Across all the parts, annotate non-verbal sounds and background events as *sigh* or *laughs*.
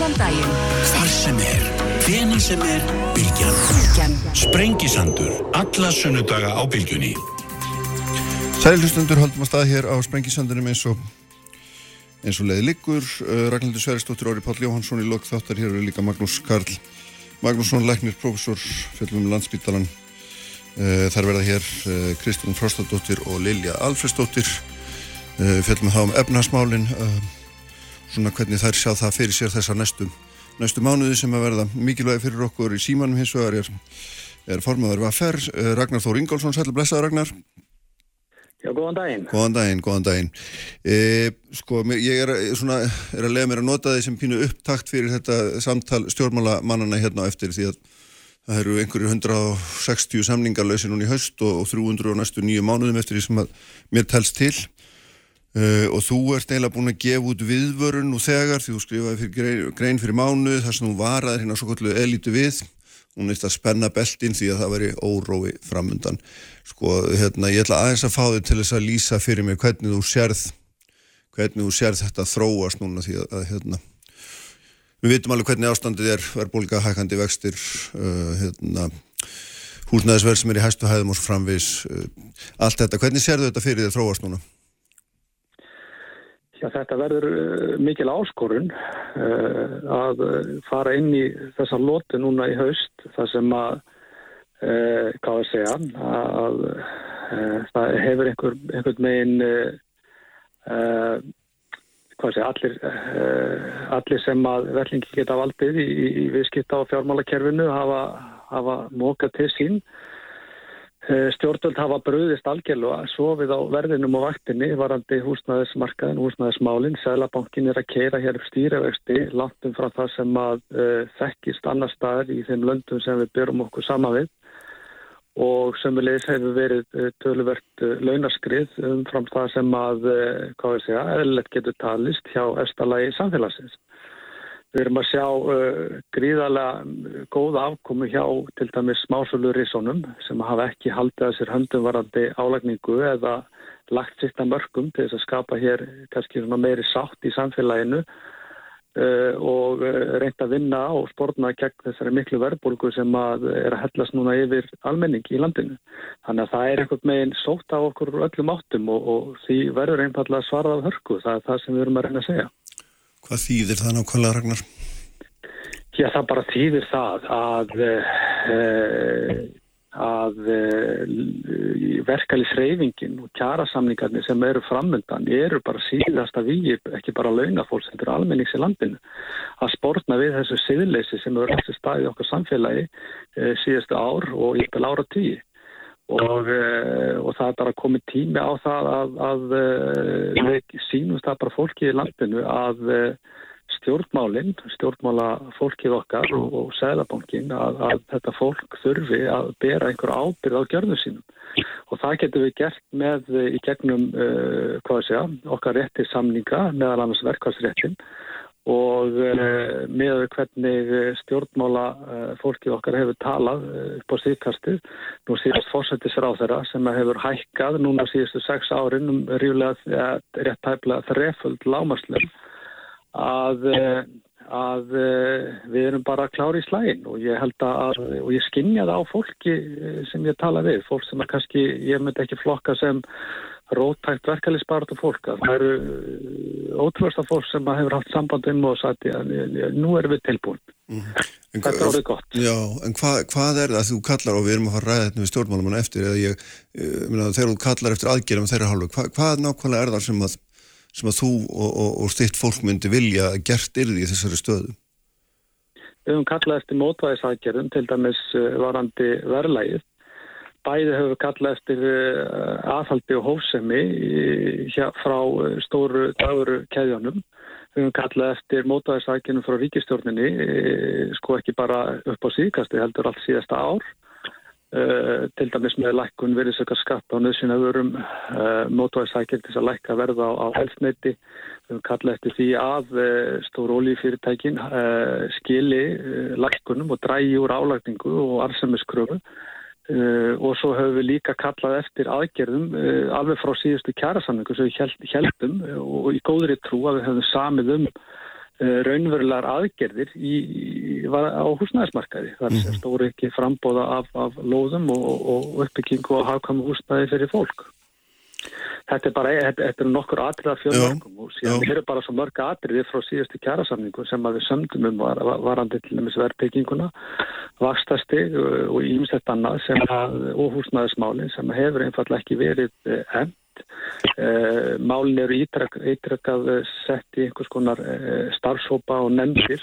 Allan daginn. Hvar sem er, hvena sem er, Bilgjan. Sprengisandur, alla sunnudaga á Bilgjunni. Sæli hlustundur höldum að stað hér á Sprengisandunum eins og eins og leiði liggur. Uh, Ragnhildur Sveristóttir, Óri Páll Jóhansson í lok þáttar hér eru líka Magnús Karl Magnússon, læknir, professor fjöldum landsbítalan uh, þar verða hér uh, Kristján Frostadóttir og Lilja Alfredsdóttir fjöldum þá um efnasmálin uh, svona hvernig þær sjá það fyrir sér þessar næstu, næstu mánuði sem að verða mikilvægi fyrir okkur í símanum hins vegar er, er formadur Vaffer, uh, Ragnar Þór Ingólfsson, sætla blessaður Ragnar Já, góðan daginn. Góðan daginn, góðan daginn. E, sko, ég er, svona, er að lega mér að nota því sem pínu upptakt fyrir þetta samtal stjórnmálamannana hérna á eftir því að það eru einhverjur 160 samningarlausi núna í haust og, og 300 og næstu nýju mánuðum eftir því sem að mér telst til e, og þú ert eiginlega búin að gefa út viðvörun og þegar því þú skrifaði fyrir grein, grein fyrir mánuð þar sem þú varaði hérna svo kallu elitu við. Hún er að spenna beltin því að það veri órói framundan. Sko, hérna, ég ætla aðeins að fá þig til þess að lýsa fyrir mig hvernig þú sérð hvernig þú sérð þetta þróast núna því að, að hérna við vitum alveg hvernig ástandið er verðbólka, hækandi vextir uh, hérna húsnæðisverð sem er í hæstu hæðum og framvis uh, allt þetta, hvernig sérðu þetta fyrir þér þróast núna? Já, þetta verður uh, mikil áskorun uh, að fara inn í þessa lóti núna í haust þar sem að, uh, hvað að segja, að það hefur einhver, einhvern megin, hvað að segja, allir, allir sem að verðlingi geta valdið í, í viðskipta á fjármálakerfinu hafa, hafa mókað til sín Stjórnvöld hafa bröðist algjörlega sofið á verðinum og vaktinni varandi húsnæðismarkaðin, húsnæðismálinn. Sælabankin er að keira hér upp stýrivexti lantum frá það sem að uh, þekkist annar staðar í þeim löndum sem við byrjum okkur sama við og sömulegis hefur verið uh, töluvert uh, launaskrið umfram það sem að, hvað við segja, eðlilegt getur talist hjá efstalagi samfélagsins. Við erum að sjá uh, gríðarlega góða afkomi hjá til dæmis smásölu risónum sem hafa ekki haldið að sér höndum varandi álagningu eða lagt sitt að mörgum til þess að skapa hér kannski meiri sátt í samfélaginu uh, og uh, reynda að vinna og spórna gegn þessari miklu verðbólgu sem að er að hellast núna yfir almenning í landinu. Þannig að það er einhvern meginn sótt á okkur öllum áttum og, og því verður einfallega svarað hörku. Það er það sem við erum að reyna að segja. Hvað þýðir það nákvæmlega Ragnar? Já, það bara þýðir það að, uh, að uh, verkalisreifingin og kjærasamningarnir sem eru framöndan eru bara síðasta við, ekki bara launafólks, þetta er almennings í landinu, að spórna við þessu siðleysi sem eru staðið í okkar samfélagi uh, síðastu ár og yfir ára tíu. Og, og það er bara komið tími á það að, að, að við sínumst það bara fólki í landinu að stjórnmálinn, stjórnmála fólkið okkar og, og seglabankin að, að þetta fólk þurfi að bera einhver ábyrð á gjörðu sínum. Og það getur við gert með í gegnum uh, að okkar rétti samninga meðal annars verkværsréttin og uh, með hvernig stjórnmála uh, fólkið okkar hefur talað upp á síðkastið nú síðast fórsættisráð þeirra sem hefur hækkað núna síðustu sex árin um ríulega rétt tæplega þreföld lámaslum að, að við erum bara klári í slægin og ég held að og ég skinja það á fólki sem ég tala við, fólk sem er kannski ég myndi ekki flokka sem rótækt verkefliðsbaratu fólk það eru ótrúasta fólk sem hefur haft sambandum og sagt nú erum við tilbúin mm. þetta er orðið gott Já, en hva, hvað er það að þú kallar og við erum að fara að ræða þetta við stjórnmálumann eftir eða ég, ég þegar þú kallar eftir aðgerðum þeirra hálfu, hva, hvað nákvæmlega er það sem að, sem að þú og, og, og stitt fólk myndi vilja gert yrði í þessari stöðu? Við höfum kallað eftir mótvæðisaðgerðum til dæmis varandi verðlægið Bæði hefur kallað eftir aðhaldi og hófsemi frá stóru daguru keðjónum. Við höfum kallað eftir mótaðisækjunum frá ríkistjórninni, sko ekki bara upp á síðkasti, heldur allt síðasta ár. Til dæmis með lækkun virðisökar skatt á nöðsina vörum, mótaðisækjun til að lækka verða á, á helfneiti. Við höfum kallað eftir því að stóru ólífyrirtækin skili lækkunum og drægi úr álagningu og arsemiskröfu. Uh, og svo höfum við líka kallað eftir aðgerðum uh, alveg frá síðustu kjærasamningu sem við held, heldum uh, og í góðri trú að við höfum samið um raunverulegar aðgerðir í, í, á húsnæðismarkaði. Það er mm. stóri ekki frambóða af, af lóðum og, og uppbyggingu og hafkvæmu húsnæði fyrir fólk. Þetta er bara, þetta, er nokkur atriða fjölmörgum og síðan er bara svo mörg atriði frá síðustu kjærasamningu sem að við sömdum um var, varandi til nefnins verðbygginguna, vakstastig og ímsett annað sem að, og húsnæðismáli sem hefur einfallega ekki verið enn Eh, málin eru ítrekkað sett í einhvers konar eh, starfsópa og nefndir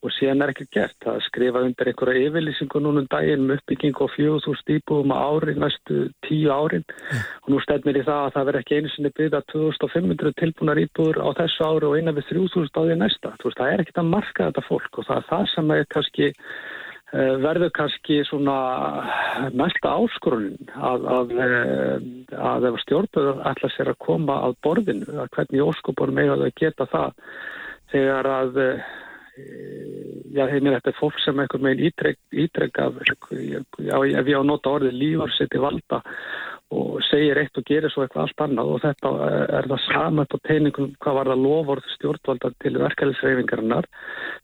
og síðan er ekki gert. Það skrifa undir einhverja yfirlýsingu núnum daginn um uppbygging og fjögúð úr stýpum á ári næstu tíu árin og nú stefnir í það að það verð ekki einu sinni byggða 2500 tilbúnar íbúður á þessu ári og eina við 3000 á því næsta. Veist, það er ekki að marka þetta fólk og það er það sem er kannski Eh, verður kannski svona mælta áskorunin að, að, eh, að ef stjórnböður ætla sér að koma að borðinu, að hvernig óskupur með að geta það þegar að eh, já, heimir þetta er fólk sem einhver meginn ítrek af, já, ef ég á nota orðið lífar seti valda og segir eitt og gerir svo eitthvað allt annað og þetta er það saman på teiningum hvað var það lofórð stjórnvalda til verkefælisreifingarinnar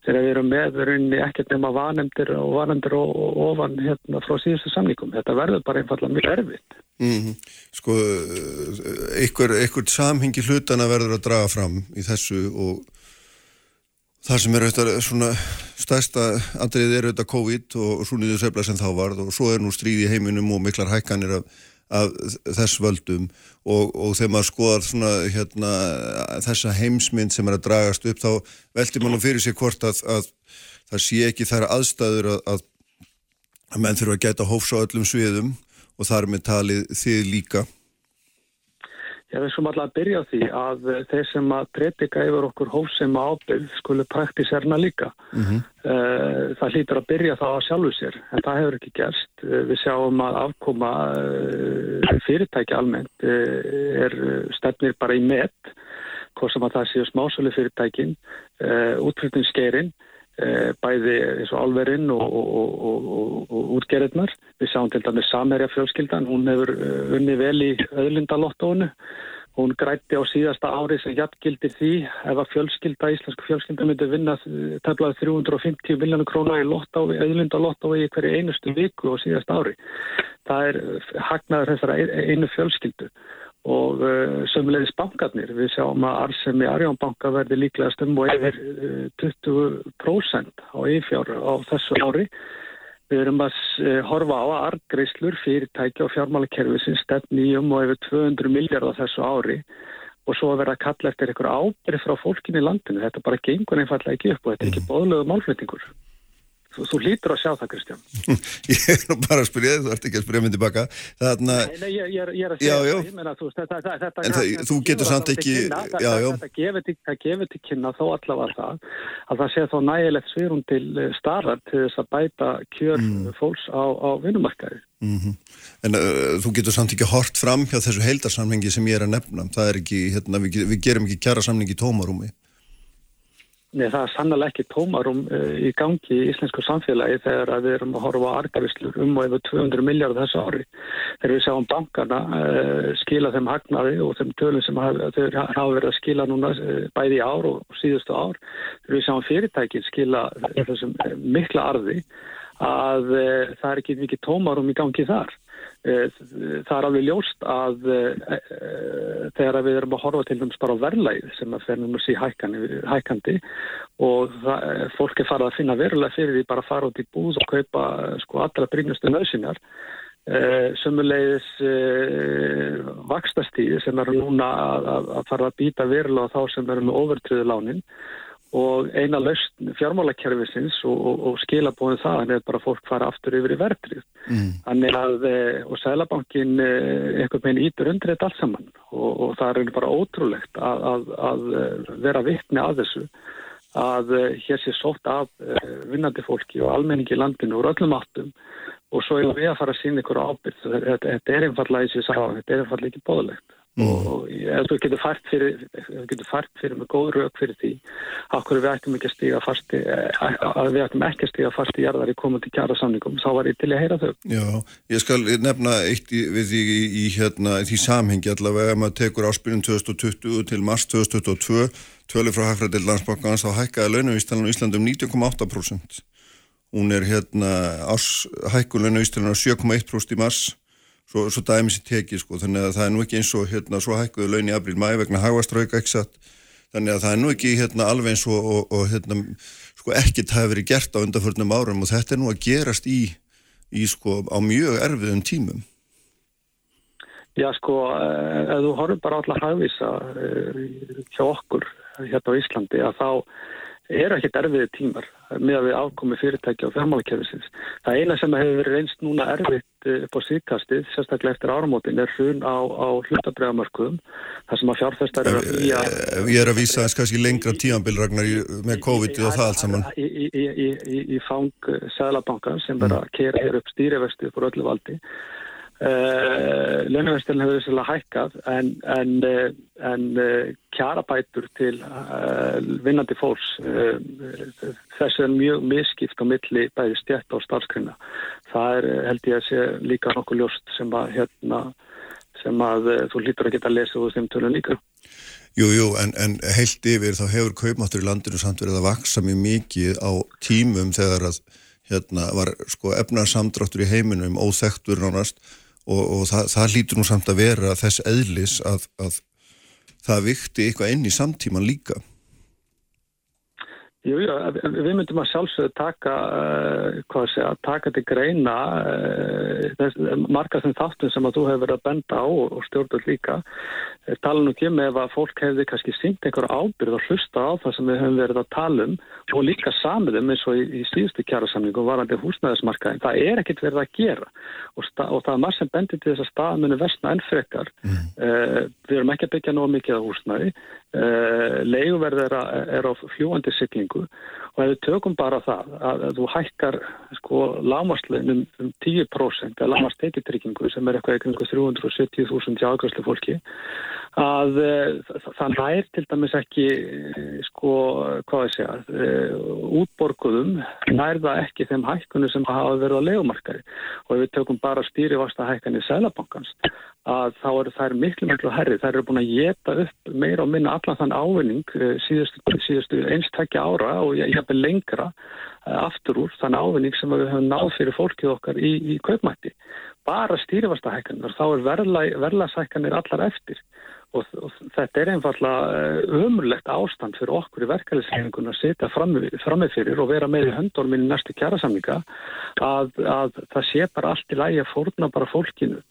þegar við erum með rauninni ekkert nema vanemdir og vanemdir og, og ofan hérna frá síðustu samlíkum. Þetta verður bara einfallega mjög erfitt. Mm -hmm. Sko, einhver, einhver samhengi hlutana verður að draga fram í þessu og það sem er auðvitað svona stærsta andrið er auðvitað COVID og svo niður sefla sem þá varð og svo er nú stríð í heiminum og miklar hækkanir af af þess völdum og, og þegar maður skoðar svona, hérna, þessa heimsmynd sem er að dragast upp þá veldir mann fyrir sig hvort að, að það sé ekki þær aðstæður að, að, menn þurfa að geta hófs á öllum sviðum og þar með talið þið líka Já, við skulum alltaf að byrja á því að þeir sem að predika yfir okkur hófsema ábyrð skulu praktiserna líka. Mm -hmm. Það hlýtur að byrja þá að sjálfu sér, en það hefur ekki gerst. Eh, við sjáum að afkoma eh, fyrirtæki almennt er stefnir bara í met, hvort sem að það séu smásölu fyrirtækin, útflutningsskeirinn, bæði eins og alverinn og, og, og, og útgerðnar. Við sjáum til dæmis Samerja fjölskyldan, hún hefur unni vel í öðlindalottónu Hún grætti á síðasta ári sem jafngildi því ef að fjölskylda, íslensku fjölskylda myndi vinna teflaði 350 miljónu króna í lottáfi í hverju einustu viku á síðasta ári. Það er hagnaður þessara einu fjölskyldu og uh, sömulegis bankarnir. Við sjáum að Arsemi Arjónbanka verði líklega stum og yfir uh, 20% á yfjár á þessu ári. Við erum að eh, horfa á að argreislur fyrirtæki og fjármálakerfi sem stefn í um og yfir 200 miljardar þessu ári og svo að vera að kalla eftir einhverja ábyrð frá fólkin í landinu. Þetta bara gengur einfallega ekki upp og þetta er ekki mm. bóðlegu málflutningur. Þú, þú lítur að sjá það, Kristján. *laughs* ég er nú bara að spyrja þið, þú ert ekki að spyrja mér tilbaka. Þarna... Nei, nei, ég, ég er að segja já, það. Meina, þú, þetta, þetta, en það, þú getur samt ekki... Kynna, já, já. Þetta gefur til kynna þó allavega það að það sé þá nægilegt svirum til eh, starrar til þess að bæta kjör mm. fólks á, á vinnumarkaði. Mm -hmm. En uh, þú getur samt ekki hort fram hjá þessu heildarsamhengi sem ég er að nefna. Það er ekki, hérna, við, við gerum ekki kjara samhengi í tómarúmi. Nei, það er sannlega ekki tómarum uh, í gangi í íslensku samfélagi þegar við erum að horfa á argavislur um og yfir 200 miljardar þessu ári. Þegar við sjáum bankarna uh, skila þeim hagnaði og þeim tölum sem þau hafa verið að skila núna uh, bæði ár og síðustu ár. Þegar við sjáum fyrirtækin skila þessum mikla arði að það er ekki mikið tómarum í gangi þar. Eh, það er alveg ljóst að e, e, þegar við erum að horfa til dæmis bara á verðlæð sem að fer númur sí hækandi og það, fólk er farið að finna verulega fyrir því bara að fara út í búð og kaupa sko allra brínustu nöðsynjar e, sömulegis vakstastíði sem eru núna að, að fara að býta verulega þá sem eru með overtriðu lánin og eina laust fjármálakerfisins og, og, og skilabóðin það hann er bara fólk fara aftur yfir í verðrið mm. þannig að eh, og Sælabankin eh, einhvern veginn ítur undir þetta allt saman. Og, og það er bara ótrúlegt að, að, að eh, vera vittni að þessu að hér sé sótt af vinnandi fólki og almenningi í landinu úr öllum áttum. Og svo er við að fara að sína ykkur ábyrð þetta, er einfallega og ég sagði þetta er einfallega ekki bóðlegt Mm. og ef þú getur fært fyrir, fyrir með góð rauk fyrir því okkur við ættum ekki að stíga fasti eh, að við ættum ekki að stíga fasti jarðar í komandi kjara samningum, þá var ég til að heyra þau. Já, ég skal nefna eitt í, við því í, í hérna því samhengi allavega, ef maður tekur áspilin 2020 til mars 2022 tvölu frá Hafræðil landsbankans þá hækkaði launavístalan á Íslandum 90,8% hún er hérna launavístalan á 7,1% í mars svo, svo dæmis í teki sko, þannig að það er nú ekki eins og hérna svo hækkuðu laun í april mæ vegna hagastrauka exakt, þannig að það er nú ekki hérna alveg eins og, og, og hérna sko ekkert hafi verið gert á undarförnum árum og þetta er nú að gerast í, í sko á mjög erfiðum tímum. Já sko, eh, ef þú horfum bara alltaf að hafisa eh, hjá okkur hérna á Íslandi að þá eru ekkert erfiði tímar með að við ákomi fyrirtæki á fjármálakerfisins. Það eina sem hefur verið reynst núna erfitt eh, upp á síkastið, sérstaklega eftir áramótin, er hrun á, á hlutabræðamarkuðum, þar sem að fjárfæstar eru að fýja... Ég er að vísa þess kannski lengra tíanbilragnar með COVID og það allt saman. Í, í, í, í fang Sælabankan sem verða að kera hér upp stýrivextið fyrir öllu valdi Uh, eh, Launavestilin hefur þess að hækkað en, en, eh, en uh, kjarabætur til uh, vinnandi fólks þessu er mjög miskipt á milli bæði stjætt á starfskrinna það er held ég að sé líka nokkuð ljóst sem að, hérna, sem að þú lítur að geta að lesa úr þeim tölun líka. Jú, jú, en, en heilt yfir þá hefur kaupmáttur í landinu samt verið að vaksa mjög mikið á tímum þegar að hérna var sko efnarsamdráttur í heiminum óþektur nánast og, og það, það lítur nú samt að vera þess eðlis að, að það vikti eitthvað inn í samtíman líka. Jú, já, við myndum að sjálfsögðu taka, uh, að taka til greina uh, þess, marga þenn þáttum sem að þú hefur verið að benda á og stjórnvöld líka. Eh, tala nú ekki með að fólk hefði kannski sínt einhverja ábyrð og hlusta á það sem við hefum verið að tala um og líka samiðum eins og í, í síðustu kjærasamningu varandi húsnæðismarkaðin. Það er ekkit verið að gera og, og það er marg sem bendir til þess að staðmennu vestna ennfrekar. Mm. Uh, við erum ekki að byggja nóg mikið á húsnæði. Leiguverð er, er á fljúandi syklingu viku og ef við tökum bara það að, að þú hækkar sko lámarslegin um, um 10% eða lámarstekjutryggingu sem er eitthvað ekkur 370.000 jágræslu fólki að e, það nær til dæmis ekki sko hvað ég segja e, útborguðum nær það ekki þeim hækkunum sem hafa verið á legumarkari og ef við tökum bara stýrivasta hækkan í Sælabankans að þá eru þær miklu miklu herri. Þær eru búin að geta upp meira og minna allan þann ávinning eh, síðustu, síðustu einstakja ára og ég hef lengra eh, aftur úr þann ávinning sem við höfum náð fyrir fólkið okkar í, í kaupmætti. Bara stýrifastahækkanir, þá er verðlasækkanir allar eftir. Og, og þetta er umurlegt eh, ástand fyrir okkur í verkefælislegingun að setja frammi fyrir og vera með í höndormin í næstu kjærasamninga að, að það sé bara allt í lægi að fórna bara fólkinu.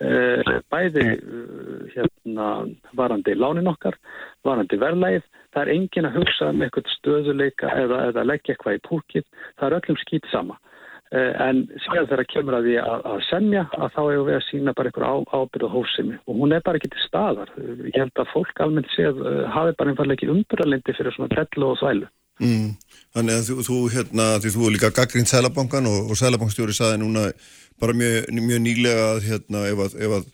Eh, bæði eh, hérna varandi lánin okkar, varandi verðlægið það er engin að hugsa um eitthvað stöðuleika eða, eða leggja eitthvað í púkið það er öllum skýt sama en síðan þegar kemur að því að, að semja að þá hefur við að sína bara einhver á, ábyrð og hósimi og hún er bara ekki til staðar. Ég held að fólk almennt séð uh, hafi bara einfallega ekki umbyrralindi fyrir svona tellu og þvælu. Mm. Þannig að þú, þú hérna, því þú er líka gaggrínt Sælabankan og, og Sælabankstjóri saði núna bara mjög, mjög nýlega að hérna ef að, ef að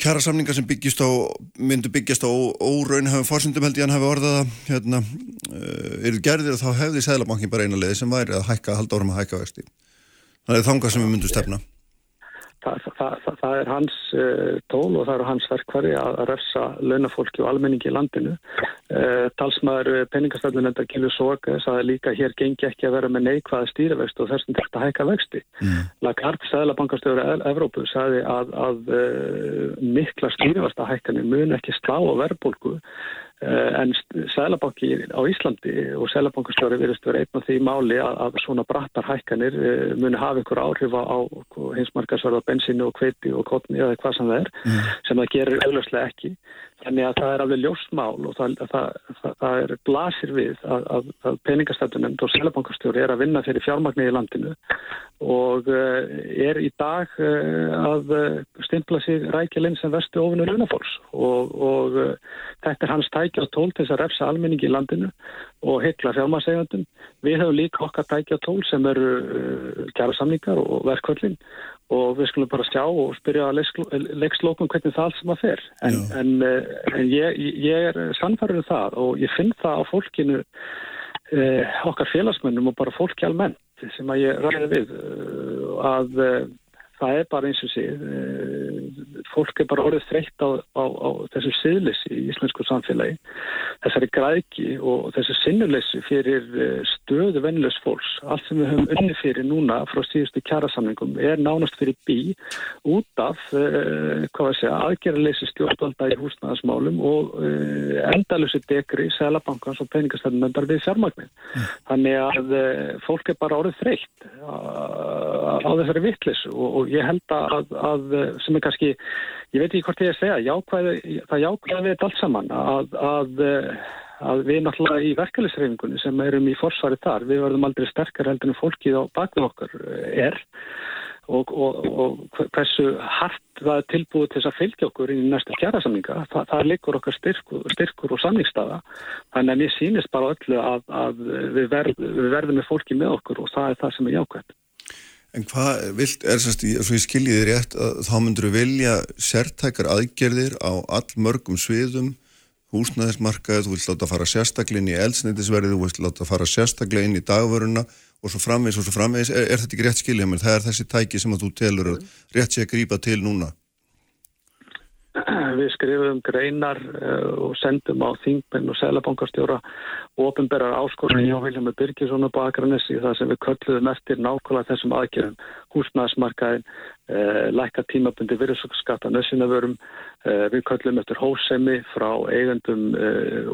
kjara samningar sem byggjast á, myndu byggjast á óraunhafum fórsendum held ég hann hafi orðaða hérna, uh, eru gerðir þá hefði Sælabankin bara eina leði sem væri að hækka, halda árum að hækka vexti. Það er þangað sem við myndum stefna. Það, það, það, er hans uh, tól og það er hans verkvari að, refsa launafólki og almenningi í landinu. Uh, talsmaður peningastæðlun enda Gilur Soga saði líka hér gengi ekki að vera með neikvæða stýrivextu og þessum þetta hækka vexti. Mm. Lagarde, Sæðlabankastöður Evrópu, saði að, að mikla stýrivasta hækkanir mun ekki slá á verðbólku Eh, en Sælabanki á Íslandi og Sælabankastjóri verðist verið einn af því máli að, að svona brattar hækkanir eh, muni hafa ykkur áhrif á hinsmarkasverða bensinu og kveiti og kotni eða hvað sem það er mm. sem það gerir auðvölslega ekki Þannig að það er alveg ljósmál og það, það, það, það er blasir við að, að, að peningastættunum og selabankastjóri er að vinna fyrir fjármagnir í landinu og uh, er í dag uh, að stimpla sig rækjalinn sem vestu ofinur unafólks og, og þetta er hans tækja tól til þess að refsa almenningi í landinu og hyggla fjármagsegjöndum. Við höfum líka okkar tækja tól sem eru kjæra samlingar og verkvöldin og við skulum bara sjá og spyrja að leikslókum hvernig það allt sem að fer. En, en, eh, en ég, ég er sannfærið um það og ég finn það á fólkinu eh, okkar félagsmennum og bara fólki almennt sem að ég ræði við eh, að eh, það er bara eins og síð fólk er bara orðið þreytt á, á, á þessu siðleysi í íslensku samfélagi þessari græki og þessu sinnuleysi fyrir eh, stöðu vennilegs fólks allt sem við höfum unni fyrir núna frá síðustu kjærasamlingum er nánast fyrir bí út af eh, aðgerðarleysi stjórnvalda í húsnæðasmálum og eh, endalusi dekri, selabankans og peningastæðunendar við fjármagnir mm. þannig að eh, fólk er bara orðið þreytt á, á þessari vittlis og, og ég held að, að sem er kannski ég veit ekki hvort ég er að segja, jákvæði, það jákvæði þetta allt saman að, að, að við náttúrulega í verkefælisreifingunni sem erum í forsvari þar, við verðum aldrei sterkar heldur en fólkið á bakið okkar er og, og, og hversu hart það er tilbúið til þess að fylgja okkur í næstu kjærasamninga, það, það likur okkar styrkur, styrkur og samningstafa þannig að mér sýnist bara öllu að, að við, verð, við verðum með fólki með okkur og það er það sem er jákvæmt. En hvað vilt, er sérst, svo ég skiljiði rétt að þá myndur við velja sértækar aðgerðir á all mörgum sviðum, húsnæðismarkaðið, þú vilt láta fara sérstaklega inn í eldsneitisverðið, þú vilt láta fara sérstaklega inn í dagvöruna og svo framvegs og svo framvegs, er, er þetta ekki rétt skiljað, menn það er þessi tæki sem að þú telur rétt sé að grípa til núna? *clears throat* Við skrifum greinar uh, og sendum á þingmenn og selabankastjóra ofinberrar áskorunni og Viljami Birgisson og Bakranessi það sem við kölluðum eftir nákvæmlega þessum aðgerðum. Húsnæðismarkaðin, uh, lækka tímabundi virðsokskatta nössinavörum, uh, við köllum eftir hósemi frá eigandum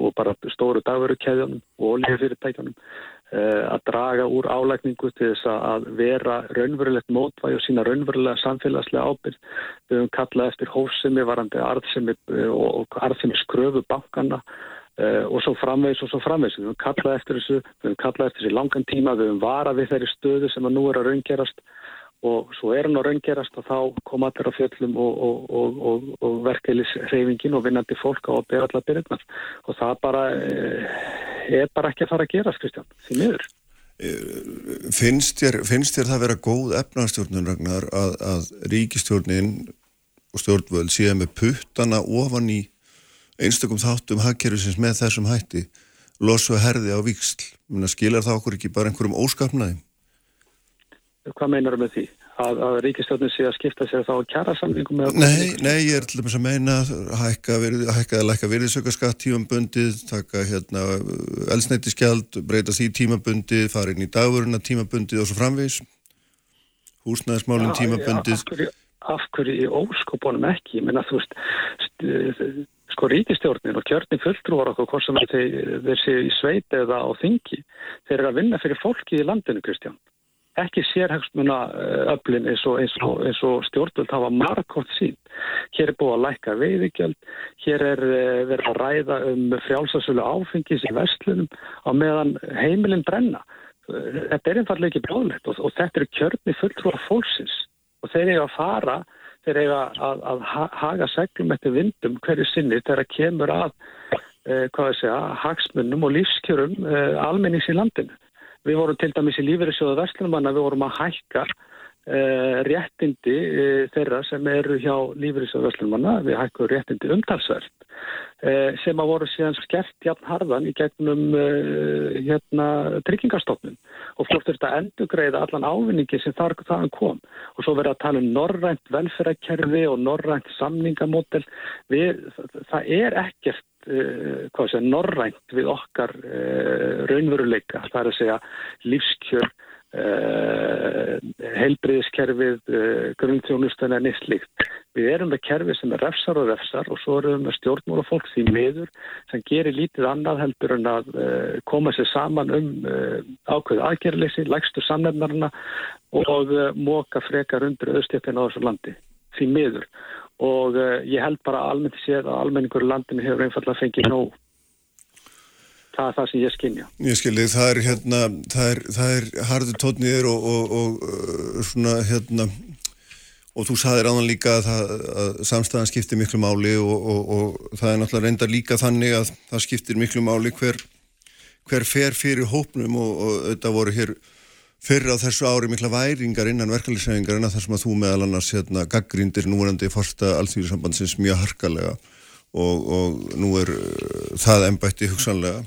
og bara stóru dagverukæðjunum og oljefyrirtækjunum Eh, að draga úr álækningu til þess að vera raunverulegt mótvæg og sína raunverulega samfélagslega ábyrg. Við höfum kallað eftir hósemi, varandi arðsemi eh, og arðsemi skröfu bankana uh, og svo framvegs og svo framvegs. Við höfum kallað eftir þessu, við höfum kallað eftir þessu langan tíma, við höfum varað við þeirri stöðu sem að nú er að raungerast og svo er hann að raungerast og þá kom allir á fjöllum og, og, og, og verkeilis hreyfingin og vinnandi fólk á að bera allar byrjurnar og það bara er bara ekki að fara að gera Kristján, því miður. Eh, Finnst þér, finnst þér það að vera góð efnarstjórnun Ragnar að, að ríkistjórnin og stjórnvöld séu með puttana ofan í einstakum þáttum hagkerfisins með þessum hætti losu herði á viksl skilar það okkur ekki bara einhverjum óskapnaði Hvað meinar það með því? Að, að ríkistjórnum sé að skipta sér þá kjara samlingum? Nei, nei, ég er til dæmis að meina hækka eða lækka virðisökkarskatt tímabundið, taka hérna elsnættiskjald, breyta því tímabundið, fara inn í daguruna tímabundið og svo framvegs. Húsnæðismálinn tímabundið. Ja, af, hverju, í óskopunum ekki? Menna þú veist, sko ríkistjórnin og kjörnin fulltrúar okkur hvort sem þeir, þeir séu í sveit eða á þingi, þeir eru að vinna fyrir fólki í landinu, Kristján ekki sérhagsmuna öflin eins og, og, og stjórnvöld hafa margótt sín. Hér er búið að læka veiðigjöld, hér er eh, verið að ræða um frjálsasölu áfengis í vestlunum á meðan heimilin brenna. Þetta er einfallega ekki bráðlegt og, og þetta eru kjörni fulltrúar fólksins og þeir eru að fara, þeir eru að, að, að haga seglum eftir vindum hverju sinni þegar það kemur að eh, segja, hagsmunum og lífskjörum eh, almennings í landinu. Við vorum til dæmis í lífeyrisjóða Vestlunumanna, við vorum að hækka uh, réttindi uh, þeirra sem eru hjá lífeyrisjóða Vestlunumanna, við hækkum réttindi umtalsverð uh, sem að voru síðan skert jafn harðan í gegnum hérna, tryggingarstofnun og fólk þurfti að endugreiða allan ávinningi sem þar, þaðan kom. Og svo verið að tala um norrænt velferðarkerfi og norrænt samningamódel. Við, það er ekkert segja, norrænt við okkar uh, raunveruleika, það er að segja lífskjör, uh, heilbriðiskerfið, grunnþjónustan er nýstlíkt. Við erum með kerfi sem er refsar og refsar og svo erum við með stjórnmóla fólk því meður sem gerir lítið annað heldur en að koma sér saman um ákveðu aðgerðleysi, lægstur samnefnarna og móka frekar undir auðstjöfina á þessu landi. Því meður og uh, ég held bara almennt séð að almenningur landinu hefur einfallega fengið nóg. Það er það sem ég skynja. Ég skilji, það er hérna það er, það er hardu tótniðir og, og, og uh, svona hérna og þú saðir áðan líka að, það, að samstæðan skiptir miklu máli og, og það er náttúrulega reyndar líka þannig að það skiptir miklu máli hver, hver fer fyrir hópnum og þetta voru hér fyrir á þessu ári mikla væringar innan verkefliðsæfingar en að þar sem að þú meðal annars hérna, gaggrindir núverandi fórsta allþjóðisambandsins mjög harkalega og, og nú er uh, það ennbætti hugsanlega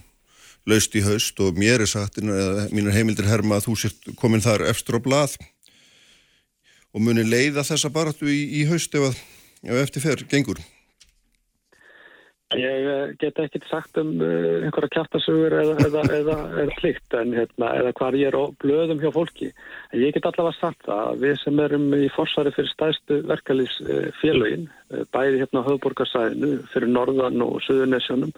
laust í haust og mér er sagt, eða mínir heimildir herma að þú sért komin þar eftir á blað og muni leiða þessa baratu í, í haust ef, að, ef eftir fer gengur. Ég eh, get ekki sagt um uh, einhverja kjartasögur eða, eða, eða, eða slikt en hérna, eða hvað ég er á blöðum hjá fólki. En ég get allavega sagt að við sem erum í forsari fyrir stæðstu verkalýsfélögin, uh, bæði hérna á höfðborgarsæðinu, fyrir Norðan og Suðunesjónum,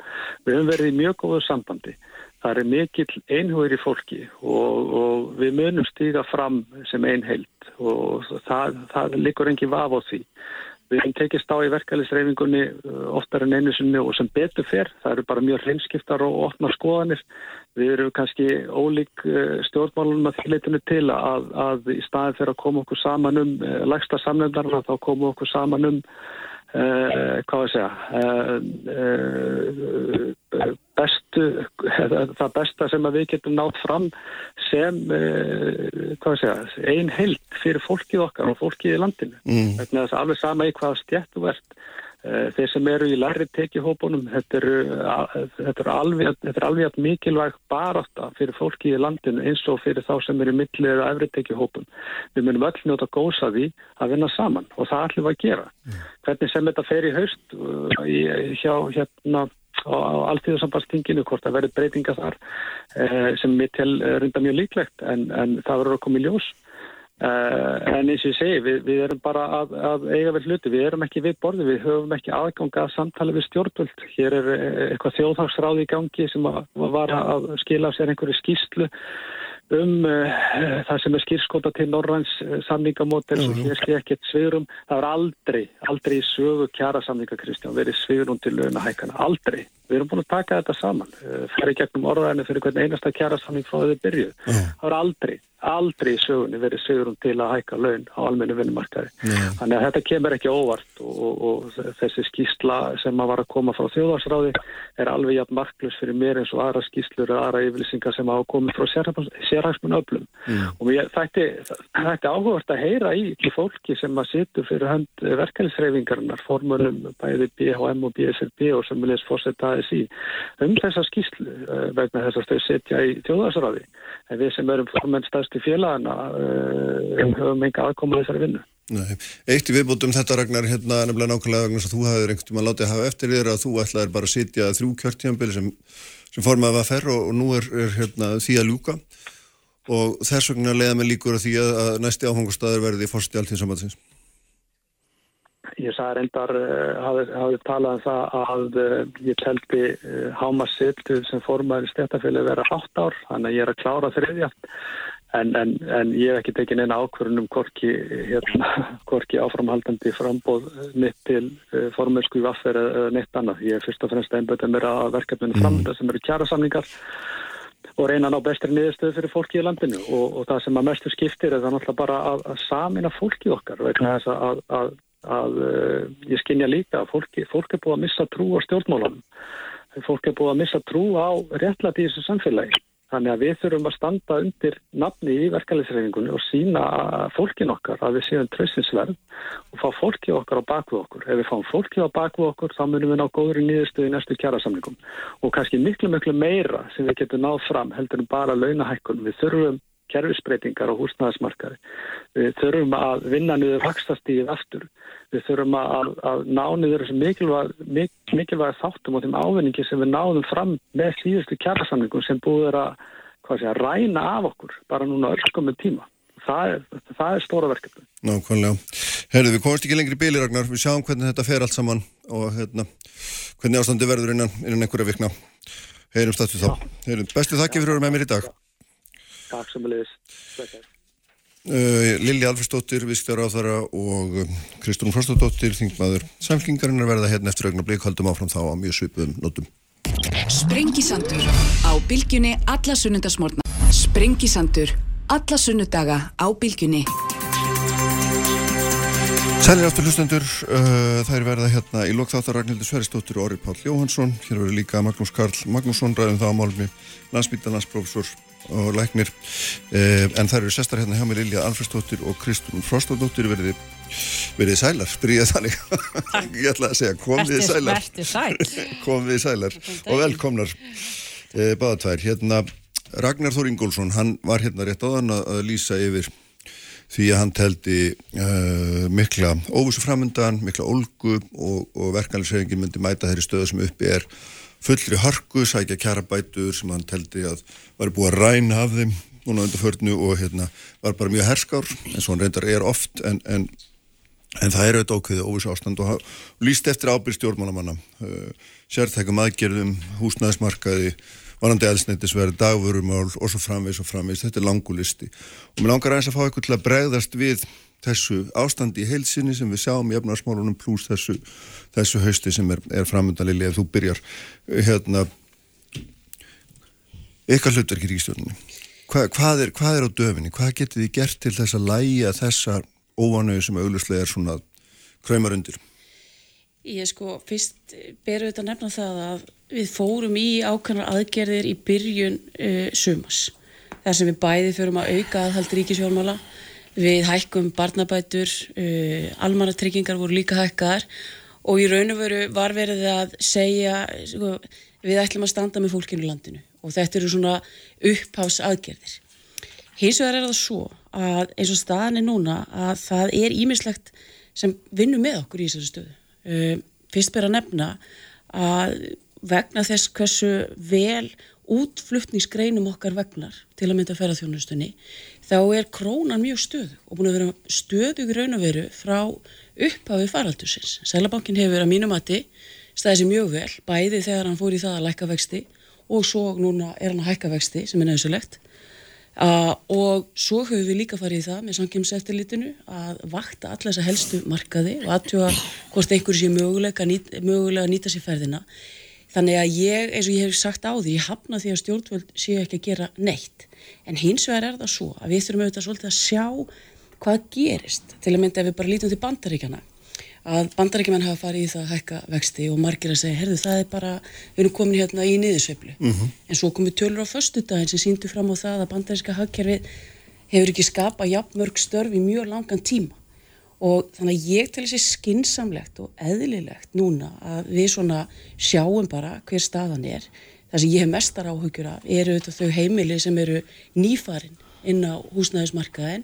við höfum verið í mjög góðu sambandi. Það er mikill einhugur í fólki og, og við munum stíga fram sem einheild og það, það likur engi vaf á því. Við hefum tekist á í verkefælisreifingunni uh, oftar en einu sinni og sem betur fer. Það eru bara mjög hreinskiptar og opnar skoðanir. Við erum kannski ólík uh, stjórnmálunum að þýrleitinu til að, að í staðin fyrir að koma okkur saman um uh, lagsta samnefndarna þá koma okkur saman um Uh, hvað var að segja uh, uh, bestu það besta sem við getum nátt fram sem hvað var að segja ein held fyrir fólkið okkar og fólkið í landinu mm. það alveg sama í hvaða stjætt þú ert þeir sem eru í larri tekihópunum þetta er alveg, alveg mikilvægt barátta fyrir fólkið í landinu eins og fyrir þá sem eru millir eða efri tekihópun við munum öll njóta gósa því að vinna saman og það ætlum við að gera. Mm hvernig sem þetta fer í haust í, hjá hérna á alltíðasambanstinginu, hvort að verði breytinga þar eh, sem til uh, runda mjög líklegt en, en það verður að koma í ljós. eh, en eins og ég segi, við, við erum bara að, að eiga vel hluti, við erum ekki við borði, við höfum ekki aðganga að samtala við stjórnvöld, hér er eh, eitthvað þjóðhagsráði í gangi sem að, var að skila sér einhverju skýslu um uh, það sem er skýrskóta til Norræns samningamótel og hér sé ekkert svigurum það er aldrei, aldrei í sögu kjara samninga Kristján, verið svigurum til launahækana, aldrei, við erum búin að taka þetta saman, uh, færi gegnum orðræðinu fyrir hvern einasta kjara samning frá þau byrju það er aldrei, aldrei í sögunni verið svigurum til að hækka laun á almennu vinnumarkaði, þannig að þetta kemur ekki óvart og, og, og þessi skýsla sem að var að koma frá þjóðarsráði er alveg jafn marklus fyrir mér eins og aðra skýslur og aðra yfirlýsingar sem hafa komið frá sérhagsmun öflum. Mm. og mér þætti, þætti áhugavert að heyra í fólki sem að situr fyrir hönd verkefnisreifingarinnar, formurum bæði BHM og BSRB og sem vil eins fórsetta ASI um þessa skýslu uh, vegna þess að þau setja í tjóðarsráði en við sem erum formenn stærsti félagana uh, höfum enga aðkoma þessari vinnu. Nei. Eitt í viðbútum þetta Ragnar hérna nefnilega nákvæmlega vegna að þú hafið einhvern að láta að hafa eftir þér að þú ætlaðir bara að sitja þrjú kjörtjambili sem, sem formaði var ferr og, og nú er, er hérna, því að ljúka og þess vegna leiða mig líkur að því að, að næsti áfangustæður verði fórst í alltíð sambatsins. Ég sagði reyndar, hafið, hafið talað um það að ég telti uh, hámassitt sem formaði stéttafélagi vera 8 ár, þannig að ég er að klára þriðja En, en, en ég hef ekki tekið neina ákvörunum korki, hérna, *laughs* korki áframhaldandi frambóð mitt til uh, formelsku vaffer eða neitt annað. Ég er fyrst og fremst einbætið mér að verkefninu framönda mm. sem eru kjærasamningar og reyna að ná bestri niðurstöðu fyrir fólki í landinu og, og það sem að mestu skiptir er það náttúrulega bara að, að samina fólki okkar vegna þess að, að, að uh, ég skinja líka að fólki, fólk er búið að missa trú á stjórnmálunum. Fólk er búið að missa trú á réttlæti í þessu samfélagi Þannig að við þurfum að standa undir nafni í verkefælisreifingunni og sína fólkin okkar að við séum trössinsverð og fá fólki okkar á bakvið okkur. Ef við fáum fólki á bakvið okkur þá munum við ná góður í nýðustu í næstu kjærasamlingum og kannski miklu miklu meira sem við getum náð fram heldur en bara launahækkun. Við þurfum kerfisbreytingar á húsnæðismarkaði. Við þurfum að vinna niður vakstastíð aftur. Við þurfum að, að ná niður þessu mikilvæg, mik, mikilvæg þáttum og þeim ávinningi sem við náðum fram með síðustu kjærasamningum sem búður að sé, ræna af okkur bara núna öllskomið tíma. Það er, það er stóra verkefni. Nákvæmlega. Herðu, við komumst ekki lengri bíli, Ragnar. Við sjáum hvernig þetta fer allt saman og hérna, hvernig ástandi verður innan, innan einhverja vikna. Heyrum stættu þá. Heyrum, bestu þakki fyrir að vera með mér í dag. Takk sem að leiðis. Uh, Lili Alfersdóttir, viðskjára á þara og um, Kristún Frostadóttir, þingmaður samflingarinnar verða hérna eftir augna blík, haldum áfram þá á mjög svipuðum notum. Sprengisandur á bylgjunni alla sunnundasmórna. Sprengisandur alla sunnudaga á bylgjunni. Sælir aftur hlustendur, uh, þær verða hérna í lokþáttar Ragnhildur Sveristóttir og Orri Pál Jóhansson. Hér verður líka Magnús Karl Magnússon ræðum það á málmi landsbytalansprofessor og læknir. Eh, en það eru sestar hérna hjá mér Ilja Alfredsdóttir og Kristún Frostadóttir verið, verið sælar, byrjað þannig. *laughs* Ég ætla að segja komið sælar. *laughs* komið sælar og velkomnar. Eh, báða tvær. Hérna Ragnar Þór Ingólfsson, hann var hérna rétt á þann að lýsa yfir því að hann teldi uh, mikla óvissu framöndan, mikla olgu og, og verkanlisreifingin myndi mæta þeirri stöðu sem uppi er fullri harku, sækja kjarabætur sem hann teldi að var búið að ræna af þeim núna undir förnu og hérna var bara mjög herskár eins og hann reyndar er oft en, en, en það er auðvitað ákveðið óvissu ástand og líst eftir ábyrg stjórnmálamanna uh, sértækum aðgerðum, húsnæðismarkaði varandi elsneitisverð, dagvörumál og svo framvegs og framvegs, þetta er langulisti og mér langar aðeins að fá eitthvað til að bregðast við þessu ástandi í heilsinni sem við sjáum í efnarsmálunum pluss þessu, þessu hausti sem er, er framöndanlili ef þú byrjar. Hérna eitthvað hlutverkir í stjórnunni Hva, hvað, er, hvað er á döfinni, hvað getur þið gert til þess að læja þessa óvanauð sem auglustlega er svona kræmar undir? Ég sko, fyrst beru þetta nefna það að við fórum í ákveðnar aðgerðir í byrjun uh, sumas. Þar sem við bæði förum að auka aðhald ríkisjálfmála, við hækkum barnabætur, uh, almannatryggingar voru líka hækkaðar og í raun og veru var verið að segja, sko, við ætlum að standa með fólkinu landinu og þetta eru svona uppháðs aðgerðir. Hins vegar er það svo að eins og staðan er núna að það er ímislegt sem vinnum með okkur í þessari stöðu. Uh, fyrst ber að nefna að vegna þess hversu vel útflutningsgreinum okkar vegnar til að mynda ferðarþjónustunni þá er krónan mjög stöðu og búin að vera stöðu í raun og veru frá upphafi faraldusins. Sælabankin hefur að mínum mati staðið sér mjög vel bæði þegar hann fór í það að lækka vexti og svo núna er hann að hækka vexti sem er nefnsulegt Uh, og svo höfum við líka farið í það með samkjömseftilitinu að vakta alla þessa helstu markaði og aðtjóða hvort einhverju sé mögulega, mögulega að nýta sér ferðina þannig að ég, eins og ég hef sagt á því ég hafna því að stjórnvöld séu ekki að gera neitt. En hins vegar er það svo að við þurfum auðvitað svolítið að sjá hvað gerist. Til að mynda ef við bara lítum til bandaríkjana að bandarækjumenn hafa farið í það að hækka vexti og margir að segja, herðu það er bara við erum komin hérna í niðursveiflu. Mm -hmm. en svo komum við tölur á förstu daginn sem síndu fram á það að bandarækja hagkerfi hefur ekki skapað jafnmörg störf í mjög langan tíma og þannig að ég til þessi skinsamlegt og eðlilegt núna að við svona sjáum bara hver staðan er. Það sem ég hef mestar áhugjur af eru þetta þau heimili sem eru nýfarin inn á húsnæðismarkaðin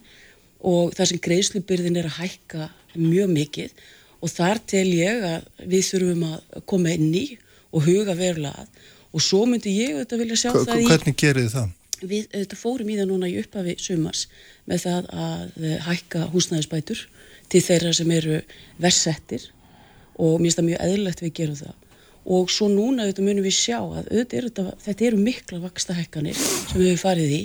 og það sem greiðslubyrðin er að hækka mjög mikið. Og þar tel ég að við þurfum að koma inn í og huga verulega og svo myndi ég auðvitað vilja sjá Hva, það í... Hvernig gerir þið það? Við auðvitað fórum í það núna í upphafi sumars með það að hækka húsnæðisbætur til þeirra sem eru versettir og mér finnst það mjög eðlilegt við gerum það. Og svo núna auðvitað munum við sjá að auðvitað, þetta eru mikla vaksta hækkanir sem við farið í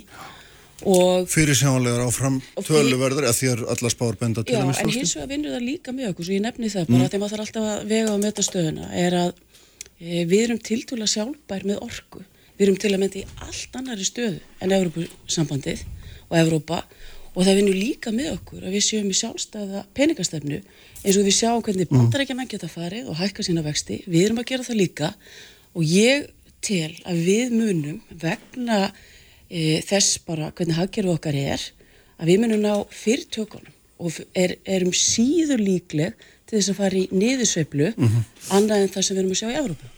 fyrir sjálegar áfram töluverður eða því að alla spár benda til já, en hins vegar vinnur það líka með okkur svo ég nefni það bara mm. þegar maður þarf alltaf að vega á metastöðuna er að e, við erum tiltúlega sjálfbær með orku. Við erum til að mynda í allt annari stöðu en Evrópusambandið og Evrópa og það vinnur líka með okkur að við séum í sjálfstæða peningastefnu eins og við sjáum hvernig mm. bandarækja menn geta farið og hækka sína vexti við erum að gera það líka og ég tel að við munum vegna e, þess bara hvernig haggerðu okkar er að við munum ná fyrirtökunum og er, erum síður líkleg til þess að fara í niðursveiflu mm -hmm. annað en það sem við erum að sjá í Európa.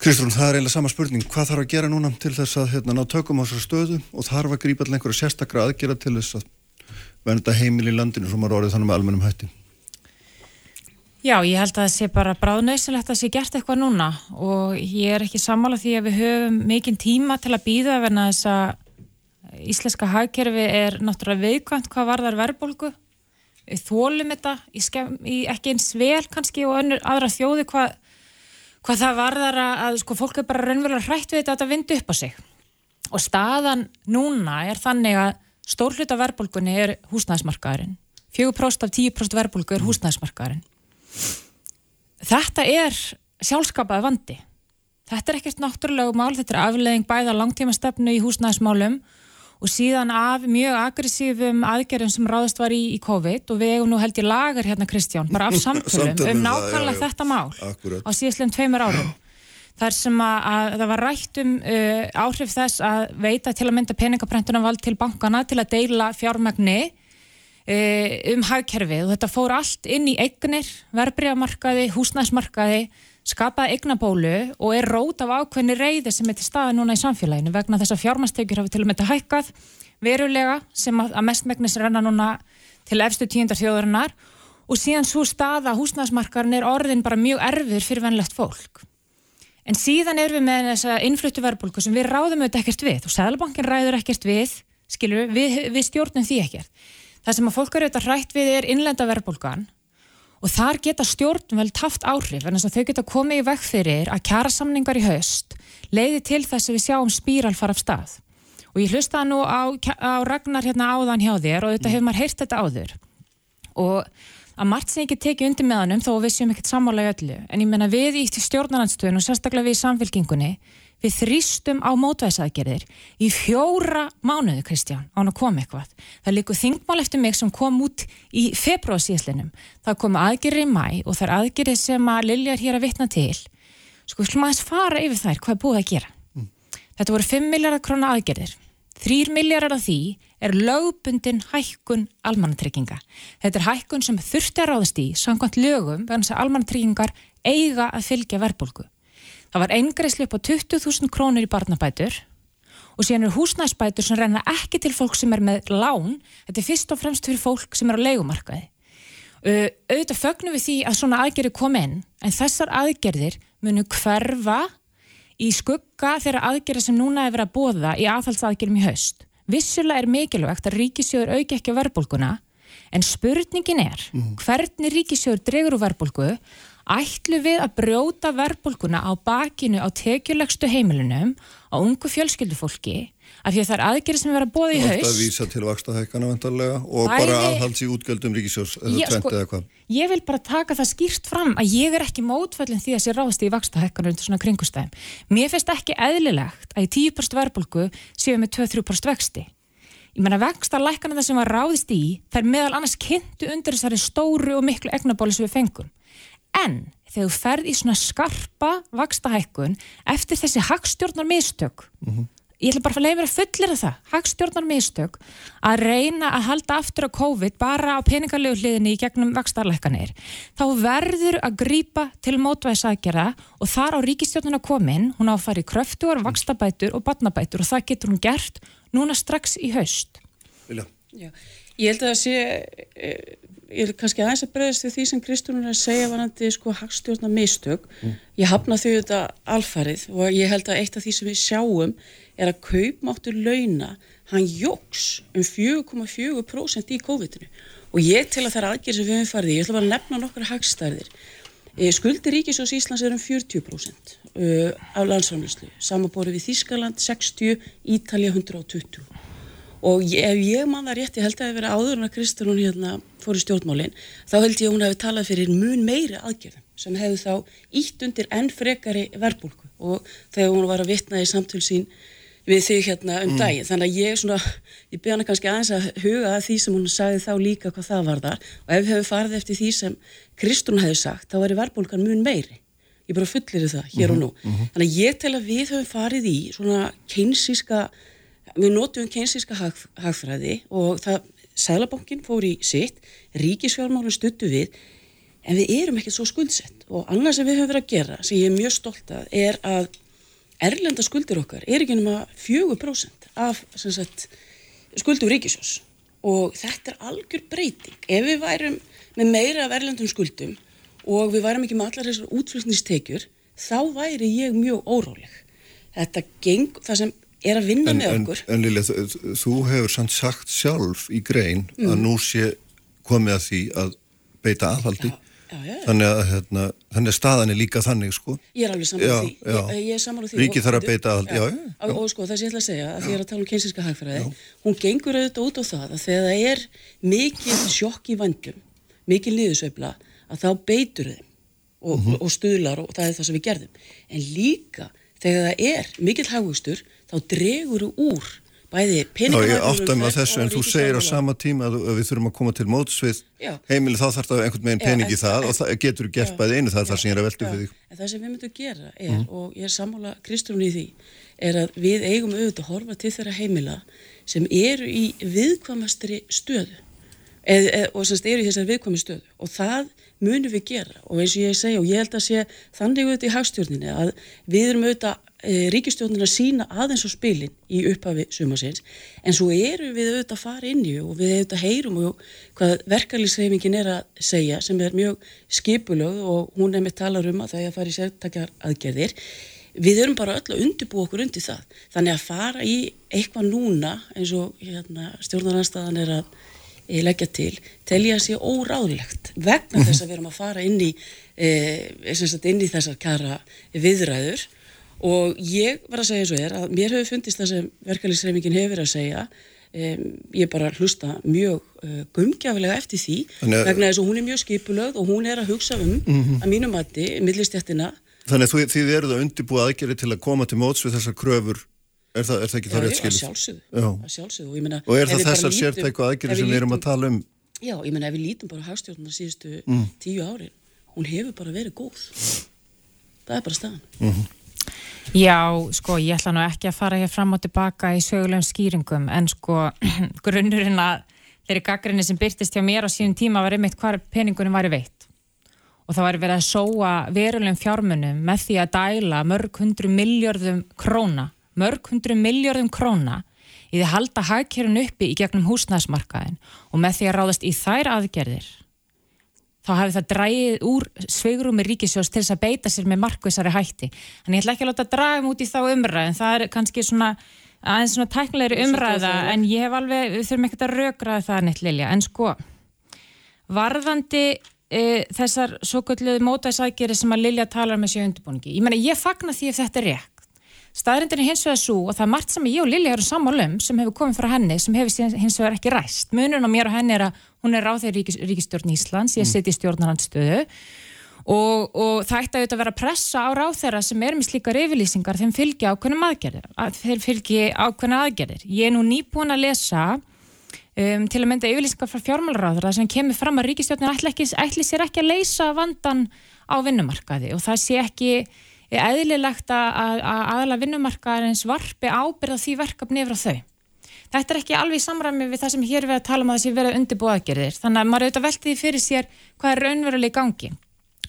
Kristrún, það er eiginlega sama spurning. Hvað þarf að gera núna til þess að hérna, ná tökum á þessar stöðu og þarf að grípa til einhverja sérstakra aðgera til þess að venda heimil í landinu sem er orðið þannig með almennum hætti? Já, ég held að það sé bara bráðnausilegt að það sé gert eitthvað núna og ég er ekki sammála því að við höfum mikinn tíma til að býða að þess að íslenska hagkerfi er náttúrulega veikvæmt hvað varðar verðbólgu þólum þetta í skef, í ekki eins vel kannski og önnur aðra þjóði hvað, hvað það varðar að, að sko, fólk er bara raunverulega hrætt við þetta að vinda upp á sig og staðan núna er þannig að stórluta verðbólgunni er húsnæðismarkaðurinn 4% af 10% verðbólgu er húsnæðismarkaðurinn Þetta er sjálfskapaði vandi. Þetta er ekkert náttúrulega mál, þetta er aflegging bæða langtíma stefnu í húsnæðismálum og síðan af mjög aggressífum aðgerðum sem ráðast var í, í COVID og við eigum nú held í lagar hérna Kristján, bara af *laughs* samtölum um nákvæmlega þetta mál Akkurat. á síðastleginn tveimur árum. Þar sem að, að það var rætt um uh, áhrif þess að veita til að mynda peningaprentunarvald til bankana til að deila fjármagni uh, um hagkerfið og þetta fór allt inn í eignir, verbriðamarkaði, húsnæsmarkaði, skapaði eignabólu og er rót af ákveðni reyði sem er til staða núna í samfélaginu vegna þess að fjármastekjur hafi til að mynda hækkað verulega sem að, að mestmægnis renna núna til efstu tíundar þjóðarinnar og síðan svo staða húsnæsmarkaðin er orðin bara mjög erfir fyrir vennlegt fólk. En síðan erum við með þessa innfluttu verbulgu sem við ráðum auðvitað ekkert við og Sæðalbankin ræður ekkert við, skilur við, við stjórnum því ekkert. Það sem að fólk eru auðvitað rætt við er innlenda verbulgan og þar geta stjórnveld haft áhrif en þess að þau geta komið í veg fyrir að kjara samningar í haust leiði til þess að við sjáum spíral fara af stað. Og ég hlusta nú á, á Ragnar hérna áðan hjá þér og auðvitað hefur maður heyrt þetta áður og að margt sem ekki tekið undir með hannum þó við séum ekkert sammála í öllu en ég menna við í stjórnarlandstöðun og sérstaklega við í samfélkingunni við þrýstum á mótvæðsaðgerðir í fjóra mánuðu Kristján án að koma eitthvað. Það líku þingmál eftir mig sem kom út í februarsíslinum. Það komu aðgerðir í mæ og það er aðgerðir sem að Lilja er hér að vitna til. Sko, við slúmum aðeins fara yfir þær hvað er búið að gera. Mm. Þetta voru 5 miljardar krónar aðgerðir. 3 miljardar af því er lögbundin hækkun almannatrygginga. Þetta er hækkun sem þurfti að ráðast í samkvæmt lögum vegna að almannatryggingar eiga að fylgja verbulgu. Það var eingreisli upp á 20.000 krónur í barnabætur og síðan eru húsnæsbætur sem reyna ekki til fólk sem er með lán, þetta er fyrst og fremst fyrir fólk sem er á leikumarkaði. Uh, auðvitað fögnum við því að svona aðgerði kom inn, en þessar aðgerðir munu hverfa í skugga þeirra aðgerði sem núna er verið að bóða í aðhalsaðgerðum í haust. Vissulega er mikilvægt að ríkisjóður auki ekki verbulguna en spurningin er mm. hvernig ríkisjóður dregur úr verbulgu ætlu við að brjóta verbulguna á bakinu á tekjulegstu heimilunum á ungu fjölskyldufólki af því að það er aðgerið sem er að bóða í haust. Það vísa til vaksta hækkana vantarlega og Bæði, bara aðhalds í útgjöldum ríkisjós eða hvað. Ég vil bara taka það skýrt fram að ég er ekki mótfællin því að sé ráðast í vaksta hækkana undir svona kringustæðum. Mér finnst ekki eðlilegt að í 10% verbulgu séum við 2-3% vexti. Ég menna vexta lækana það sem var ráðist í þær meðal annars kynntu undir þessari stóru og miklu egnabóli sem við fengum. En þegar þú ferð í svona skarpa vaksta hækkun eftir þessi hagstjórnar mistök mm -hmm ég ætla bara að leiða mér að fullera það, hagstjórnar mistök, að reyna að halda aftur á COVID bara á peningarlegu hliðinni í gegnum vakstarleikanir, þá verður að grýpa til mótvæðisækjara og þar á ríkistjórnuna komin, hún á að fara í kröftuar, vakstabætur og badnabætur og það getur hún gert núna strax í haust. Vilja? Já, ég held að það sé... Ég er kannski aðeins að bregðast við því sem Kristúnur er að segja varandi sko hagstjórna mistök mm. ég hafna þau þetta alfarið og ég held að eitt af því sem við sjáum er að kaupmáttur launa hann jóks um 4,4% í COVID-19 og ég til að það er aðgerð sem við hefum farið ég ætla bara að nefna nokkru hagstærðir. Eh, skuldir Ríkisós Íslands er um 40% uh, af landsframlöslu samanborið við Þískaland 60, Ítalja 120 og ég, ef ég man það rétt, ég held að það hefur verið áður en að Kristján hún hérna fór í stjórnmálinn þá held ég að hún hefði talað fyrir mun meiri aðgerðum sem hefði þá ítt undir enn frekari verbulgu og þegar hún var að vitna í samtöl sín við þig hérna um mm. daginn. Þannig að ég svona, ég beða hana kannski aðeins að huga að því sem hún sagði þá líka hvað það var þar. Og ef við hefum farið eftir því sem Kristján hefði sagt, þá er verbulgan mun meiri. Ég bara fullir það hér og nú. mm -hmm. að ég tel að við svona keinsíska hag, hagfræði og það, Sælabankin fór í sitt, ríkisfjármálun stuttu við, en við erum ekki svo skuldsett og annað sem við höfum verið að gera, sem ég er mjög stolt að, er að erlenda skuldir okkar er ekki náma 4% af sagt, skuldum ríkisjós og þetta er algjör breyting. Ef við værum með meira af erlendum skuldum og við værum ekki með allar þessar útflutnistekjur, þá væri ég mjög óráleg. Þetta geng, það sem er að vinna en, með okkur. En, en Lilja, þú, hefur sann sagt sjálf í grein mm. að nú sé komið að því að beita aðhaldi. Já, já, já, þannig að hérna, þannig að staðan er líka þannig sko. Ég er alveg saman á því. Ég, ég er saman á því. Ríkið þarf að beita aðhaldi. Og, og sko það sem ég ætla að segja, að því að tala um kynsinska hagfræði, hún gengur auðvitað út á það að þegar það er mikið sjokk í vandum, mikið liðusveifla, að þá beitur þeim og, mm -hmm. og stuðlar og það er það sem við gerðum. En líka þegar það er mikill hagustur þá dregur þú úr bæði Já, mig á þessu en þú segir á sama tíma að við þurfum að koma til mótsvið heimili þá þarf það einhvern veginn peningi Já, það en, og það getur gert bæði einu það er það sem ég er að velta fyrir því. En það sem við myndum gera er, mm. og ég er sammála Kristrún í því, er að við eigum auðvitað að horfa til þeirra heimila sem eru í viðkvamastri stöðu. Eð, eð, og semst eru í þessari viðkvami stöðu. Og það munum við gera. Og eins og ég segja og ég held að sé þannig auðvitað í hagstjórnini að við erum auðvitað e, ríkistjórnina sína aðeins á spilin í upphafi sumasins en svo eru við auðvitað að fara inn í og við auðvitað heyrum og hvað verkefliðsreifingin er að segja sem er mjög skipulög og hún er með talar um að það er að fara í sértakjar aðgerðir. Við erum bara öll að undirbú okkur undir það. Þannig að fara í eitthvað núna eins og hérna, stjórnarnarstaðan er að e, leggja til telja að sé óráðlegt vegna -hmm. þess að við erum að fara inn í, e, inn í þessar kara viðræður og ég var að segja eins og er að mér hefur fundist það sem verkefliðsreifingin hefur að segja um, ég bara hlusta mjög uh, gumgjafilega eftir því Þannig, vegna þess að hún er mjög skipulögð og hún er að hugsa um mm -hmm. að mínum mati, millistjættina Þannig að þið eruð að undirbúa aðgerði til að koma til móts við þessar kröfur Er það, er það ekki það rétt skilt? Já, sjálfsögðu. sjálfsögðu. Og, meina, og er það þessar sértæku aðgerði sem við erum að tala um? Já, ég menna ef við lítum bara hagstjórnuna síðustu mm. tíu ári, hún hefur bara verið góð. Það er bara staðan. Mm -hmm. Já, sko, ég ætla nú ekki að fara hér fram og tilbaka í sögulegum skýringum, en sko, *clears throat* grunnurinn að þeirri gaggrinni sem byrtist hjá mér á sínum tíma var einmitt hvar peningunum væri veitt. Og það væri verið að sóa verulegum fjármunum með því að dæla mörg hundru miljardum króna mörg hundru miljardum króna í því að halda hagkerun uppi í gegnum húsnæðsmarkaðin og með því að ráðast í þær aðgerðir þá hafi það dræðið úr sveigrumi ríkisjós til þess að beita sér með markvisari hætti. Þannig ég ætla ekki að láta draga múti í þá umræðin, það er kannski svona aðeins svona tæknilegri umræða en ég hef alveg, við þurfum ekkert að raugraða það neitt Lilja, en sko varðandi e, þessar svo kölluði mótæsækjari sem að Lilja talar með sér undirbúningi, ég menna ég fagna því ef þetta er rétt staðrindin er hins vegar svo og það er margt sem ég og Lili erum sammálum sem hefur komið frá henni sem hefur hins vegar ekki ræst. Munun á mér og henni er að hún er ráð þegar ríkis, Ríkistjórn Íslands, ég mm. seti í stjórnarandstöðu. Og, og það ætti að vera pressa á ráð þeirra sem er með slíkar yfirlýsingar þeim fylgja ákveðnum aðgerðir að þeir fylgi ákveðna aðgerðir. Ég er nú nýbúin að lesa um, til að mynda yfirlýsingar frá fjármálaráður sem kemur fram að Ríkistjórnin ætli, ekki, ætli sér ekki að leysa vandan á vinnumarkaði og það sé ekki er eðlilegt að aðala vinnumarkaðarins varpi ábyrða því verkefni yfir á þau. Þetta er ekki alveg samræmi við það sem hér við að tala um að sé verið undirbúið aðgerðir. Þannig að maður auðvitað velti því fyrir sér hvað er raunveruleg gangi.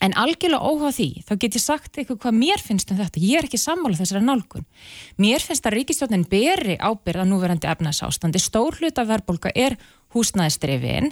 En algjörlega óháð því, þá get ég sagt eitthvað hvað mér finnst um þetta. Ég er ekki sammála þessari nálgun. Mér finnst að ríkistjónin beri ábyrða núverandi efnæsástandi. Stór hluta verðbólka er húsnæðistrefin.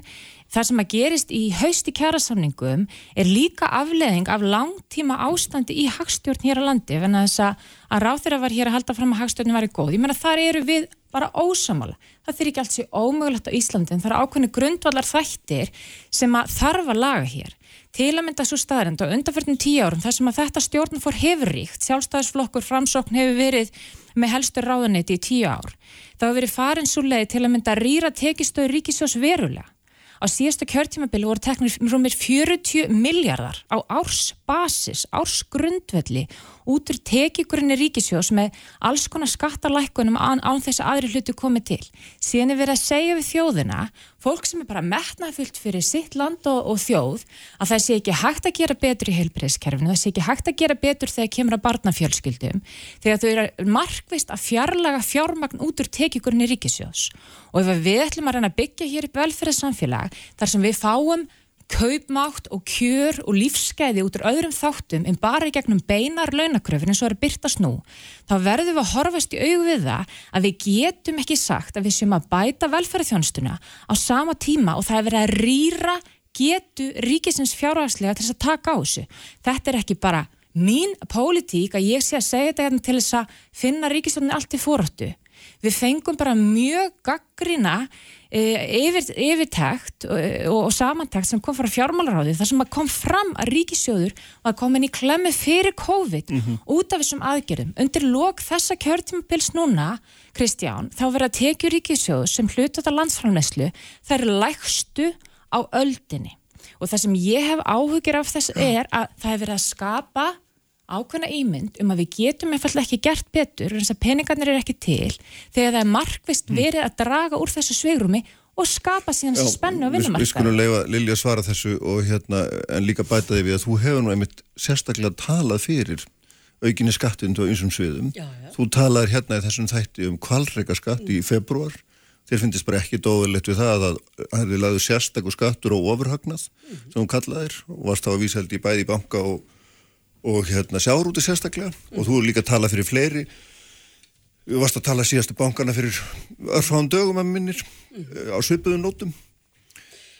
Það sem að gerist í hausti kjærasamningum er líka afleðing af langtíma ástandi í hagstjórn hér á landi en þess að ráþeira var hér að halda fram að hagstjórnum var í góð. Ég menna þar eru við bara ósamála. Það fyrir ekki allt sér ómögulegt á Íslandi en það eru ákveðni grundvallar þættir sem að þarf að laga hér. Til að mynda svo staðrind og undanfjörnum tíu árum þar sem að þetta stjórn fór hefur ríkt, sjálfstæðisflokkur framsókn hefur verið með helstur ráðanetti í tíu ár. Það hefur verið farin svo leið til að mynda að rýra tekistöðu ríkisjós verulega Á síðastu kjörtímabili voru teknir rúmir 40 miljardar á ársbasis, ársgrundvelli út úr tekigurinn í ríkisjós með alls konar skattalækkunum án, án þess að aðri hluti komið til. Síðan er verið að segja við þjóðina, fólk sem er bara metnafullt fyrir sitt land og, og þjóð, að það sé ekki hægt að gera betur í heilbreyðskerfinu, það sé ekki hægt að gera betur þegar kemur að barnafjölskyldum, þegar þau eru markvist að fjarlaga fjármagn út úr tekigurinn í ríkisjós. Og ef við ætlum að reyna að byggja hér upp velferðarsamfélag, þar sem við fáum kaupmátt og kjör og lífskeiði út úr öðrum þáttum en bara í gegnum beinar launakröfin eins og er að byrtast nú, þá verðum við að horfast í aug við það að við getum ekki sagt að við séum að bæta velferðarþjónstuna á sama tíma og það er verið að rýra getu ríkisins fjárhagslega til þess að taka á þessu. Þetta er ekki bara mín pólitík að ég sé að segja þetta hérna til þess að finna ríkistöndin allt í fórhóttu. Við fengum bara mjög gaggrina Eh, yfir, yfirtækt og, og, og samantækt sem kom frá fjármálaráði þar sem kom fram að ríkisjóður var komin í klemmi fyrir COVID mm -hmm. út af þessum aðgerðum. Undir lok þessa kjörtímapils núna, Kristján, þá verður að tekju ríkisjóður sem hluta þetta landsframneslu, það er lægstu á öldinni og það sem ég hef áhugir af þess er að það hefur verið að skapa ákveðna ímynd um að við getum einfallega ekki gert betur en þess að peningarnir er ekki til þegar það er markvist mm. verið að draga úr þessu sveigrumi og skapa síðan þessu spennu á vinnumarka. Við skulum leifa Lilja að svara þessu og hérna en líka bæta því við að þú hefur nú einmitt sérstaklega talað fyrir aukinni skattundu á einsum sviðum. Já, já. Þú talaður hérna í þessum þætti um kvalreika skatt mm. í februar. Þér finnst bara ekki dóðilegt við það að það hefði laðið sérstakku skattur og ofurhagnað mm. sem hún kallaðir og varst þá að vísa held í bæði banka og og hérna sjárúti sérstaklega mm. og þú er líka að tala fyrir fleiri við varst að tala síðastu bankana fyrir örfáðan dögum að minnir mm. á svipuðum nótum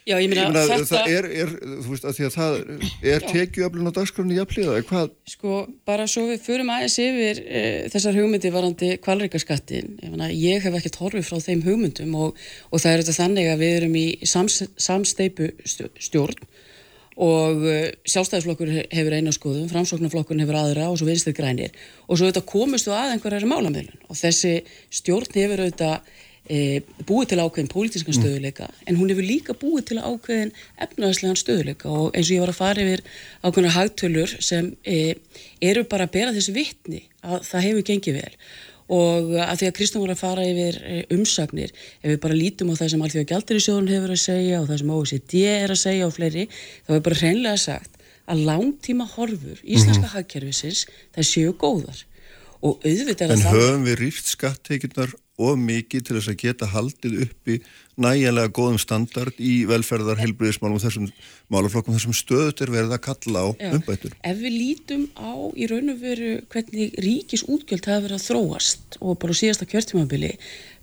Já, ég meina, ég meina þetta... það er, er, þú veist, að því að það er tekjuöflun á dagskrafni jafnlega, eða hvað? Sko, bara svo við förum aðeins yfir e, þessar hugmyndi varandi kvalreikaskattin, ég meina, ég hef ekkert horfið frá þeim hugmyndum og, og það er þetta þannig að við erum í sams, samsteipu stjórn og eh, sjálfstæðisflokkur hefur eina skoðum, framsóknarflokkur hefur aðra og svo vinstir grænir. Og svo auðvitað komistu að einhverjar málamilun og þessi stjórn hefur auðvitað e, búið til ákveðin pólitískan stöðuleika mm. en hún hefur líka búið til ákveðin efnaðslegan stöðuleika og eins og ég var að fara yfir ákveðina hagtölur sem e, eru bara að bera þessi vittni að það hefur gengið vel og að því að Kristján voru að fara yfir eh, umsagnir, ef við bara lítum á það sem Alþjóða Gjaldarísjóðun hefur að segja og það sem OECD er að segja og fleiri þá er bara hreinlega sagt að langtíma horfur íslenska mm -hmm. hagkerfisins það séu góðar og auðvitað er að það En höfum við rýft skattekinnar og mikið til þess að geta haldið uppi næjanlega góðum standard í velferðar, helbriðismálum og þessum málaflokkum, þessum stöðut er verið að kalla á Já. umbætur. Ef við lítum á í raun og veru hvernig ríkis útgjöld hafa verið að þróast og bara síðasta kjörtímabili,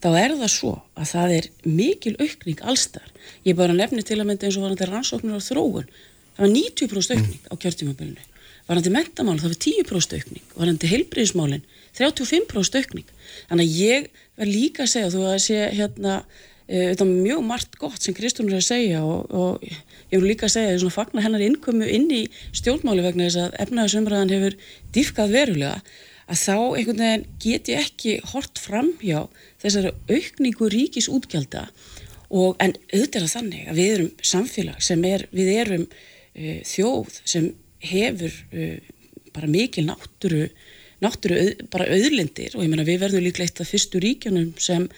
þá er það svo að það er mikil aukning allstar. Ég bara nefni til að mynda eins og varandi rannsóknir á þróun. Það var 90% aukning mm. á kjörtímabilinu. Varandi mentamál það var 10% aukning. Varandi helbriðismálinn 35% aukning. Þannig að ég verð líka að segja, þú að sé hérna, e, þetta er mjög margt gott sem Kristún er að segja og, og ég vil líka að segja, það er svona fagnar hennar innkomu inn í stjórnmáli vegna þess að efnaðarsumræðan hefur dýfkað verulega að þá einhvern veginn get ég ekki hort fram hjá þessari aukningu ríkis útgjálta og en auðvitað er það þannig að við erum samfélag sem er, við erum uh, þjóð sem hefur uh, bara mikil nátturu náttúru bara auðlindir og ég menna við verðum líklega eitt af fyrstu ríkjunum sem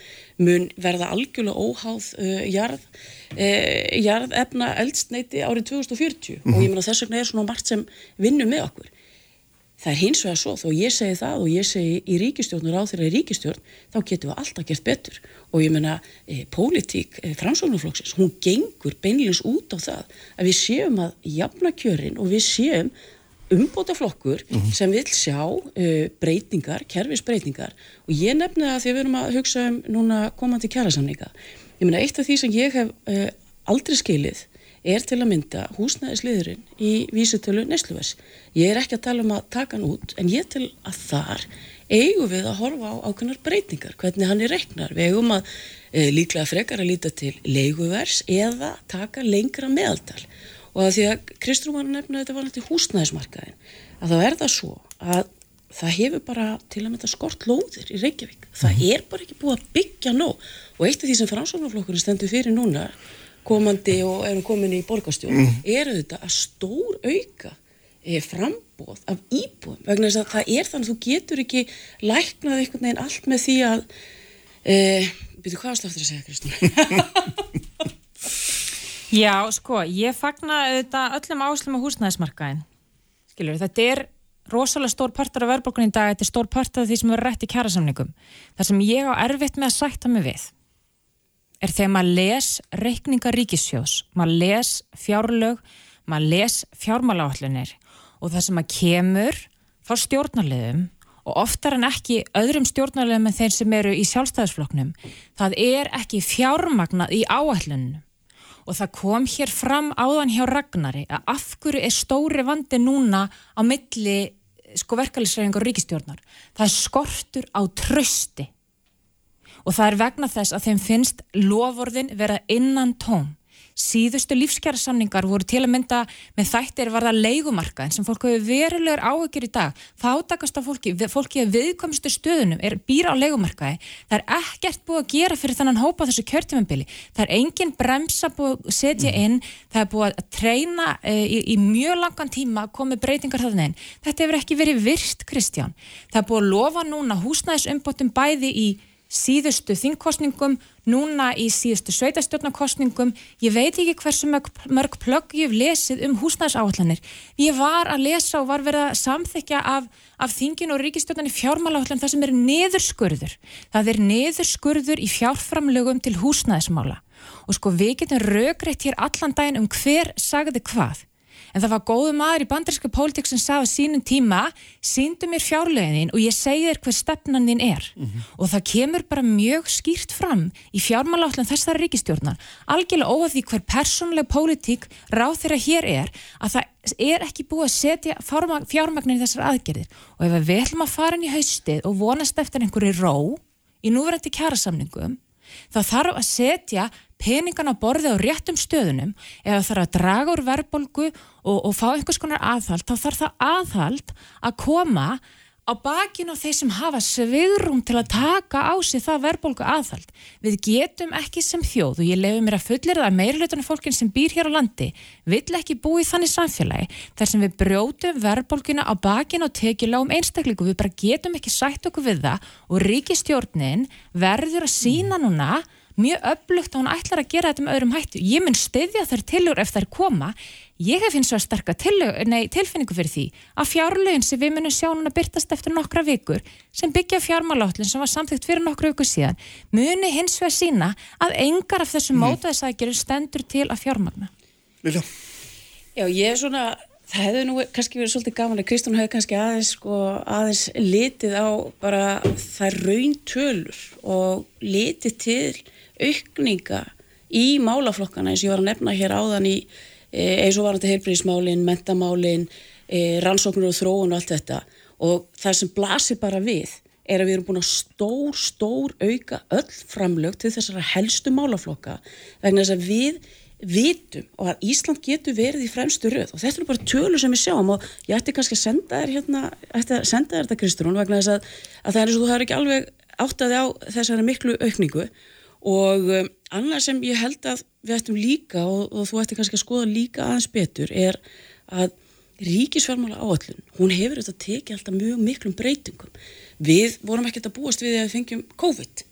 mun verða algjörlega óháð uh, jarð, uh, jarðefna eldsneiti árið 2040 mm -hmm. og ég menna þess vegna er svona margt sem vinnum með okkur. Það er hins vegar svo þó ég segi það og ég segi í ríkistjórn og ráð þeirra í ríkistjórn þá getum við alltaf gert betur og ég menna e, pólitík e, framsóknarflokksins hún gengur beinleins út á það að við séum að jafna kjörin og við séum umbótaflokkur mm -hmm. sem vil sjá uh, breytingar, kerfisbreytingar og ég nefna það því við erum að hugsa um núna komandi kjærasamninga ég meina eitt af því sem ég hef uh, aldrei skilið er til að mynda húsnæðisliðurinn í vísutölu Nesluvers. Ég er ekki að tala um að taka hann út en ég til að þar eigum við að horfa á ákveðnar breytingar, hvernig hann er reiknar. Við eigum að e, líklega frekar að líta til leiguvers eða taka lengra meðaldal og að því að Kristrúman nefna þetta var náttúrulega húsnæðismarkaðin að þá er það svo að það hefur bara til að mynda skort lóðir í Reykjavík, það mm -hmm. er bara ekki búið að byggja nóg og eitt af því sem framsóknarflokkurinn stendur fyrir núna komandi og erum komin í borgastjón mm -hmm. er auðvitað að stór auka e, frambóð af íbúðum vegna þess að það er þannig að þú getur ekki læknað einhvern veginn allt með því að e, byrju hvað sláttur að segja Kristúna *laughs* Já, sko, ég fagna auðvitað öllum áslum á húsnæðismarkaðin. Skilur, þetta er rosalega stór partur af verðbólkunni í dag, þetta er stór partur af því sem verður rætt í kjærasamningum. Það sem ég á erfitt með að sætta mig við er þegar maður les reikninga ríkissjós, maður les fjárlög, maður les fjármáláallinir og það sem að kemur frá stjórnarliðum og oftar en ekki öðrum stjórnarliðum en þeir sem eru í sjálfstæðisfloknum, það er ekki fjármagnað í áallinu og það kom hér fram áðan hjá Ragnari að af hverju er stóri vandi núna á milli sko verkefælisræðingar og ríkistjórnar. Það er skortur á trösti og það er vegna þess að þeim finnst lovorðin vera innan tóm. Síðustu lífskjærasamningar voru til að mynda með þættir varða leigumarkaðin sem fólk hefur verulegur áhugir í dag. Fátakast á fólki, fólki að viðkomstu stöðunum er býra á leigumarkaði. Það er ekkert búið að gera fyrir þannan hópa þessu kjörtímanbili, það er engin bremsa búið að setja inn. Það er búið að treyna e, í, í mjög langan tíma að komi breytingar þarna inn. Þetta hefur ekki verið virst Kristján. Það er búið að lofa núna húsnæðisumbótum bæði í síðustu þingkostningum, núna í síðustu sveitastjórnarkostningum, ég veit ekki hversu mörg, plögg ég hef lesið um húsnæðisáallanir. Ég var að lesa og var verið að samþykja af, af þingin og ríkistjórnarni fjármáláallan það sem er neðurskurður. Það er neðurskurður í fjárframlögum til húsnæðismála. Og sko við getum rögreitt hér allan daginn um hver sagði hvað en það var góðu maður í bandaríska pólitík sem sagði sínum tíma síndu mér fjárlegin og ég segi þér hver stefnan þín er mm -hmm. og það kemur bara mjög skýrt fram í fjármálállin þessari ríkistjórnar algjörlega óað því hver persónleg pólitík ráð þeirra hér er að það er ekki búið að setja fjármagnin í þessar aðgerðir og ef við ætlum að fara inn í haustið og vonast eftir einhverju ró í núverandi kjærasamningum þá þarf að setja peningan að borði á réttum stöðunum eða þarf að draga úr verðbolgu og, og fá einhvers konar aðhald þá þarf það aðhald að koma á bakinn á þeir sem hafa svigrum til að taka á sig það verðbolgu aðhald. Við getum ekki sem þjóð og ég lefi mér að fullir það að meirleitunum fólkin sem býr hér á landi vill ekki búi þannig samfélagi þar sem við brjótum verðbolguna á bakinn á tekjulegum einstakleiku. Við bara getum ekki sætt okkur við það og ríkistjórnin verður að sína núna mjög öflugt að hún ætlar að gera þetta með öðrum hættu. Ég mun stiðja þær tilur ef þær koma. Ég hef hins vegar sterka tilfinningu fyrir því að fjárlögin sem við munum sjá núna byrtast eftir nokkra vikur sem byggja fjármálállin sem var samþygt fyrir nokkra vikur síðan muni hins vegar sína að engar af þessum mm. mótaðisækjuru stendur til að fjármagna. Lilja? Já, ég er svona Það hefði nú kannski verið svolítið gaman að Kristún hefði kannski aðeins, sko, aðeins litið á bara þær rauntölur og litið til aukninga í málaflokkana eins og ég var að nefna hér áðan í eins og varandi heilbríðismálin, mentamálin, e, rannsóknur og þróun og allt þetta. Og það sem blasir bara við er að við erum búin að stór, stór auka öll framlög til þessara helstu málaflokka vegna þess að við vitum og að Ísland getur verið í fremstu röð. Og þetta er bara tölur sem við sjáum og ég ætti kannski að senda þér hérna, ætti að senda þér þetta Kristrún vegna þess að, að það er eins og þú hefur ekki alveg áttaði á þessari miklu aukningu og um, annað sem ég held að við ættum líka og, og þú ætti kannski að skoða líka aðeins betur er að ríkisfjármála áallun, hún hefur þetta tekið alltaf mjög miklum breytingum. Við vorum ekkert að búast við að við fengjum COVID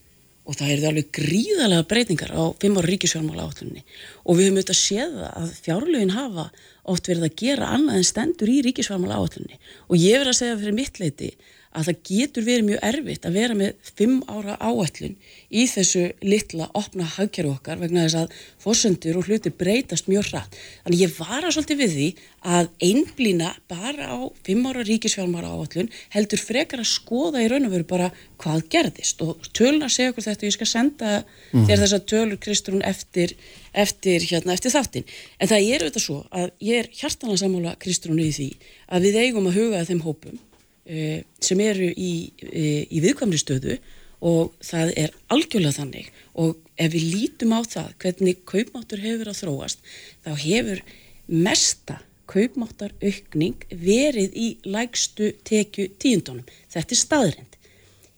og það er alveg gríðalega breytingar á fimm ára ríkisfjármála áallunni og við höfum auðvitað séð að fjárlögin hafa oft verið að gera annað en stendur í ríkisfjármála áallunni og ég verið að segja fyrir mitt leiti að það getur verið mjög erfitt að vera með fimm ára áætlun í þessu litla opna hagkjæru okkar vegna þess að fórsöndur og hluti breytast mjög hratt. Þannig ég var að svolítið við því að einblýna bara á fimm ára ríkisfjármára áætlun heldur frekar að skoða í raun og veru bara hvað gerðist og töluna segja okkur þetta og ég skal senda mm. þér þessa tölur Kristrún eftir, eftir, hérna, eftir þáttin. En það er auðvitað svo að ég er hjartanlega sammála Kristrún í því að við eigum að huga þeim hópum sem eru í, uh, í viðkvæmri stöðu og það er algjörlega þannig og ef við lítum á það hvernig kaupmáttur hefur að þróast þá hefur mesta kaupmáttar aukning verið í lægstu tekju tíundunum. Þetta er staðrind.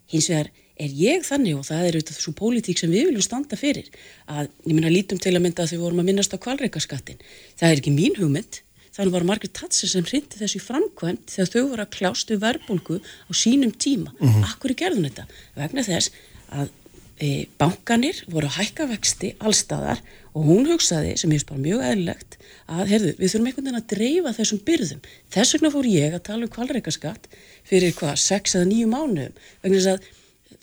Hins vegar er ég þannig og það er auðvitað þessu pólitík sem við viljum standa fyrir að ég minna lítum til að mynda að þau vorum að minnast á kvalreikaskattin. Það er ekki mín hugmynd, þannig var Margaret Thatcher sem hrindi þessu framkvæmt þegar þau voru að kljástu verbulgu á sínum tíma. Mm -hmm. Akkur er gerðun þetta? Vegna þess að e, bankanir voru að hækka vexti allstaðar og hún hugsaði, sem ég veist bara mjög eðlilegt, að heyrðu, við þurfum einhvern veginn að dreifa þessum byrðum. Þess vegna fór ég að tala um kvalreikaskatt fyrir hvað, 6 eða 9 mánuðum. Vegna þess að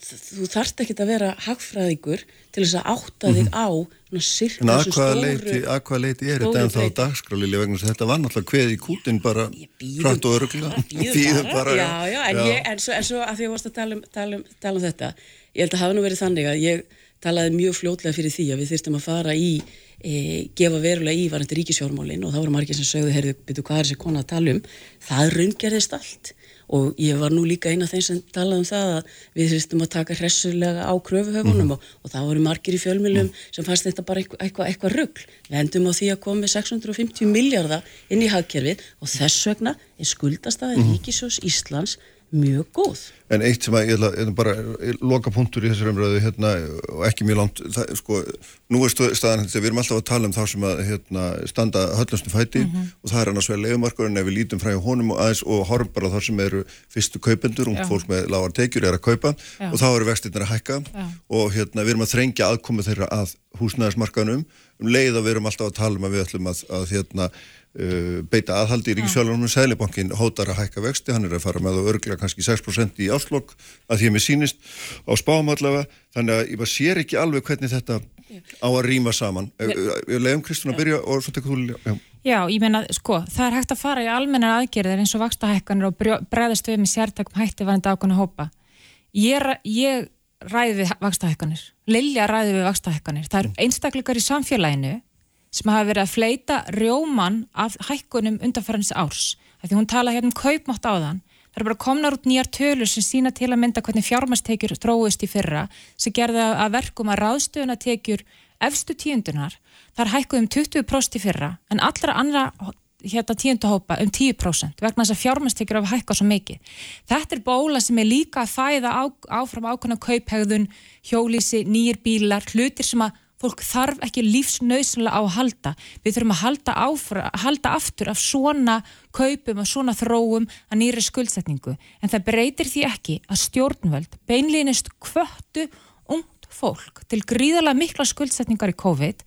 þú þarft ekki að vera hagfræðingur til þess að átta þig mhm. á en að hvaða leiti, leiti er þetta en þá dagskrálilega vegna þetta var náttúrulega hveð í kútin bara hrætt og öruglega býðum bara, já, já, en, já. Ég, en, svo, en svo að því að ég varst að tala um, tala, um, tala um þetta ég held að hafa nú verið þannig að ég talaði mjög fljótlega fyrir því að við þyrstum að fara í e, gefa verulega í varandi ríkisjórmálin og þá voru margir sem sögðu, heyrðu, byrju hvað er þessi kona að tala um? Það raungerðist allt og ég var nú líka eina þeim sem talaði um það að við þurftum að taka hressulega á kröfuhöfunum mm. og, og það voru margir í fjölmjölum mm. sem fannst þetta bara eitthvað eitthva, eitthva ruggl. Við endum á því að komi 650 miljardar inn í hagkerfið og þess vegna er skuldastæði mm. Ríkisjós Íslands mjög góð. En eitt sem að ég ætla bara loka punktur í þessar umröðu hérna, og ekki mjög langt, það, sko, nú er staðan þetta, við erum alltaf að tala um þá sem að hérna, standa höllnastum fæti mm -hmm. og það er annars vegar legumarkur en ef við lítum frá honum og aðeins og horfum bara þar sem eru fyrstu kaupendur og fólk með lágar tekjur er að kaupa Já. og þá eru vextirnir að hækka Já. og hérna, við erum að þrengja aðkomi þeirra að húsnæðismarkanum um leið að við erum alltaf að tala um að við ætlum að, að hérna, Uh, beita aðhaldi í Ríkisfjálfurnum Sælibankin hótar að hækka vexti, hann er að fara með og örglega kannski 6% í áslokk að því að mér sínist á spáum allavega. Þannig að ég bara sér ekki alveg hvernig þetta á að rýma saman. Ég leiðum Kristún að byrja og svo tekur þú já. já, ég meina, sko, það er hægt að fara í almennar aðgerðir eins og vakstahækkanir og bregðast við með sértakum hætti varandi ákvæmna hópa. Ég, ég ræði við vakstahækkanir Lilja ræði við vakstahækkanir það er einstakleikar í samfélaginu sem hafa verið að fleita rjóman af hækkunum undanfærans árs. Því hún tala hérna um kaupmátt á þann. Það er bara komnar út nýjar tölur sem sína til að mynda hvernig fjármastekjur tróðist í fyrra sem gerða að verkum að ráðstöðuna tekjur efstu tíundunar. Það er hækkuð um 20% í fyrra en allra andra hérna tíundahópa um 10% vegna þess að fjármastekjur hafa hækkað svo mikið. Þetta er bóla sem er líka að fæða á, áfram ákvæmna kauphegðun, hjólísi, nýjir bílar, hlutir sem að fólk þarf ekki lífsnauðsynlega á að halda við þurfum að halda, áfra, halda aftur af svona kaupum af svona þróum að nýri skuldsetningu en það breytir því ekki að stjórnvöld beinlýnist kvöttu fólk til gríðalega mikla skuldsetningar í COVID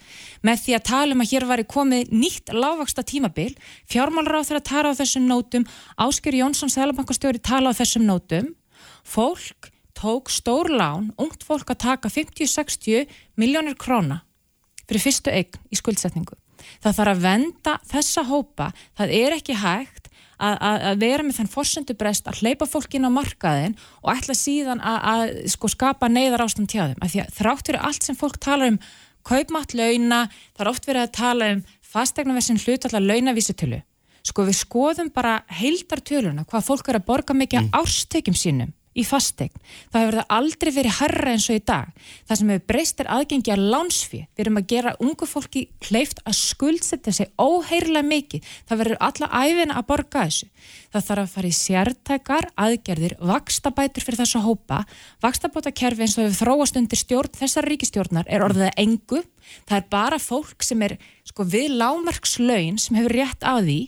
með því að tala um að hér var komið nýtt lágvaksta tímabil fjármálur á þeirra tala á þessum nótum Ásker Jónsson, Sælabankastjóri tala á þessum nótum. Fólk tók stór lán, ungt fólk að taka 50-60 miljónir króna fyrir fyrstu eign í skuldsetningu. Það þarf að venda þessa hópa, það er ekki hægt að, vera með þenn fórsöndubrest að hleypa fólkin á markaðin og ætla síðan að, sko, skapa neyðar ástand hjá þeim. Því að þrátt fyrir allt sem fólk tala um kaupmatt launa, það er oft verið að tala um fastegnaversin hlutallar launavísutölu. Sko við skoðum bara heildartöluna hvað fólk er að borga mikið mm. ástökjum sínum í fastegn. Það hefur það aldrei verið herra eins og í dag. Það sem hefur breyst er aðgengi að lánsfið. Við erum að gera ungu fólki kleift að skuldsetja sig óheirilega mikið. Það verður alla æfina að borga þessu. Það þarf að fara í sértækar, aðgerðir, vakstabætur fyrir þessu hópa. Vakstabótakerfi eins og hefur þróast undir stjórn þessar ríkistjórnar er orðið engu. Það er bara fólk sem er sko, við lámarkslaun sem hefur rétt á því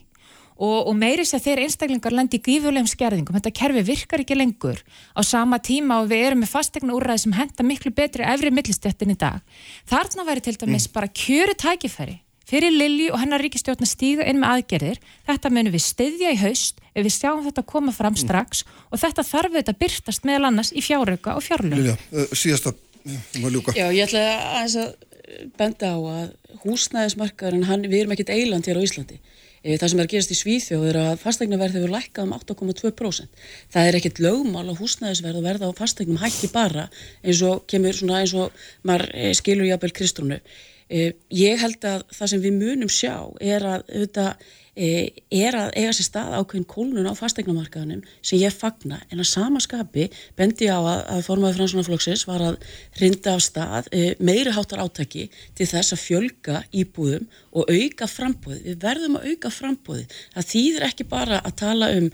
og, og meiris að þeir einstaklingar lendi í gífulegum skerðingum, þetta kerfi virkar ekki lengur á sama tíma og við erum með fastegna úrræði sem henda miklu betri efri millistjöttin í dag. Þarna væri til dæmis mm. bara kjöru tækifæri fyrir Lilji og hennar ríkistjórn að stíga inn með aðgerðir, þetta munum við stiðja í haust ef við sjáum þetta koma fram mm. strax mm. og þetta þarf við að byrtast meðal annars í fjárauka og fjárlög. Lilja, uh, síðasta, um að ljúka. Já, ég ætla að benda á að húsnæðismarkaðurinn, við erum ekkit eiland hér á Íslandi Eh, það sem er að gerast í Svíþjóð er að fastegnaverð hefur lækkað um 8,2%. Það er ekkert lögmál á húsnæðisverð og verða á fastegnum hætti bara eins og kemur svona eins og maður eh, skilur jábel Kristrúnu. Eh, ég held að það sem við munum sjá er að auðvitað er að eiga sér stað ákveðin kólnun á fastegnamarkaðunum sem ég fagna en að samaskapi bendi á að, að formaði fransunarflokksins var að rinda af stað e, meiri háttar átaki til þess að fjölga íbúðum og auka frambóði. Við verðum að auka frambóði. Það þýðir ekki bara að tala um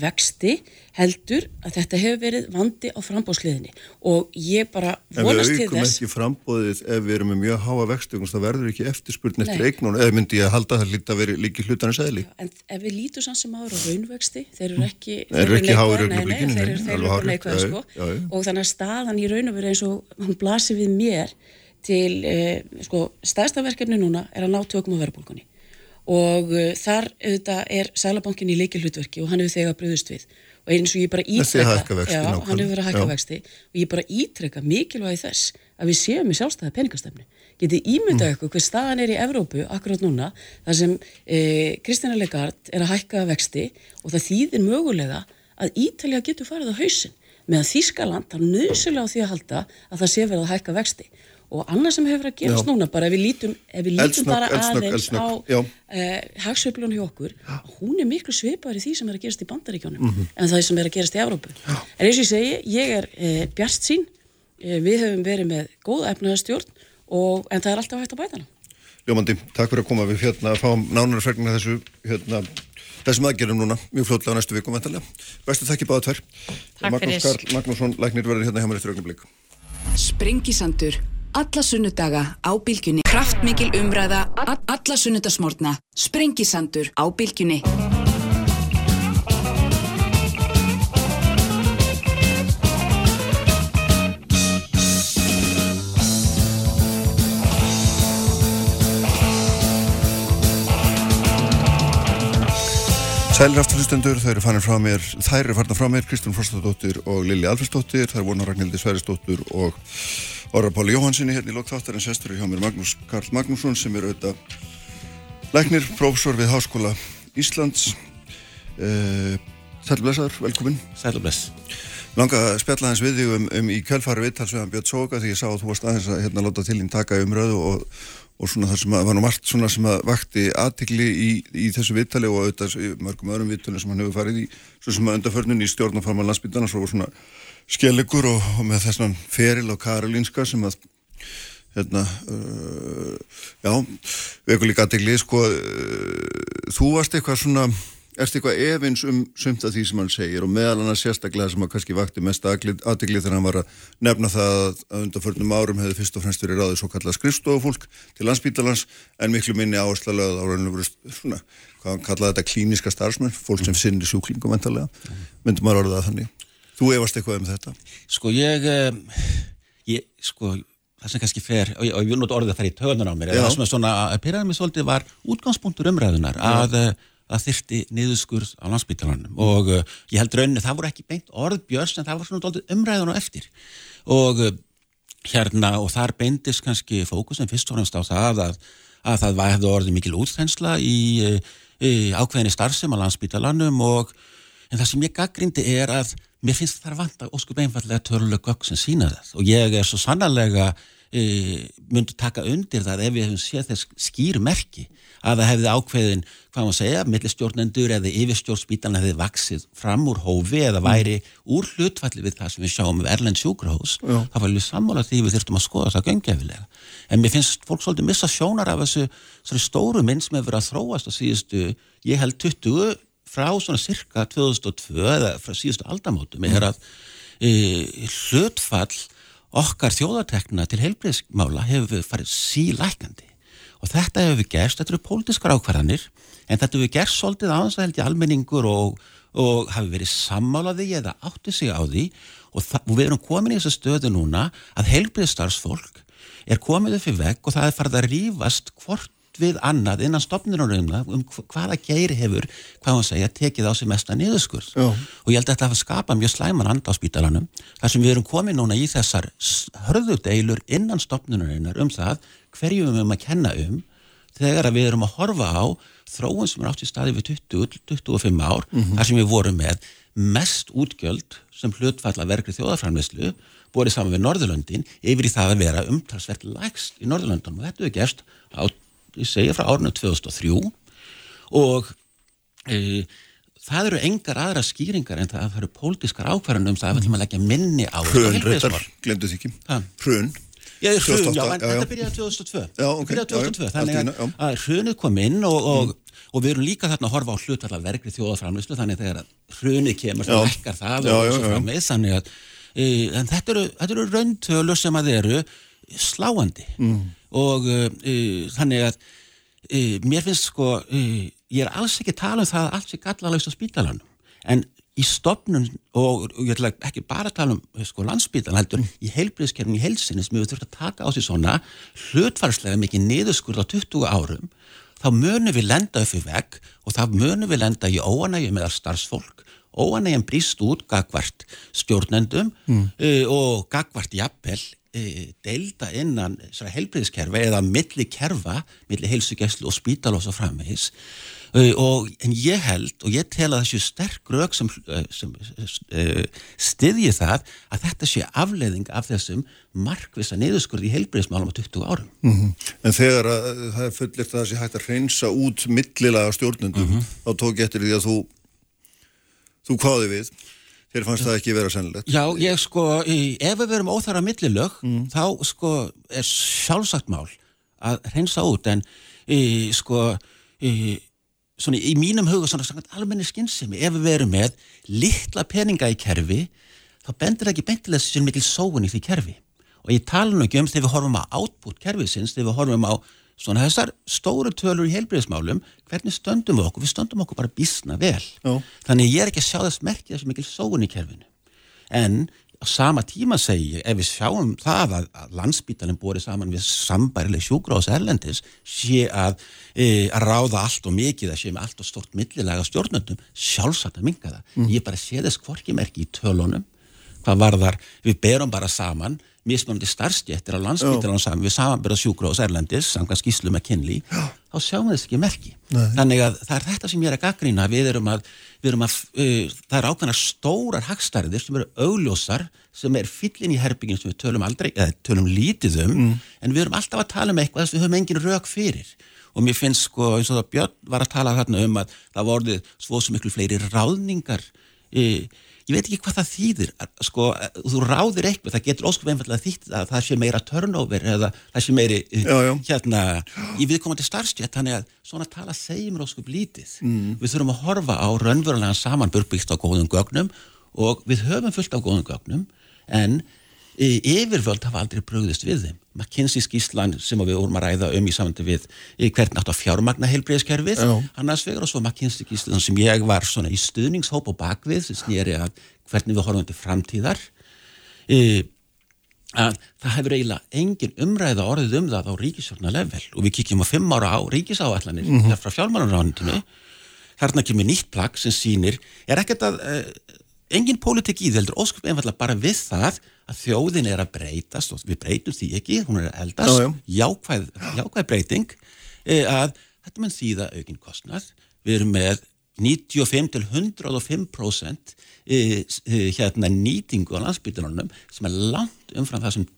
vexti heldur að þetta hefur verið vandi á frambóðsliðinni og ég bara vonast til þess. En við aukum ekki frambóðið ef við erum með mjög háa vexti það verður ekki eftirspurn eftir eignun eða myndi ég að halda það lítið að vera líki hlutanins eðli. Já, en ef við lítum sann sem ára á raunvexti, þeir eru ekki þeir eru ekki háir augnablikinu þeir eru neikvæð sko. og þannig að staðan í raunveru eins og hún blasir við mér til eh, sko staðstafverkefni núna er að ná tökum á verðbólkunni og uh, þar auðvitað er Sælabankin í leikil hlutverki og hann hefur þegar bröðust við. Og eins og ég bara ítreka já, hann hefur verið að hækka vexti. Og ég bara ítreka mikilvægi þess að við séum í sjálfstæða peningastefnu getið ímyndað ykkur mm. hver staðan er í Evrópu akkurát núna þar sem eh, Kristina Legard er að hækka vexti og það þýðir mögulega að Ítalja getur farið á hausin meðan Þískaland har nöðslega á því að halda að það sé verið að hækka vexti og annað sem hefur að gerast Já. núna bara ef við lítum, ef við lítum eldsnögg, bara eldsnögg, aðeins eldsnögg. á Já. uh, hagsveiflunum hjá okkur hún er miklu svipar í því sem er að gerast í bandaríkjónum Mhm. en það sem er að gerast í Evrópu en eins og ég segi, ég er uh, bjart sín uh, við höfum verið með góð efnaðarstjórn og, en það er alltaf hægt að bæta hana Ljómandi, takk fyrir að koma við hérna að fá nánar fregnir þessu hérna þessum aðgerðum núna, mjög fljótlega á næstu vikum vantarlega. Bestu þakki báða tvær Takk Magnús fyrir. Karl Magnússon, læknir verður hérna hjá mér eftir augnablik Sprengisandur. Alla sunnudaga á bylgjunni. Kraftmikil umræða. Alla sunnudagsmórna. Sprengisandur á bylgjunni. Sælir afturlustendur, þau eru farin frá mér, þær eru farin frá mér, Kristján Frostadóttir og Lili Alfredsdóttir, er vonar Ragnhildi Sværisdóttir og Orra Páli Jóhansinni hérna í lokþáttar en sestur er hjá mér Magnús Karl Magnússon sem er auðvitað læknir, prófessor við Háskóla Íslands. Uh, Sælir blessaður, velkomin. Sæl og bless. Langa að spjalla hans við þig um, um í kjölfari viðtalsveðan Björn Sóka því ég sá að þú varst aðeins að hérna láta til þín taka umröðu og, og svona það sem að var nú margt svona sem að vakti aðtikli í, í þessu viðtali og auðvitað mörgum öðrum viðtali sem hann hefur farið í svo sem að undarförnun í stjórnafarma landsbytana svo svona skelikur og, og með þessan feril og Karolinska sem að hérna uh, já, eitthvað líka aðtikli sko, uh, þú varst eitthvað svona erst eitthvað efins um sumt af því sem hann segir og meðal hann sérstaklega sem að kannski vakti mest aðtikli þegar hann var að nefna það að undanförnum árum hefði fyrst og fremst verið ráðið svo kallað skrifstofufólk til landsbítalans en miklu minni áhersla lögð á rauninu svona, hvað hann kallaði þetta klíniska starfsmenn, fólk sem sinni sjúklingum mentalega, myndum maður orðað það þannig Þú efast eitthvað um þetta? Sko ég, um, ég sko, það sem kannski fer, og ég, og ég vil nota orðið að fara í tögunar á mér, Já. það sem er svona að pyrraði mig svolítið var útgangspunktur umræðunar að, uh, að þyrti niðurskurð á landsbytalanum og uh, ég held rauninni það voru ekki beint orð björs en það var svona umræðun á eftir. Og uh, hérna og þar beindist kannski fókusin fyrst og fremst á það að, að það hefði orðið mikil útþensla í, uh, í ákveðinni starfsem á landsbytalanum og En það sem ég gaggrindi er að mér finnst það að vanta óskup einfallega töluleg gögg sem sína það. Og ég er svo sannarlega e, myndi taka undir það ef við hefum séð þess skýr merki að það hefði ákveðin, hvað maður segja, millistjórnendur eða yfirstjórnspítalna hefði vaksið fram úr hófi eða væri úr hlutfalli við það sem við sjáum með Erlend sjúkrahús, það var alveg sammála því við þurftum að skoða það göngefilega. En mér finnst fólk svolítið missa sjónar af þessu stóru mynd sem hefur verið að þróast á síðustu, ég held 20 frá svona cirka 2002 eða frá síðustu aldamótum er að e, hlutfall okkar þjóðartekna til heilbreyðsmála hefur farið sílækandi og þetta hefur gerst, þetta eru pólitískar ákvarðanir en þetta hefur gerst svolítið aðeins að held í almenningur og, og hafi verið sammálaði eða átti sig á því. Og, og við erum komin í þessu stöðu núna að heilbreyðstarfsfólk er komið upp í vegg og það er farið að rífast hvort við annað innan stopnirunum um hv- hvaða geiri hefur, hvað hann segja, tekið á sig mesta niðurskurð. Og ég held að þetta hafa skapað mjög slæman anda á spítalanum þar sem við erum komið núna í þessar hörðudeilur innan stopninurinnar um það hverju við höfum að kenna um þegar að við erum að horfa á þróun sem er átt í staði við 20-25 ár þar sem við vorum með mest útgjöld sem hlutfalla verkri þjóðarframleyslu borið saman við Norðurlöndin yfir í það að vera umtalsvert lægst í Norðurlöndunum. Og þetta hefur gerst á, ég segja frá árinu 2003 og e, það eru engar aðra skýringar en það að það eru pólitískar ákvarðan um það að ætlum að leggja minni á heilbrigðismál. glemdu því ekki Ha? Hrun Já, hrun, 2008, já, en já, já. þetta byrjaði 2002 Já, ok, byrjaði já, já, 2002, allt þannig að, já. Mm. að hrunið kom inn og, og, og við erum líka þarna að horfa á hlutvallar verkri þjóðaframlýslu þannig þegar að hrunið kemur þá Já. hækkar það Já, og já, svo já. framvegis þannig að e, en þetta eru, eru rauntölur sem að eru sláandi mm. og e, þannig að e, mér finnst sko ég er alls ekki að tala um það að allt sé gallalaust á spítalanum en í stopnum og, og ég ætla ekki bara að tala um sko, landsbítan heldur í heilbriðskerfum í heilsinni sem við þurfum að taka á sig svona hlutfarslega mikið niðurskurð á 20 árum þá munum við lenda upp í vegg og þá munum við lenda í óanægju meðal starfsfólk óanægjum brýst út gagvart stjórnendum mm. uh, og gagvart jafnvel deilda innan helbriðskerfi eða milli kerfa, milli heilsugjæslu og spítal og framvegis e, og en ég held og ég tel að þessu sterk rauk sem, e, sem e, styðji það að þetta sé afleiðing af þessum markvisa niðurskurði í heilbriðsmálum á 20 árum. Mm -hmm. En þegar að, það er fullir það að sé hægt að reynsa út millilega stjórnundum, mm -hmm. þá tók ég eftir því að þú þú hvaði við Þér fannst það ekki vera sennilegt? Já, ég sko, ef við verum óþara millilög, mm. þá sko er sjálfsagt mál að reynsa út, en í, sko, í, svona í mínum huga svona almenni skinnsemi, ef við verum með litla peninga í kerfi, þá bendur ekki beintilega sér mikil sóun í því kerfi. Og ég tala nú ekki um þegar við horfum á átbútt kerfisins, þegar við horfum á svona þessar stóru tölur í heilbreyðismálum hvernig stöndum við okkur, við stöndum okkur bara bísna vel, Já. þannig ég er ekki að sjá þess merkja þessu mikil sóun í kerfinu en á sama tíma segi ég, ef við sjáum það að, að landsbítalinn búið saman við sambærileg sjúgráðs erlendis sé að, e, að ráða allt og mikið að sé með allt og stort millilega stjórnöndum, sjálfsagt að minga það mm. ég bara sé þess hvorki merki í tölunum hvað varðar, við berum bara saman mismunandi starfstjættir á landsbytjarnan saman við samanbyrða sjúkra og særlandis samkvæmt skíslu með kynli, þá sjáum við þess ekki merki. Nei. Þannig að það er þetta sem ég er að gaggrína, við erum að, við erum að uh, það er ákveðna stórar hagstærðir sem eru augljósar sem er fyllin í herbyggin sem við tölum aldrei, eða tölum lítið um mm. en við erum alltaf að tala um eitthvað þess að við höfum engin rauk fyrir og mér finnst sko eins og það Björn var að tala hérna um að það vorði svo miklu fleiri ráðningar í ég veit ekki hvað það þýðir sko, þú ráðir eitthvað, það getur óskum einfallega þýtt að það sé meira turnover eða það sé meiri já, já. hérna í viðkomandi starfstjætt, þannig að svona tala segjum mér óskum lítið mm. við þurfum að horfa á raunverulega samanbörbyggt á góðum gögnum og við höfum fullt af góðum gögnum en yfirvöld hafa aldrei bröðist við þeim McKinsey skíslan sem við vorum að ræða um í samandi við hvern nátt á fjármagna heilbreyðskerfið, annars vegar og svo McKinsey skíslan sem ég var svona í stuðningshóp og bakvið sem snýri að hvernig við horfum til framtíðar. E, að það hefur eiginlega engin umræða orðið um það á ríkisjórnarlevel og við kikjum á fimm ára á ríkisáallanir mm -hmm. frá fjármagnaráðnitinu þarna kemur nýtt plagg sem sýnir er ekkert að e, engin pólitik í því heldur ósköp einfallega bara við það að þjóðin er að breytast og við breytum því ekki, hún er að eldast. Já, já. Jákvæð, jákvæð breyting e, að þetta menn þýða aukinn kostnað, við erum með 95 til 105% e, e, hérna nýtingu á landsbytunum sem er langt umfram það sem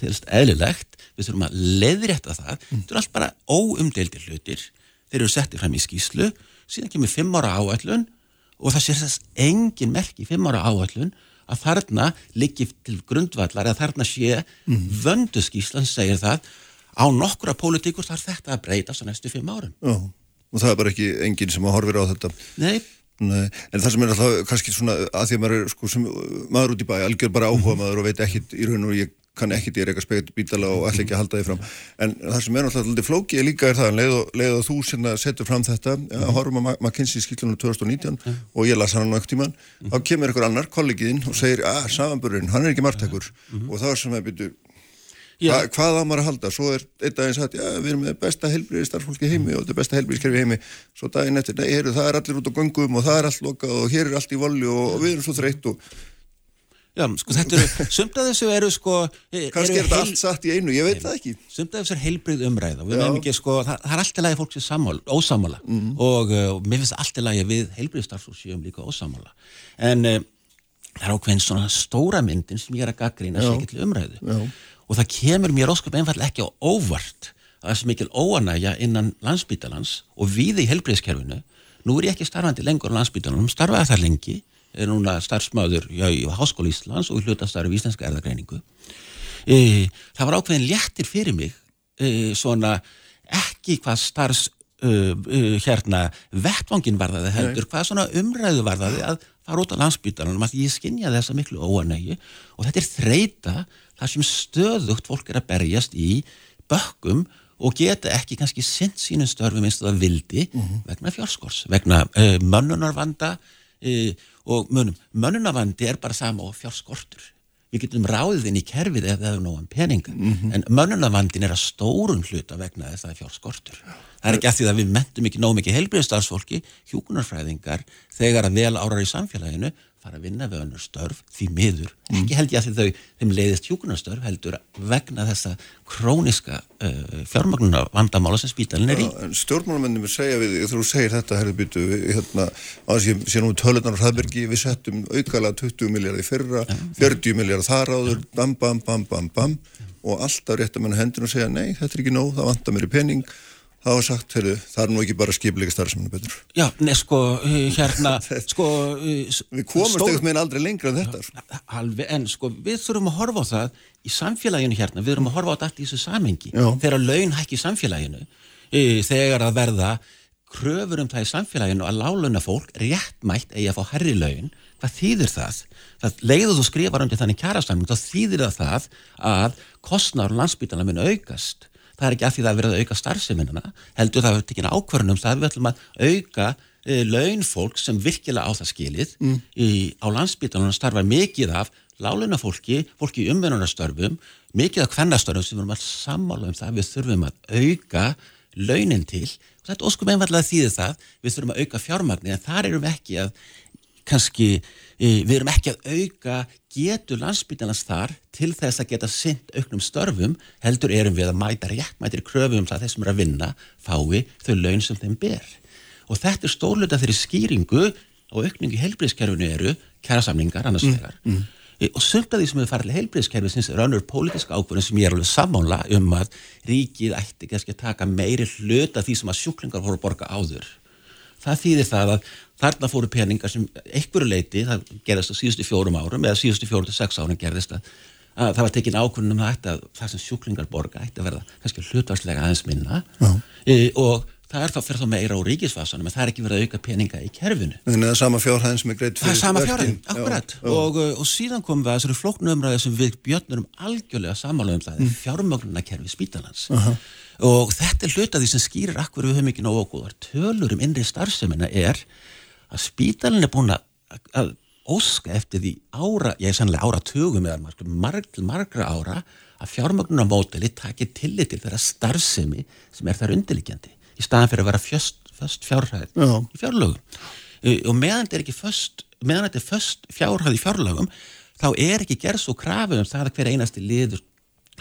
tilst eðlilegt, við þurfum að leðrétta það, mm. þetta er allt bara óumdeildir hlutir, þeir eru settið fram í skýslu, síðan kemur 5 ára áætlun og það sé þess engin merk í 5 ára áætlun að þarna liggi til grundvallar að þarna sé mm. vönduskíslan segir það á nokkura pólitíkur þarf þetta að breytast á næstu fimm árum. Já, og það er bara ekki enginn sem að horfir á þetta. Nei. Nei, en það sem er alltaf kannski svona að því að maður er sko sem maður út í bæ, algjör bara áhuga maður og veit ekkit í raun og ég kann ég er eitthvað spegit bítala og allir ekki að halda því fram en það sem er alltaf flókið líka er það leið og, leið og þú setur fram þetta að mhm. horfum að McKinsey skýtlunum 2019 mm. og ég las hann á ektíman mm. þá kemur einhver annar, kollegiðinn og segir að ah, samanburinn, hann er ekki margtækur mm. og er sem að byrju hva, hvað á maður að halda, svo er einn daginn sagt, já við erum með besta helbriði starfsfólki heimi og þetta er besta helbriðskerfi heimi svo daginn eftir, nei, heru, það er allir út á gangum og það er allt lokað og hér er allt í volli og, og við erum svo þreytt og Já, sko þetta eru, *laughs* sumt af þessu eru sko e, Kannski er þetta allt satt í einu, ég veit það ekki. Sumt af þessu er heilbrið umræða við meðum ekki sko, það, það er alltaf lagi fólk sem sammála, ósamála mm -hmm. og, uh, og mér finnst alltaf lagi við heilbriðstarfsfólk séum líka ósamála en uh, það er ákveðin svona stóra myndin sem ég er að gaggrína sér ekki til umræðu. Já. og það kemur mér ósköp einfallega ekki á óvart að það er svo mikil óanægja innan landsbítalans og við í heilbriðskerfinu nú er ég ekki starfandi lengur á landsbítalanum, starfaði það lengi er núna starfsmáður í Háskóli Íslands og hlutastarf í Íslenska erðagreiningu. E, það var ákveðin léttir fyrir mig e, svona ekki hvað starfs uh, uh, hérna vettvangin var það heldur, Nei. hvað svona umræðu var það að fara út á landsbytarnum að ég skinja þessa miklu óanægi og þetta er þreita þar sem stöðugt fólk er að berjast í bökkum og geta ekki kannski sinn sínum störfum eins og það vildi mhm. -huh. vegna fjárskors, vegna uh, mönnunarvanda uh, og munum, mönnunavandi er bara sama og fjárskortur. Við getum ráðið inn í kerfið ef það hefur nógan peninga. Mm -hmm. en mönnunavandin er að stórun hluta vegna þess að það er fjárskortur. Það er ekki að því að við mentum ekki nóg mikið helbriðstarfsfólki hjúkunarfræðingar þegar að vel árar í samfélaginu fara að vinna við önnur störf því miður, mm. ekki held ég að þau þeim leiðist hjúkunarstörf heldur vegna þessa króniska uh, fjármagnuna vandamála sem spítalinn er í ja, Stjórnmálumennum er segja við þú segir þetta, herðu byttu hérna, að sé nú tölunar á Hraðbergi við settum aukala 20 miljard í fyrra ja. 40 miljard þar áður bam bam bam bam bam og alltaf rétt að manna hendin og segja nei, þetta er ekki nóg, það vantar mér í pening þá er sagt, heyrðu, það er nú ekki bara skipleika starfseminu betur. Já, neð sko, hérna, *laughs* sko... Við komumst ekkert með einn aldrei lengra en þetta. Alveg, en sko, við þurfum að horfa á það í samfélaginu hérna, við þurfum að horfa á þetta í þessu samengi. Já. Þegar laun hækki í samfélaginu, þegar að verða kröfur um það í samfélaginu að láluna fólk réttmætt eigi að fá herri laun, hvað þýðir það? Það leiður þú skrifar undir þannig kjærasamling, þá þýðir það að kostnar landsbytana mun aukast það er ekki að því það að vera að auka starfseminuna heldur það að vera tekina ákvarðunum það við ætlum að auka e, laun fólk sem virkilega á það skilið mm. í, á landsbytunum starfar mikið af láluna fólki, fólki í umvennunarstörfum mikið af hvernastörfum sem við erum alls sammála um það við þurfum að auka launin til og þetta óskum einfallega þýðir það við þurfum að auka fjármagni en þar erum við ekki að kannski við erum ekki að auka getur landsbytjarnas þar til þess að geta synd auknum störfum heldur erum við að mæta réttmættir kröfum um það þeir sem er að vinna fái þau laun sem þeim ber. Og þetta er stórluta þeirri skýringu og aukningu helbriðskerfinu eru kærasamlingar annars mm, vegar. mm, mm. og sumt af því sem hefur farið helbriðskerfi sinns er önnur pólitísk ákvörðin sem ég er alveg sammála um að ríkið ætti kannski að taka meiri hlut af því sem að sjúklingar voru að borga áður. Það þýðir það að þarna fóru peningar sem einhverju leiti, það gerðist á síðustu fjórum árum eða síðustu fjórum til sex árum gerðist að, að það var tekin ákvörnum að, að það sem sjúklingar borga ætti að verða kannski hlutvarslega aðeins minna e, og það er þá fyrir þá meira á ríkisfasanum en það er ekki verið að auka peninga í kerfinu en það er sama fjárhæðin sem er greitt fyrir það er sama fjárhæðin, akkurat já, já. Og, uh, og síðan komum við að þessari flóknumræði sem við björnurum algjörlega samála um það mm. fjármögnunarkerfi spítalans uh -huh. og þetta er hluta því sem skýrir akkur við höfum ekki nógu okkur tölur um innri starfsemina er að spítalin er búin að óska eftir því ára, ég er sannlega ára tögum eða marg, margra ára að fjármögnunarmódeli takir tillit til þeirra starfsemi sem er þar undirlikjandi í staðan fyrir að vera fjöst, fjárhæð í fjárlögum. Og meðan þetta er ekki fjöst meðan þetta er fjöst fjárhæð í fjárlögum þá er ekki gerð svo krafið um það að hver einasti liður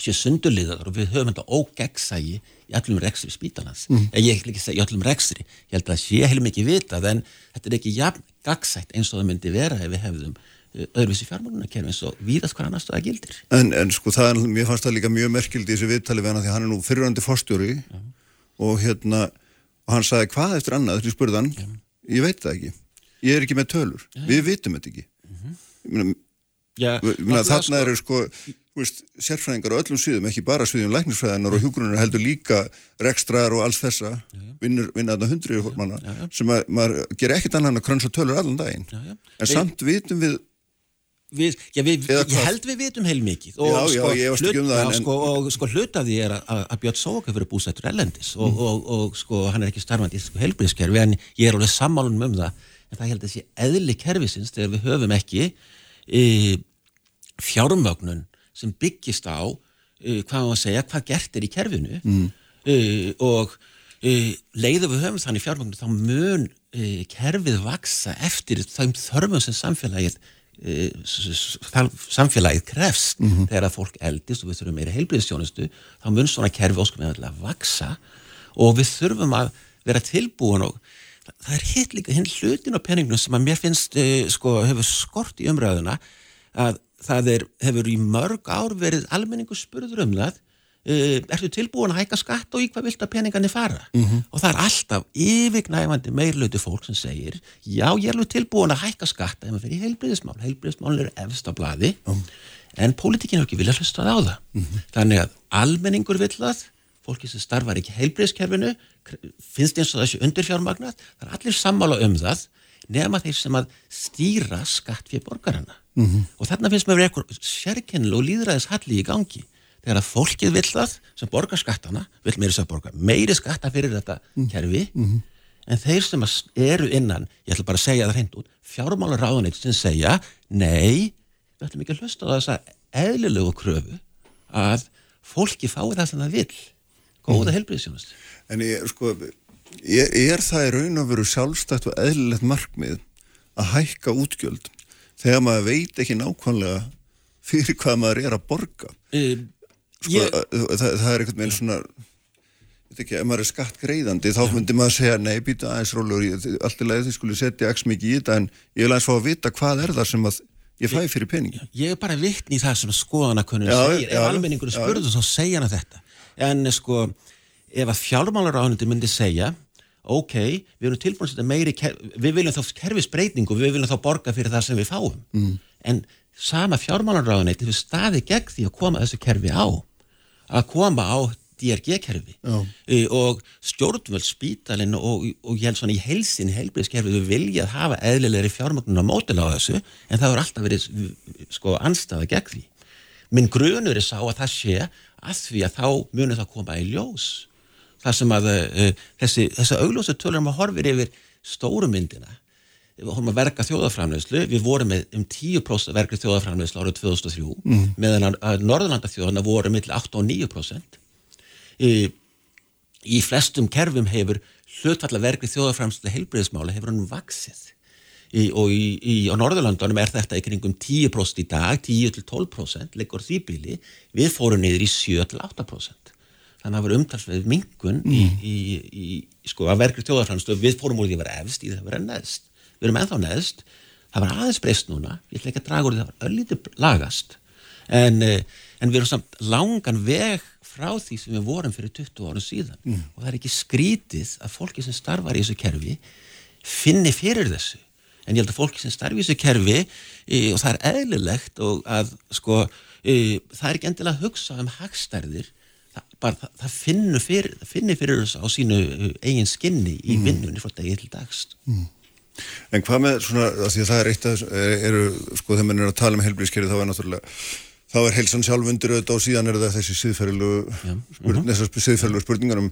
sé sundurliðar og við höfum þetta ógeggsægi í allum rekstri spítalans. Mm. ég er ekki að segja í allum rekstri. Ég held að sé heilum ekki vitað en þetta er ekki jafn gaggsætt eins og það myndi vera ef við hefðum uh, öðruvísi fjármálunarkerfi eins og víðast hvað annars það gildir. En, en sko það er, mér fannst það líka mjög merkild í þessu viðtali vegna því hann er nú fyriröndi fórstjóri uh -huh og hérna og hann sagði hvað eftir annað? Þú spurði hann, ja. ég veit það ekki. Ég er ekki með tölur, ja. við vitum þetta ekki. -hmm. myna, ja, myna, þarna eru sko veist, sérfræðingar á öllum sviðum, ekki bara sviðum læknisfræðinar og hjúgrunar heldur líka rekstraðar og alls þessa. Vinnur þarna hundrið manna sem að maður ger ekkit annan að krönsa tölur allan daginn. En samt vitum við Við, já, við, ég held við vitum heil mikið og, já, sko, já, hlut, um það, sko, og sko hlut af því er að, að Björn Sók hefur verið búsættur ellendis og, mm. og, og sko hann er ekki starfandi í sko, heilbríðskerfi en ég er alveg sammálunum um það en það held að sé eðli kervisins þegar við höfum ekki e, fjármögnun sem byggist á e, hvað maður segja, hvað gert er í kerfinu mm. e, og e, leiður við höfum þannig fjármögnun þá mun e, kerfið vaksa eftir þeim þörfum sem samfélagið E, samfélagið krefst mm -hmm. þegar að fólk eldist og við þurfum meira heilbríðstjónustu þá mun svona kerfi óskum með að vaksa og við þurfum að vera tilbúin og það er hitt líka hinn hlutin á penningnum sem að mér finnst uh, sko hefur skort í umræðuna að það er, hefur í mörg ár verið almenningu spurður um það Uh, ertu tilbúin að hækka skatt og í hvað vilt að peningarnir fara mm -hmm. og það er alltaf yfirgnæfandi meirlötu fólk sem segir já ég er alveg tilbúin að hækka skatt ef maður fyrir heilbriðismál, heilbriðismál eru efst á bladi mm. en pólitíkinu er ekki vilja hlusta á það mm -hmm. þannig að almenningur vill það fólki sem starfar ekki heilbriðiskerfinu finnst eins og þessu undirfjármagnat það er allir sammála um það nema þeir sem að stýra skatt fyrir borgarana -hmm. og þarna finnst maður eitthvað sérkennileg og líðræðis halli í gangi þegar að fólkið vill það sem borgar skattana, vill meiri sem borgar meiri skatta fyrir þetta mm. kerfi mm -hmm. en þeir sem eru innan ég ætla bara að segja það hreint út fjármálar ráðunit sem segja nei, við ætlum ekki að hlusta á þessa eðlilegu kröfu að fólki fái það sem það vil góða mm. helbriðsjónast En ég, sko, ég, er það í raun og veru sjálfstætt og eðlilegt markmið að hækka útgjöld þegar maður veit ekki nákvæmlega fyrir hvað maður er að borga? Um, sko, ég... það, það er einhvern veginn svona ekki, ef maður er skatt greiðandi þá myndir maður segja, nei, býta aðeins rólur allt í lagi þið skulle setja x mikið í þetta en ég vil aðeins fá að vita hvað er það sem að ég fæ fyrir peningi. Ég er bara vittn í það sem skoðanakunnur segir, ef almenningur spurður þá segja hana þetta, en sko ef að fjármálar ánandi myndi segja ok, við erum tilbúin að setja meiri við viljum þá kerfisbreytingu við viljum þá borga fyrir það sem við fáum. Mm. en sama fjármálar ánandi við staði gegn því að koma þessu kerfi á að koma á DRG-kerfi e, og stjórnvöld spítalinn og, og ég held svona í helsin helbriðskerfi þú viljað hafa eðlilegri fjármagnun á mótil á þessu en það voru alltaf verið sko anstaða gegn því. Minn grunur er sá að það sé að því að þá munir það koma í ljós þar sem að uh, þessi, þessi augljósa tölur maður horfir yfir stórumyndina við vorum að verka þjóðaframlegslu, við vorum með um 10% verkið þjóðaframlegslu árið 2003 mm. meðan að Norðurlanda þjóðana voru millir 8 og 9% í, í flestum kerfum hefur hlutfalla verkið þjóðaframslu heilbreyðismála hefur hann vaksið í, og í, í, á Norðurlandunum er þetta í kringum 10% í dag, 10-12% liggur því bíli, við fórum niður í 7-8% þannig að það var umtalsveið mingun mm. í sko að verkið þjóðaframslu við fórum úr því að vera efst í það að vera neðst. Við erum ennþá neðst, það var aðeins breyst núna, ég ætla ekki að draga úr því að það var öllítið lagast. En, eh, en við erum samt langan veg frá því sem við vorum fyrir 20 árum síðan. Mm. og það er ekki skrítið að fólki sem starfar í þessu kerfi finni fyrir þessu. En ég held að fólki sem starfi í þessu kerfi e, og það er eðlilegt og að sko e, það er ekki endilega að hugsa um hagstærðir bara, það, það finnir fyrir, fyrir þessu á sínu e, eigin skinni í mm. vinnunni frá degi til dagst mm. En hvað með svona, því að það er eitt að eru, sko þegar mann er að tala um helblískerfi þá er náttúrulega þá er heilsan sjálf undir auðvitað og síðan er það þessi síðferðilegu spurning, uh -huh. spurningar um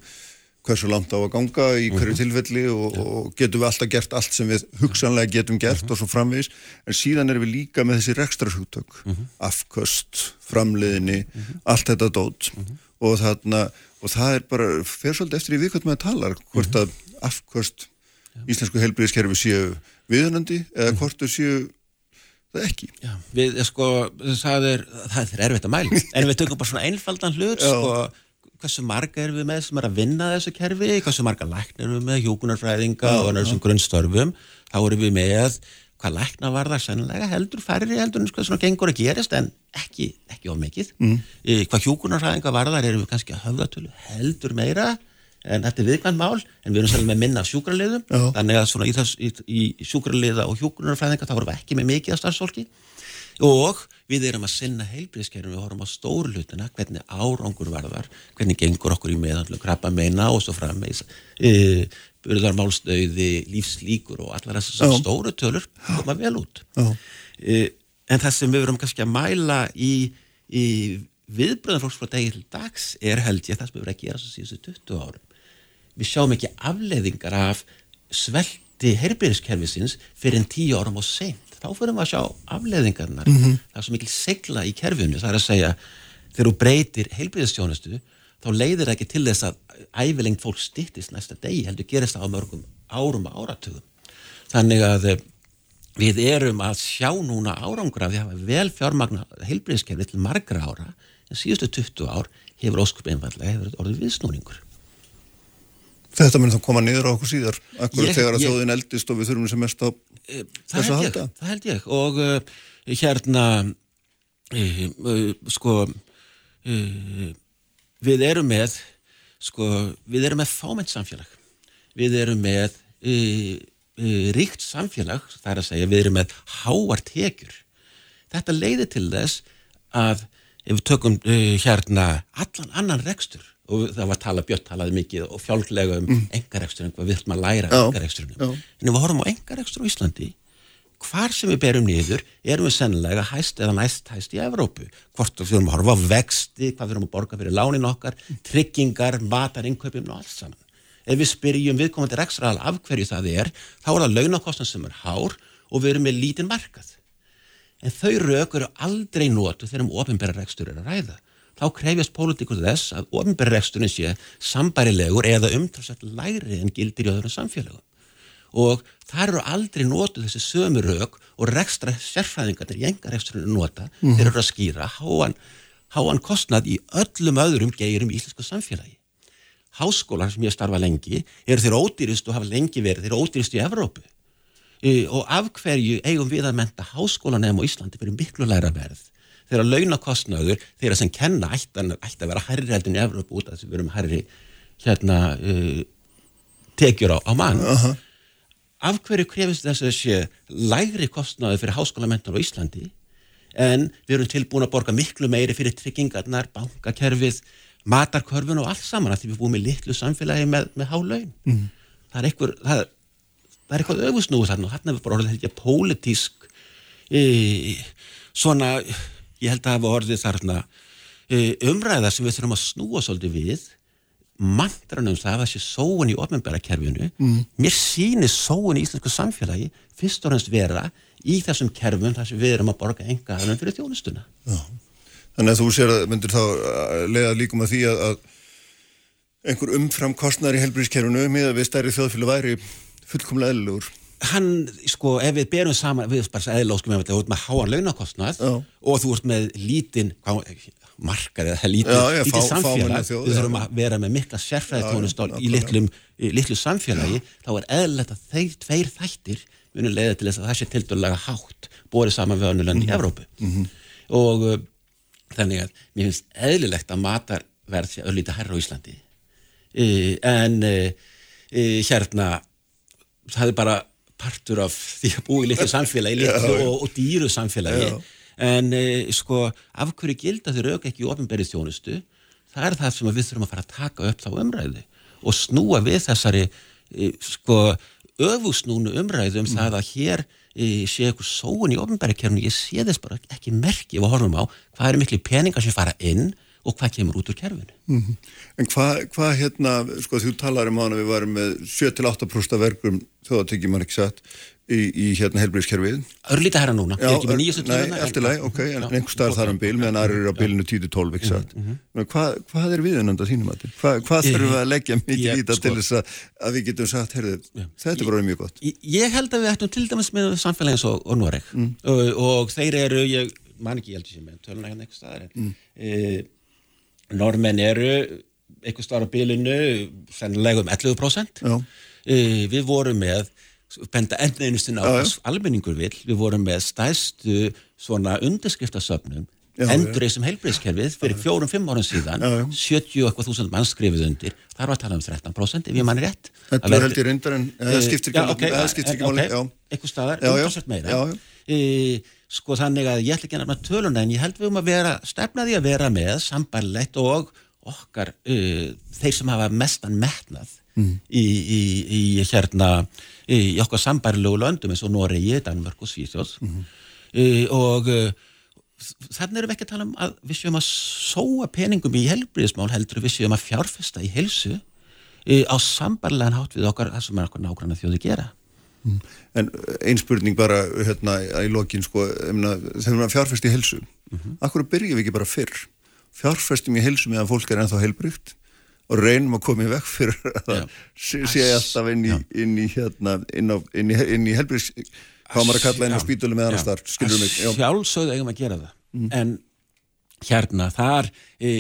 hversu langt á að ganga í hverju uh mhm. -huh. tilfelli og, og getum við alltaf gert allt sem við hugsanlega getum gert uh mhm. -huh. og svo framvegis en síðan er við líka með þessi rekstrashugtök mhm. afköst, framleiðinni allt þetta dót og þarna og það er bara, fer svolítið eftir í vikvæmt með að tala hvort að afköst íslensku helbriðiskerfi séu viðunandi eða hvort þau séu það ekki. Já, við, sko, það er, það er erfitt að mæla, *laughs* en við tökum bara svona einfaldan hlut, sko, hversu marga erum við með sem er að vinna þessu kerfi, hversu marga læknir erum við með, hjókunarfræðinga og þessum grunnstörfum, þá erum við með hvað lækna var það sennilega heldur færri heldur en sko svona gengur að gerist en ekki, ekki of mikið mm. hvað hjókunarfræðinga var það erum við kannski að höfða heldur meira en þetta er viðkvæmt mál, en við erum sérlega með minna sjúkrarliðum, Já. þannig að svona í, þess, í, í sjúkrarliða og hjókunarfræðinga þá erum við ekki með mikið af starfsfólki og við erum að sinna heilbríðskerfum, við horfum á stóru hlutina, hvernig árangur varðar, hvernig gengur okkur í meðhandlu, krabba meina og svo fram með e, byrðar málstöði, lífslíkur og allar þessar stóru tölur koma vel út. E, en það sem við verum kannski að mæla í, í viðbröðan fólks frá degi til dags er held ég það sem við verðum að gera svo síðustu 20 árum. Við sjáum ekki afleiðingar af svelti herbyrðiskerfisins fyrir en tíu árum og seint. Þá fyrir við að sjá afleiðingarnar mm -hmm. það er svo mikil segla í kerfinu það er að segja, þegar þú breytir herbyrðistjónustu, þá leiðir það ekki til þess að ævilengt fólk stittist næsta degi, heldur gerist það á mörgum árum og áratugum. Þannig að eh, við erum að sjá núna því að hafa vel fjármagna heilbreyðskerfi til margra ára en síðustu 20 ár hefur óskup einfallega hefur orðið viðsnúningur. Þetta mun þá koma niður á okkur síðar akkur ég, þegar að þjóðin eldist og við þurfum sem mest á e, þess að halda. Það held ég. Og uh, hérna uh, sko við erum með sko við erum með fámennt samfélag. Við erum með ríkt samfélag það er að segja við erum með háar tekjur. Þetta leiði til þess að ef við tökum hérna allan annan rekstur og það var tala, Björn talaði mikið og fjálglega um mm. engarekstur hvað við ætlum að læra um engareksturinn en ef við horfum á engarekstur á Íslandi hvar sem við berum niður erum við sennilega hæst eða næst hæst í Evrópu. Hvort við þurfum að horfa á vexti hvað við þurfum að borga fyrir lánin okkar tryggingar, matar, innkaupum og allt saman ef við spyrjum viðkomandi rekstral af hverju það er, þá er það launakostan sem er hár og við erum með lítinn markað en þau rauk eru aldrei nótu þegar um ofinbæra rekstur er að ræða þá krefjast pólitíkur þess að ofinbæra reksturinn sé sambærilegur eða umtrásett læri en gildir í öðrum samfélagum og það eru aldrei nótuð þessi sömu rauk og rekstra sérfræðingarnir í engar reksturinu nota mm. þeir eru að skýra háan, háan kostnad í öllum öðrum geirum í íslensku samfélagi. Háskólar sem ég starfa lengi eru þeir ódýrist og hafa lengi verið, þeir ódýrist í Evrópu. E, og af hverju eigum við að menta háskólanefn á Íslandi fyrir miklu læra verð? Þeirra launakostnaður, þeirra sem kenna ætti að vera hærri heldin í Evrópu út af þess að við erum hærri hérna uh, tekjur á, á mann. Uh -huh. af hverju krefist þess að sé lægri kostnaður fyrir háskólamentar á Íslandi en við erum tilbúin að borga miklu meiri fyrir tryggingarnar, bankakerfið matarkörfun og allt saman því við búum í litlu samfélagi með, með hálaun mm. það er eitthvað það, það er eitthvað öfusnúð þarna og þarna er bara orðið þetta pólitísk e, svona ég held að hafa orðið þarna e, umræða sem við þurfum að snúa svolítið við mandranum það að það sé sóun í ofnbærakerfinu mm. mér sýnir sóun í íslensku samfélagi fyrst og næst vera í þessum kerfum þar sem við erum að borga enga fyrir þjónustuna Já. Þannig að þú sér að myndir þá lega líkum að því að, að einhver umfram kostnar í helbriðskerfinu með að við stærri þjóðfélag væri fullkomlega eðlugur hann, sko, ef við berum saman við bara eðlóskum með þetta, þú ert með háan launakostnað Já. og þú ert með lítinn markað eða lítið, Já, lítið samfélag, þjóð, við þurfum að vera með mikla sérfræðitónustól í litlum, litlu samfélagi, þá er eðlert að þeir tveir þættir munum leiða til þess að það sé til dærulega hátt borið saman við -hmm. í mhm. Evrópu mm -hmm. og uh, þannig að mér finnst eðlilegt að matarverð sé öllítið herra á Íslandi uh, en uh, hérna það er bara partur af því að búi í litlu samfélagi *laughs* litlu og, og dýru samfélagi Já. en e, sko af hverju gilda þau rauk ekki í ofinberið þjónustu það er það sem við þurfum að fara að taka upp þá umræðu og snúa við þessari e, sko öfusnúnu umræðu um mm. það að hér e, sé eitthvað sóun í ofinberið ég sé þess bara ekki merki og horfum á hvað eru miklu peningar sem fara inn og hvað kemur út úr kerfinu. Mm -hmm. En hvað hva, hérna, sko þú talar um hana við varum með 7-8% verkum þjóðatökjum mann ekki satt í, í hérna helbriðskerfið. Örlítið herra núna, Já, ég er ekki með nýjastu töluna. Nei, eftir leið, ok, en einhver starf þar um bíl meðan aðrir eru á bílinu 10-12 ekki satt. Hvað, hvað er viðunanda þínum að þetta? Hvað, hvað þurfum við að leggja mikið í þetta sko, til þess að, að við getum sagt, heyrðu, þetta bara mjög gott. Ég, ég held að við ættum til dæmis með samfélagins og, og Noreg mm. og, og þeir eru, ég man ekki, ég held sem með töluna hérna eitthvað staðar, mm. e, normenn eru eitthvað starf á bílinu sennilega um 11% Já. við vorum með benda enniðinustinn á almenningur vil, við vorum með stæstu svona undirskriftasöfnum endur þessum heilbreyðskerfið fyrir fjórum-fimm árum síðan. Já, já. 70 eitthvað þúsund mann skrifið undir. Þar var að tala um 13% ef ég mann rétt. Þetta er held í reyndar en það skiptir ekki máli eitthvað staðar, umtalsvægt meira. Sko þannig að ég ætla ekki að nefna töluna en ég held við um að vera stefnaði að vera með sambarlegt og okkar þeir sem hafa mestan metnað mm. í, í, í hérna í okkar sambarlegu löndum eins og Noregi, Danmörk og Svíþjóð mm og uh, þannig erum við ekki að tala um að við séum að sóa peningum í helbriðismál heldur við séum að fjárfesta í helsu á sambarlegan hátt við okkar það sem er okkur nákvæmlega þjóði gera Mm. En einn spurning bara hérna í lokin sko, þegar maður fjárfæst í helsu mm -hmm. akkur byrjum við ekki bara fyrr fjárfæstum í helsu meðan fólk er ennþá heilbrygt og reynum að koma í vekk fyrir *laughs* að sé alltaf inn í, inn í hérna inn, á, inn í, inn í helbrygs hvað maður að kalla inn á spítölu með annar starf Sjálfsögðu eigum að gera það. Mm. en hérna þar e,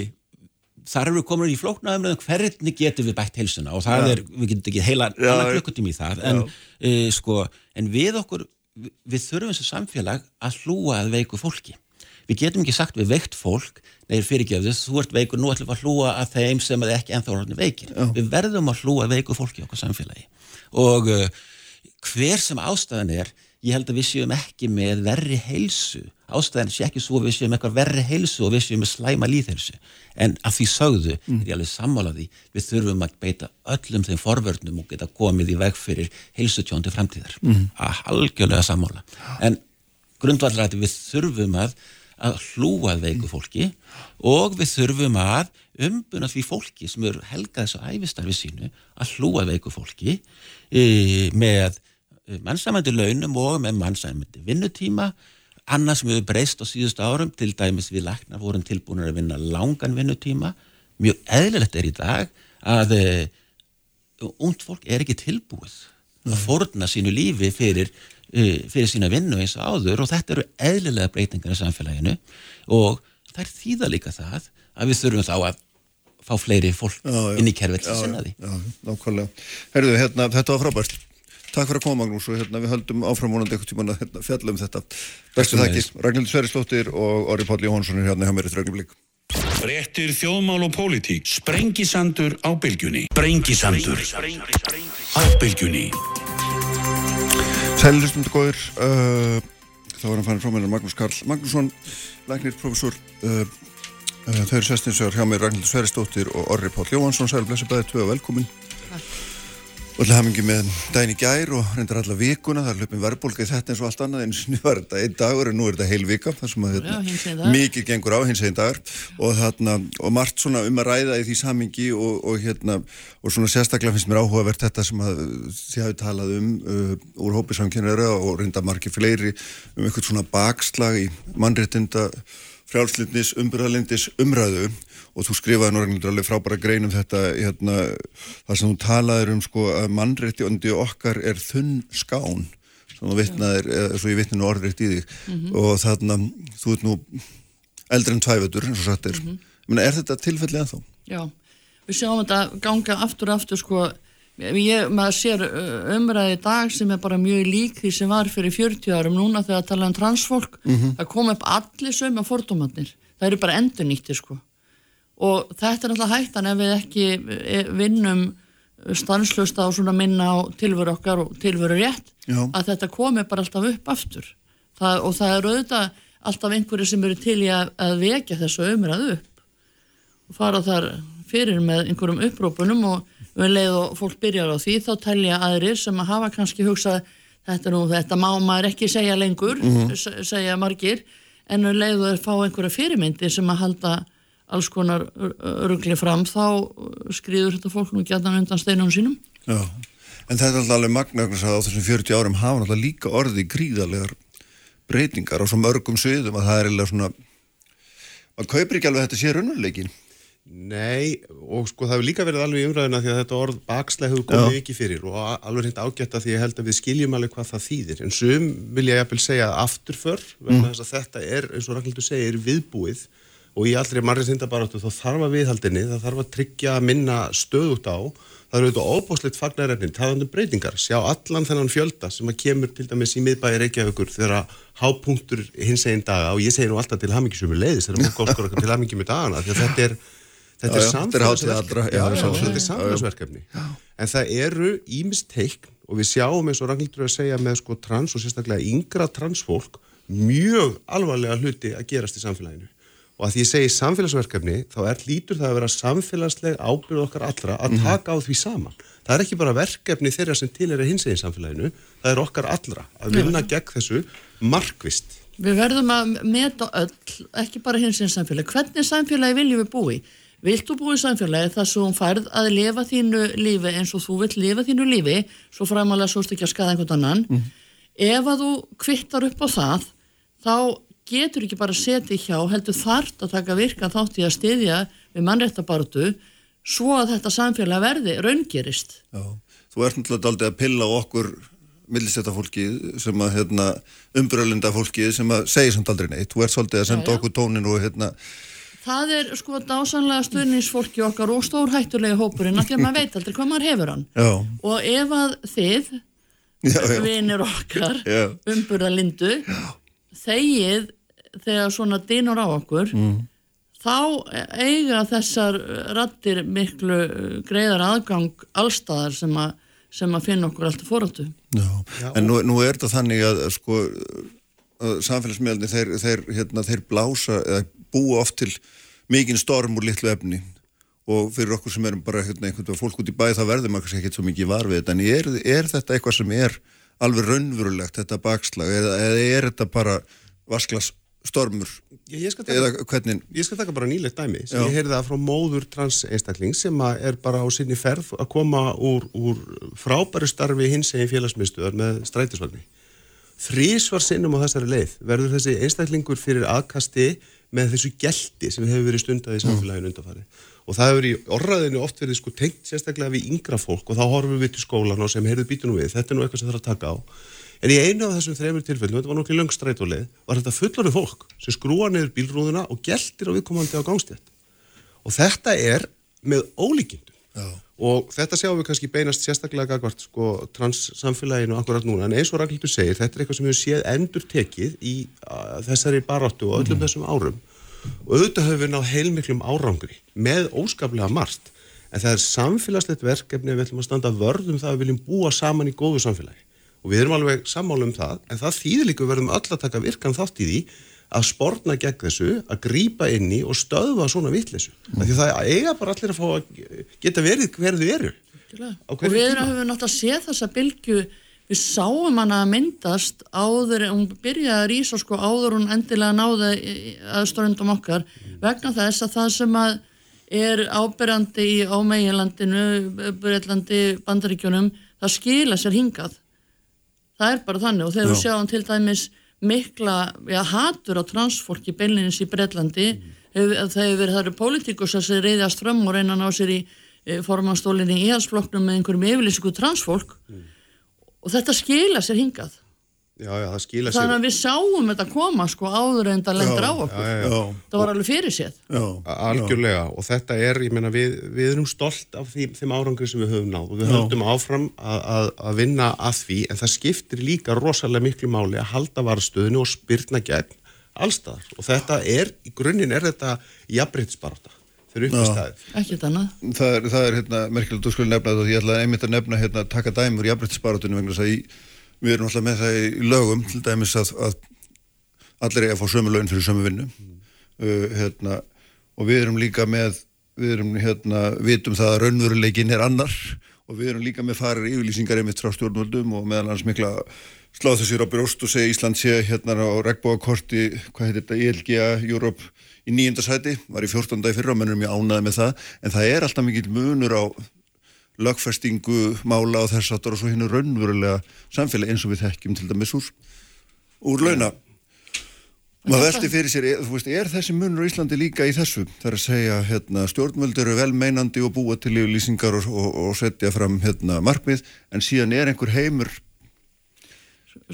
þar eru komin í flóknaðum hvernig getum við bætt heilsuna og það ja. er, við getum ekki heila klukkutum í það. En, uh, sko, en við okkur við þurfum þessu samfélag að hlúa að veiku fólki við getum ekki sagt við veikt fólk neyður fyrirgjöfðis, þú ert veikur, nú ætlum við að hlúa að þeim sem er ekki ennþá orðin veikir Já. við verðum að hlúa veiku fólki í okkur samfélagi og uh, hver sem ástæðan er ég held að við séum ekki með verri heilsu ástæðan sé ekki svo við séum eitthvað verri heilsu og við séum með slæma líðhelsu en að því sögðu mm. er ég alveg sammálaði við þurfum að beita öllum þeim forvörnum og geta komið í veg fyrir heilsutjón til framtíðar mm. að halgjörlega sammála en grundvallar að við þurfum að, að hlúa veiku fólki og við þurfum að umbuna því fólki sem eru helgað þessu æfistarfi sínu að hlúa veiku fólki e, með mannsæmandi launum og með mannsæmandi vinnutíma. Annað sem hefur breyst á síðust árum til dæmis við lakna vorum tilbúinir að vinna langan vinnutíma. Mjög eðlilegt er í dag að uh, ungd fólk er ekki tilbúið að forna sínu lífi fyrir, fyrir sína vinnu eins og áður og þetta eru eðlilega breytingar í samfélaginu og það er þýða líka það að við þurfum þá að fá fleiri fólk já, já, inn í kerfið til að sinna því. Já, nákvæmlega. Herðu, hérna, þetta var frábært. Takk fyrir að koma Magnús og hérna, við höldum áframvonandi eitthvað tíman að hérna, fjalla um þetta. Bestu þakki, Ragnhildur Sveristóttir og Orri Páll Jóhansson er hérna hjá mér eftir ögnum lík. Frettir þjóðmál og pólitík. Sprengisandur á bylgjunni. Sprengisandur á bylgjunni. Sælilustundu góður, uh, þá er hann fannir frá mér Magnús Karl Magnússon, læknir, professor. Uh, uh, þau eru sestinsvegar hjá mér Ragnhildur Sveristóttir og Orri Páll Jóhansson. Sæl, blessu bæði, tvö og velkomin. Takk. Og það hafingi með daginn í gær og reyndar alla vikuna, það er löpum verðbólka í þetta eins og allt annað, eins og nú er þetta einn dagur en nú er þetta heil vika, það sem að þetta mikið gengur á hins einn dagar og þarna, og margt svona um að ræða í því samingi og, og hérna og svona sérstaklega finnst mér áhugavert þetta sem að þið hafi talað um uh, úr hópisamkynara og reyndar margir fleiri um eitthvað svona bakslag í mannréttinda frjálslindis, umbyrðalindis umræðu og þú skrifaði náttúrulega alveg frábæra grein um þetta hérna, þar sem þú talaður um sko að mannrétti ondi okkar er þunn skán sem þú vittnaðir, eða svo ég vittninu orðrétt í þig mm -hmm. og þarna þú ert nú eldri en tvæfötur eins og satt er. Mm -hmm. Er þetta tilfellið að þá? Já, við sjáum þetta ganga aftur og aftur sko ég, maður sér umræði dag sem er bara mjög lík því sem var fyrir 40 árum núna þegar að tala um transfólk mm -hmm. það kom upp allir sögum af fordómannir það eru bara endur nýttir sko og þetta er náttúrulega hættan ef við ekki e, vinnum stanslust á svona minna á tilveru okkar og tilveru rétt Já. að þetta komi bara alltaf upp aftur það, og það er auðvitað alltaf einhverju sem eru til í að, að vekja þessu umræðu upp og fara þar fyrir með einhverjum upprópunum og við leið og fólk byrjar á því þá telja aðrir sem að hafa kannski hugsað þetta nú, þetta má maður ekki segja lengur, mm -hmm. segja margir en við leið og fá einhverja fyrirmyndi sem að halda alls konar ruggli fram þá skrýður þetta fólk nú gætan undan steinunum sínum. Já, en þetta er alltaf alveg að á þessum 40 árum hafa alltaf líka orði gríðarlegar breytingar á svo mörgum sviðum að það er eða svona maður kaupir ekki alveg þetta sé raunveruleikin Nei, og sko það hefur líka verið alveg í umræðina því að þetta orð bakslega hefur komið ekki fyrir og alveg hreint ágætt að því ég held að við skiljum alveg hvað það þýðir. En sum vil ég jæfnvel segja afturför vegna mm. þess að þetta er, eins og Ragnhildur segir, viðbúið og í allri marginsindabaráttu þá þarf að viðhaldinni, það þarf að tryggja að minna stöðut á, það eru auðvitað óbúsleitt fagnarefnin, taðandum breytingar, sjá allan þennan fjölda sem að kemur til dæmis í miðbæri Reykjavíkur þegar hápunktur hins einn daga og ég segir nú alltaf til hamingisum með leiðis, þegar mjög góðskor okkur til hamingi með dagana, því að þetta er þetta er samfélagsverkefni. en það eru ímist teikn og við sjáum eins og Ragnhildur að segja með sko trans og sérstaklega yngra transfólk mjög alvarlega hluti að gerast í samfélaginu og að því ég segi samfélagsverkefni þá er lítur það að vera samfélagsleg ábyrð okkar allra að mhm. taka á því saman. Það er ekki bara verkefni þeirra sem til er að hins eginn samfélaginu, það er okkar allra að vinna gegn þessu markvist Við verðum að meta öll ekki bara hins eginn samfélagi hvernig samfélagi viljum við búi Viltu búi í samfélagi þar svo hún færð að lifa þínu lífi eins og þú vilt lifa þínu lífi svo framalega svo ekki að skada einhvern annan? Mm. ef að þú kvittar upp á það þá getur ekki bara setið hjá, heldur þart að taka virka þátt í að styðja við mannréttabartu svo að þetta samfélag verði raungerist. Já, þú ert náttúrulega aldrei að pilla okkur millistetta fólkið sem að hérna, umbröðlinda fólkið sem að segja samt aldrei neitt. Þú ert svolítið að senda já, já. okkur tónin og hérna Það er sko dásanlega stuðningsfólki okkar og stór hættulega hópurinn af því að maður veit aldrei hvað maður hefur hann já. og ef að þið vinir okkar umburðalindu þegið þegar svona dýnur á okkur mm. þá eiga þessar rattir miklu greiðar aðgang allstaðar sem að, sem að finna okkur alltaf fórhaldu. Já, en nú, nú er þetta þannig að sko samfélagsmiðalni þeir, þeir, hérna, þeir blása eða búa oft til mikinn storm úr litlu efni og fyrir okkur sem erum bara hérna, einhvern veginn fólk út í bæ þá verður maður ekki svo mikið var við þetta en er, er þetta eitthvað sem er alveg raunverulegt þetta bakslag eða, eða er þetta bara vasklas stormur? Ég, ég taka, eða hvernig ég skal taka bara nýlegt dæmi. Sem Já. ég heyrði það frá móður trans einstakling sem er bara á sinni ferð að koma úr, úr frábæru starfi hins eginn félagsmyndstöðar með strætisvagni. Þrís var sinnum á þessari leið verður þessi einstaklingur fyrir aðkasti með þessu gelti sem hefur verið stundað í samfélaginu undanfarið og það hefur í orraðinu oft verið sko tengt sérstaklega við yngra fólk og þá horfum við til skólan og sem heyrðu býtunum við, þetta er nú eitthvað sem það er að taka á. En í einu af þessum þremur tilfellum, þetta var nokkið löngstrætuleið, var þetta fullarið fólk sem skrúa niður bílrúðuna og geltir á viðkomandi á gangstjætt og þetta er með ólíkindum. Og þetta sjáum við kannski beinast sérstaklega gagvart sko transsamfélaginu akkurat núna. En eins og Ragnhildur segir, þetta er eitthvað og auðvitað höfum við náð heilmiklum árangri með óskaplega margt. En það er samfélagslegt verkefni við ætlum að standa vörðum það að við viljum búa saman í góðu samfélagi. Og við erum alveg sammálu um það en það þýðir líka verðum öll að taka virkan þátt í því að spórna gegn þessu, að grýpa inn í og stöðva svona vittlesu mm. því það eiga bara allir að fá að geta verið hverðu eru. Og við erum að hafa náttúrulega séð þessa bylgu við sáum hana að myndast áður, hún byrjaði að rýsa sko áður hún endilega náði aðstórundum okkar vegna þess að það sem að er ábyrjandi í ámeiginlandinu, Breitlandi, Bandaríkjunum, það skila sér hingað. Það er bara þannig og þegar Já. við sjáum til dæmis mikla ja, hatur á transfólki beilinins í Breitlandi, mm. þegar það eru pólitíkus að sér reyðast fram og reyna að ná sér í e, formanstólinni í íhalsflokknum með einhverjum yfirlýsingu transfólk mm og þetta skila sér hingað. Já, já, sér þannig að við sáum þetta koma sko áður en það lendur á okkur. já, það var alveg fyrir sér algjörlega. Og þetta er, ég meina við, við erum stolt af því, þeim árangri sem við höfum náð. Og við höfum áfram að, að, að vinna að því en það skiptir líka rosalega miklu máli að halda varstöðinu og spyrna gegn allstaðar og þetta er, í grunninn er þetta jafnbreytisbaráta þeir eru upp í staðið. Ekki þannig. Það er, það er hérna, merkilegt, þú skulle nefna þetta og ég ætla einmitt að nefna hérna, taka dæmur í afbryttisbaratunum vegna þess að í, við erum alltaf með það í lögum til dæmis að, að allir er að fá sömu laun fyrir sömu vinnu mm. uh, hérna, og við erum líka með, við erum hérna, vitum það að raunveruleikin er annar og við erum líka með farir yfirlýsingar einmitt frá stjórnvöldum og meðal hans mikla sláðu sér á brjóst og segja Ísland sé hérna á regnbóakorti, hvað heitir þetta, ILGA, Europe í nýjundasæti, var í 14. dag fyrra og mennum ég ánaði með það, en það er alltaf mikil munur á lögfestingu, mála og þess aftur og svo er raunverulega samfélag eins og við þekkjum til dæmis úr, úr launa. Maður veldi fyrir sér, er, veist, er þessi munur á Íslandi líka í þessu? Það er að segja, hérna, stjórnvöldur eru velmeinandi og búa til líflýsingar og, og, og setja fram hérna, markmið, en síðan er einhver heimur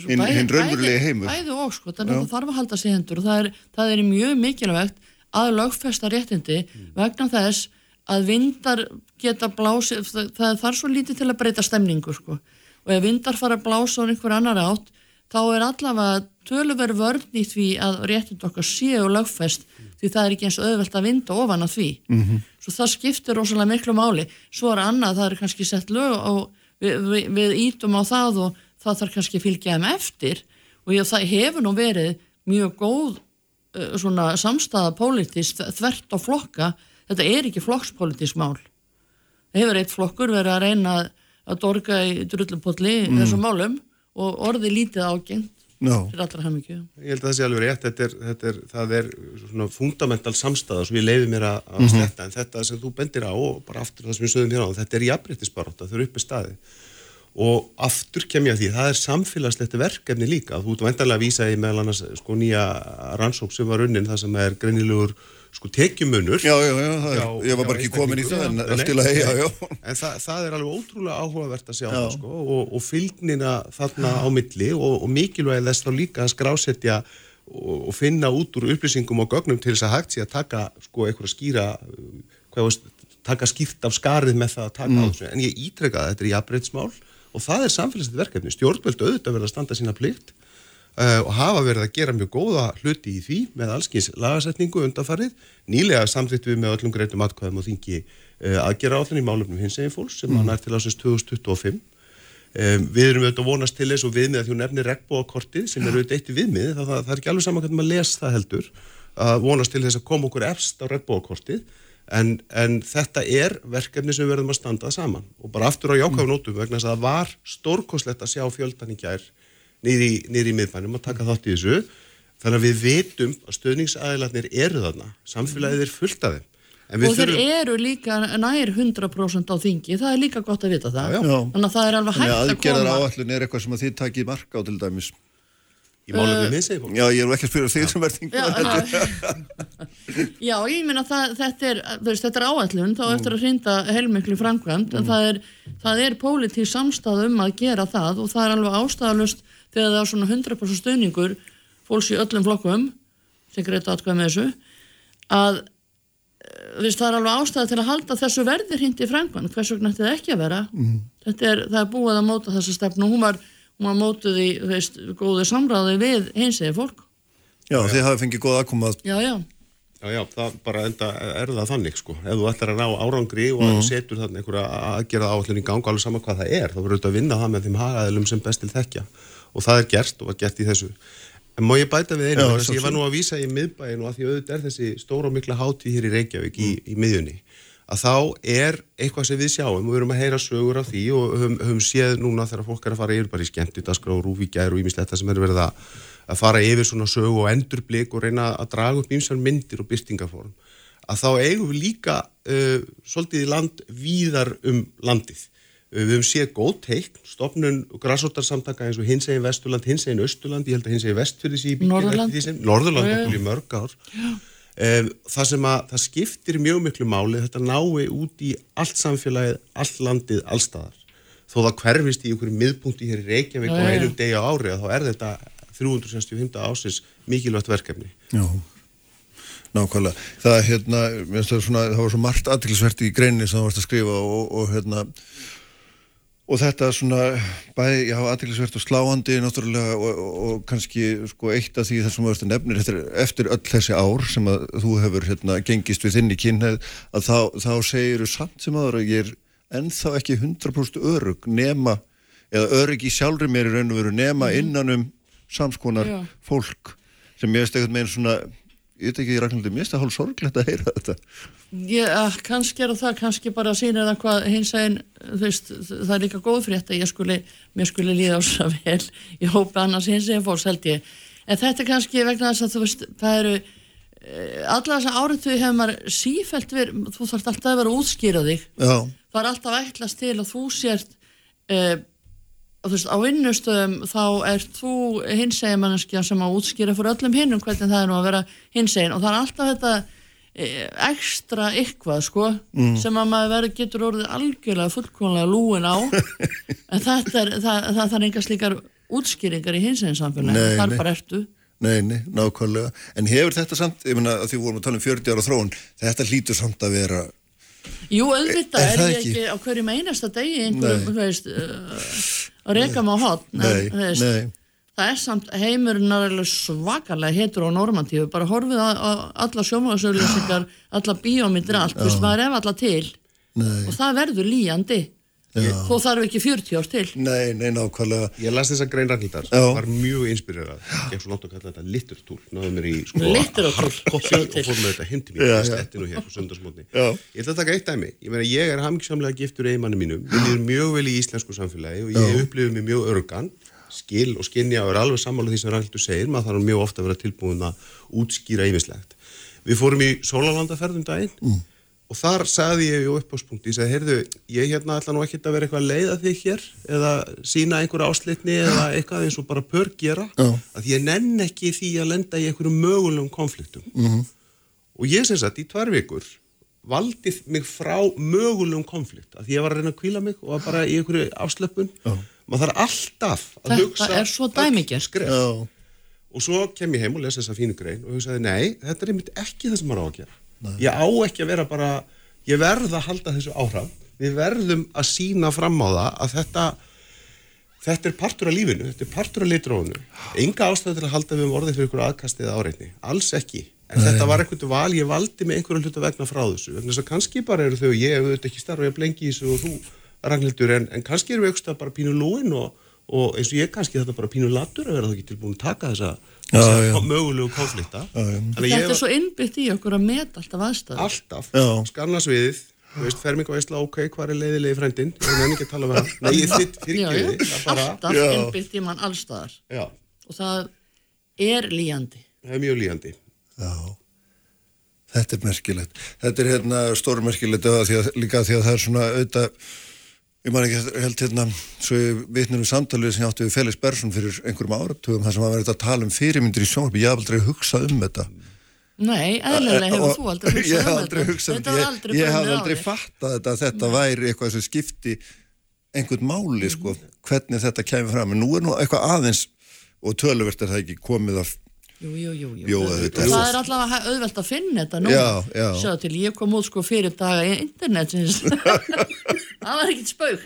hinn hin raunverulegi heimur Æðu og sko, þannig að það þarf að halda sig hendur og það er, það er mjög mikilvægt að lögfesta réttindi mm. vegna þess að vindar geta blási, það, það þarf svo lítið til að breyta stemningu sko og ef vindar fara að blása á einhver annar átt þá er allavega tölver vörn í því að réttind okkar séu lögfest mm. því það er ekki eins auðvelt að vinda ofan að því mm -hmm. svo það skiptir rosalega miklu máli svo er annað, það er kannski sett lög og við, við, við ítum á það og það þarf kannski að fylgja þeim eftir. Og ég, það hefur nú verið mjög góð uh, svona samstæða pólitist þvert á flokka. Þetta er ekki flokkspolítisk mál. Það hefur eitt flokkur verið að reyna að dorga í drullupolli mm. þessum málum og orði lítið ágengt no. fyrir allra hemmingju Ég held að það sé alveg rétt. Þetta er, þetta er, það er svona fundamental samstæða sem ég leiði mér að, að mm -hmm. sletta en þetta sem þú bendir á og bara aftur það sem við sögum hér á þetta er jafnbryttisbaróta, þau eru uppi staði og aftur kem ég að því, það er samfélagslegt verkefni líka, þú ert vantarlega að vísa í meðal annars sko nýja rannsók sem var unnin, það sem er greinilegur sko tekjumunur. Já, já, já, er, já ég var bara ekki komin í það en allt til að heia, já. En það, það er alveg ótrúlega áhugavert að sjá það sko og, og fylgnina þarna á milli og, og mikilvæg þess þá líka að skrásetja og, og finna út úr upplýsingum og gögnum til þess að hægt sé að taka sko eitthvað skýra hvað veist, taka skýrt af skarið með það að taka mm. á þessu. En ég ítreka að þetta er jafnbreytsmál og það er samfélagslega verkefni, stjórnvöld auðvitað verða að standa sína plikt uh, og hafa verið að gera mjög góða hluti í því með allskins lagasetningu undanfarið, nýlega samþýtt við með öllum greitum atkvæðum og þingi uh, aðgera állin í málefnum hins eginn fólks sem mm. hann er til ásins 2025 Um, við erum auðvitað að vonast til þess og viðmið að því hún nefnir regnbóakortið sem er auðvitað eitt í viðmið það, það, það er ekki alveg saman hvernig maður les það heldur að vonast til þess að koma okkur erst á regnbóakortið En, en þetta er verkefni sem við verðum að standa saman. Og bara aftur á jákáðunótum vegna þess að það var stórkoslegt að sjá fjöldan í gær nýri, í miðbænum að taka þátt í þessu. Þannig að við veitum að stöðningsæðilatnir eru þarna, samfélagið er fullt af þeim. Og þeir þurfum... eru líka nær 100% á þingi, það er líka gott að vita það. Já, já. þannig að það er alveg hægt að koma aðgerðar áallin er eitthvað sem að þið takið marka á til dæmis Í málum við miðsegið fólk. Já, ég er ekki að spyrja þig sem er þingum. *laughs* Já, ég meina það, þetta er, þú veist, þetta er áætlun þá eftir að hrinda heilmiklu framkvæmt en það er, það er pólitíð samstað um að gera það og það er alveg ástæðalust þegar það er svona 100% stöðningur fólks í öllum flokkum sem greita atkvæð með þessu að þú veist, það er alveg ástæða til að halda þessu verði hindi framkvæmt, hvers vegna þetta ekki að vera? Þetta er, það er búið að móta þessa stefnu og hún var, hún var mótuð í, þú veist, góðu samráði við hinsegi fólk Já, þið hafið fengið góð aðkomað. Já, já, Já, já, það bara enda er það þannig sko. Ef þú ætlar að ná árangri og mm. setur þarna einhverja aðgerða áallin í gang alveg sama hvað það er, þá verður þetta að vinna það með þeim hagaðilum sem best til þekkja og það er gert og var gert í þessu. En má ég bæta við einu, Já, þess að ég var nú að vísa í miðbæinu og að því auðvitað er þessi stóra og mikla hátíð hér í Reykjavík í, í miðjunni að þá er eitthvað sem við sjáum og við erum að heyra sögur af því og höfum, höfum séð núna þegar fólk er að fara yfir bara í skemmti, daskra og rúvíkjær og ímisletta sem er verið að að fara yfir svona sögu og endurblik og reyna að draga upp ímsan myndir og byrstingaform að þá eigum við líka uh, svolítið í land víðar um landið. Uh, við höfum séð góð teikn, stopnun græsóttarsamtaka eins og hins eginn Vesturland, hins eginn Östurland, ég held að hins eginn Vestfjörðis í Norðurland. Norðurland Það sem að það skiptir mjög miklu máli þetta nái út í allt samfélagið, allt landið, allstaðar. Þó það hverfist í einhverju miðpunkti hér í Reykjavík Já, og einum degi á ári að þá er þetta 365. ásins mikilvægt verkefni. Já, nákvæmlega. Það, hérna, það var svo margt aðtilsvert í greinni sem það varst að skrifa og, og, hérna, og þetta svona bæði, já, aðtilsvert og sláandi náttúrulega og, og, og kannski sko eitt af því þessum að nefnir eftir, eftir öll þessi ár sem að þú hefur hérna, gengist við þinni kynneð að þá, þá segir þú samt sem aður að ég er ennþá ekki 100% örug nema, eða örug í sjálfri mér í raun og veru nema innan um samskonar fólk sem ég veist eitthvað með svona ég veit ekki, Ragnhildur, mér finnst það hálf sorglegt að heyra þetta. Ég, að, kannski er það, kannski bara sýnir það hvað hins einn, þú veist, það er líka góð frétt að ég skuli, mér skuli líða á svo vel, ég hópi annars hins einn fólks held ég, en þetta er kannski vegna þess að þú veist, það eru eh, alla þess að árið hefur maður sífælt verið, þú þarft alltaf að vera að útskýra þig, Já, það er alltaf ætlast til að þú sért uh, þú veist, á vinnustöðum þá er þú hinsegin manneskja sem að útskýra fyrir öllum hinnum hvernig það er nú að vera hinsegin. Og það er alltaf þetta eh, ekstra eitthvað sko sem að maður verður getur orðið algjörlega fullkomlega lúin á. *laughs* En þetta er, það, það þarf enga slíkar útskýringar í hinsegin samfélagi. Þar bara ertu. Nei, nei, nákvæmlega. En hefur þetta samt, ég meina að því vorum að tala um 40 ára þróun, þetta hlýtur samt að vera Jú, auðvitað Er er, ég ekki? ekki á hverjum einasta degi einhverjum, þú veist, uh, að reka mig á hotn þú veist, nei, það er samt heimurinn alveg svakalega hetur og normatífu, bara horfið á, á alla sjómaðsauðlýsingar, alla bíómyndir allt, þú veist, maður er alla til. Nei, og það verður líjandi þó þarf ekki 40 árs til. Nei, nei, nákvæmlega. Ég las þessa grein Ragnhildar, var mjög inspirerað, gekk svo langt að kalla þetta littertúr, náðu mér í sko Litterátúr. koppi og fór með þetta hindi mér, í já. stettinu hér á sundarsmótni. Já. Ég ætla að taka eitt dæmi, ég meina ég er hamingsamlega giftur eiginmanni mínum, ég líður mjög vel í íslensku samfélagi og ég upplifið mig mjög örgan, skil og skinja og er alveg sammála því sem Ragnhildur segir, maður þarf mjög ofta að vera tilbúin að útskýra Mm. og þar sagði ég í uppáspunkti, ég sagði, heyrðu, ég hérna ætla nú ekkert að vera eitthvað að leiða þig hér eða sína einhverja áslitni eða eitthvað eins og bara pör gera, Já. að ég nenn ekki því að lenda í einhverjum mögulegum konfliktum. Mhm. Og ég sem sagt í tvær vikur valdi mig frá mögulegum konflikt, að því ég var að reyna að kvíla mig og var bara í einhverju afslöpun. Maður þarf alltaf að Þetta hugsa er svo skref. Já, Og svo kem ég heim og lesa þessa fínu grein og hugsaði, nei, þetta er einmitt ekki það sem maður á að gera. Ég á ekki að vera bara, ég verð að halda þessu áhraf. Við verðum að sína fram á það að þetta, þetta er partur af lífinu, þetta er partur af litrófunu. Enga ástæðu til að halda við um orðið fyrir ykkur aðkasti eða áreitni. Alls ekki. En þetta var einhvern val, ég valdi með einhverjum hluta vegna frá þessu. Vegna þess að kannski bara eru þau, ég auðvitað ekki starfa, ég hef lengi í þessu og þú, Ragnhildur, en, en kannski eru við aukstað bara pínu lúin og, og eins og ég kannski þetta bara pínu latur að vera þá ekki tilbúin að taka þessa, Já. mögulegu konflikta. Þetta er svo innbyggt í okkur að meta alltaf aðstæður alltaf, Já. skanna sviðið, þú veist, ferming og veistla, ok, hvað er leiðilegi frændin? Ég nenni ekki að tala með hann. Nei, ég þitt er bara, alltaf innbyggt í mann allstaðar já, og það er líjandi það er mjög líjandi. já Þetta er merkilegt Þetta er hérna stórmerkilegt að því að, líka því að það er svona auðvitað Ég man ekki held hérna, svo ég vitnur um samtalið sem ég átti við Felix Bersson fyrir einhverjum áratugum þar sem að verið að tala um fyrirmyndir í sjónvarpi, ég haf aldrei hugsað um þetta. Nei, eðlilega hefur þú aldrei hugsað um þetta. Ég haf aldrei hugsað um þetta. Ég, ég haf aldrei fattað þetta að þetta Nei. væri eitthvað sem skipti einhvern máli, sko, hvernig þetta kemur fram. En nú er nú eitthvað aðeins og töluvert er það ekki komið af Jú, jú, jú, jú. Bjóða, það, það er allavega auðvelt að finna þetta nú Sjá til, ég kom út sko fyrir daga í internetins *laughs* það var ekkert spauk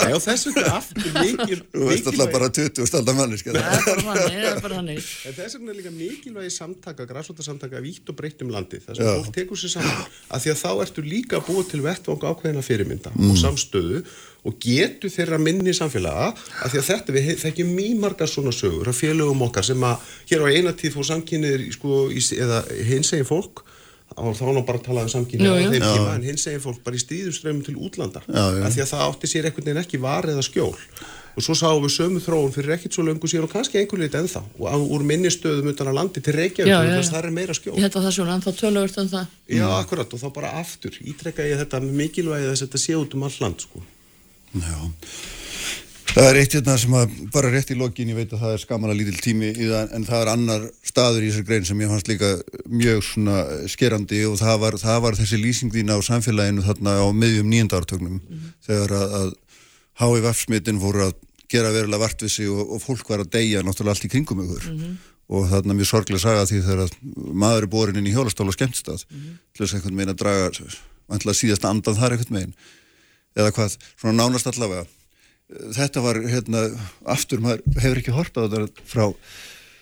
Já, þessu er aftur mikil Þú veist alltaf bara 20 staldar manniska Það er bara hannig Þess vegna er líka mikilvægi samtaka græsvöldarsamtaka vítt og breytt um landi þess að fólk tekur sér saman. Að því að þá ertu líka búið til vettvang ákveðina fyrirmynda mm. og samstöðu og getur þeirra minni samfélaga að því að þetta við þekkjum mjög margar svona sögur af félögum okkar sem að hér á eina tíð fór samkynniðir sko, eða hins eginn fólk og þá ná bara að tala um samkynniðir á þeim tíma en hins eginn fólk bara í stríðuströmmum til útlanda já, já. að því að það átti sér einhvern veginn ekki var eða skjól. Og svo sáum við sömu þróun fyrir ekkert svo löngu síðan og kannski einhvern veit ennþá og úr minnistöðum utan að landi til Reykjavík þess að það er meira skjól. Ég held að það sé ennþá tölvört en það. Já, akkurat og þá bara aftur ítrekka ég þetta mikilvægi þess að þetta sé út um all land sko. Já, það er eitt hérna sem að bara rétt í lokin, ég veit að það er skaman að lítil tími í það, en það er annar staður í þessar grein sem ég fannst líka mjög svona skerandi og það var, það var þessi lýsing þín á samfélaginu þarna á miðjum nýjendartögnum mm -hmm. þegar að, að HIV-smittin voru að gera verulega vart við sig og, og fólk var að deyja náttúrulega allt í kringum ykkur mm -hmm. og þarna mjög sorglega saga því þegar maður er borin inn í hjólastól og skemmtstað mm -hmm. til þess að einhvern veginn að draga síðast andan þar einhvern veginn eða hvað, svona nánast allavega þetta var, hérna, aftur maður hefur ekki hort á þetta frá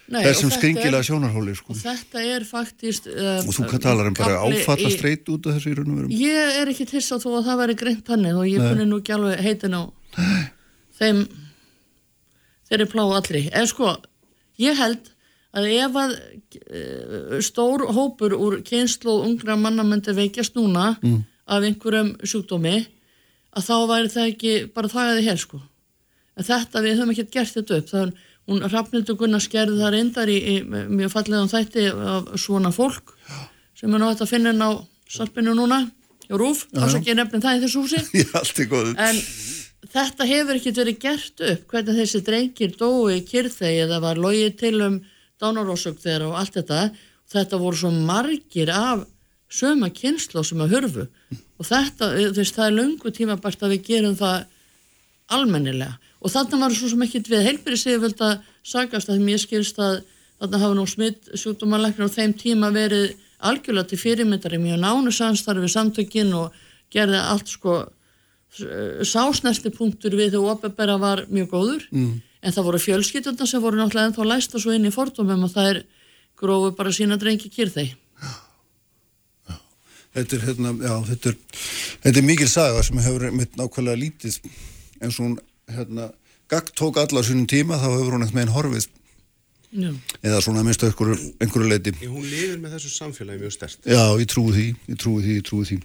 Nei, þessum skringilega sjónarhóli sko. og þetta er faktist uh, og þú talar um bara áfalla streyt út af þessu í raun og verum ég er ekki til að þú að það væri greint hann og ég kunni nú ekki alveg heitin á þeim þeir eru plá allri, en sko ég held að ef að uh, stór hópur úr kynslu og ungra manna myndi veikjast núna mm. af einhverjum sjúkdómi að þá væri það ekki bara þagaði hér sko. En þetta við höfum ekki gert þetta upp. Þannig hún Rafnildur Gunnar skerði það reyndar í, í mjög fallega þætti af svona fólk sem er náttúrulega að finna inn á sarpinu núna í Rúf, ásaki ég nefnum það í þessu húsi. *laughs* Já, en þetta hefur ekki verið gert upp hvernig þessi drengir dói kyrþegi eða var logið til um dánarósök þeirra og allt þetta. Þetta voru svo margir af söma kynslu sem að hörfu og þetta, þess, það er lungu tímabært að við gerum það almennilega. Og þarna var svo sem ekkit við heilbyrði séu völd að sagast að mér skilst að þarna hafa nú smitt sjúkdómanleiknir á þeim tíma verið algjörlega til fyrirmyndar í mjög nánu samstarfi samtökin og gerði allt sko sásnæsti punktur við þegar óbebera var mjög góður. Mm. en það voru fjölskytjuna sem voru náttúrulega ennþá læsta svo inn í fordómum og það er grófu bara sína drengi kýrþeg Þetta er, hérna, já, þetta er, þetta er mikil saga sem hefur mitt nákvæmlega lítið eins og hún, hérna, gagd tók alla á sínum tíma, þá hefur hún eitthvað einn horfið Já. eða svona minnst einhverju, einhverju leiti. Hún lifir með þessu samfélagi mjög stert. Já, ég trúi því, ég trúi því, ég trúi því.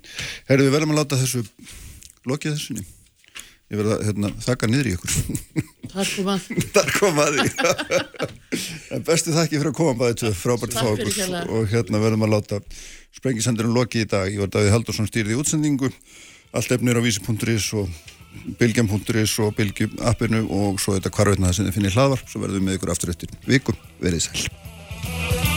Herðu við veljum að láta þessu lokið þessunni. Ég verða að hérna, þakka niður í ykkur. Þar kom að. Þar kom að en bestu þakki fyrir að koma bæðið til frábært fákur og hérna verðum að láta Sprengisendurinn loki í dag, ég var Davíð Haldursson stýrið í útsendingu, allt efnir á vísi.is og bilgjum.is og bilgjum appinu og svo þetta hvarveitnaða sem þið finnir hlaðvar, svo verðum við með ykkur aftur eftir viku, verið sæl.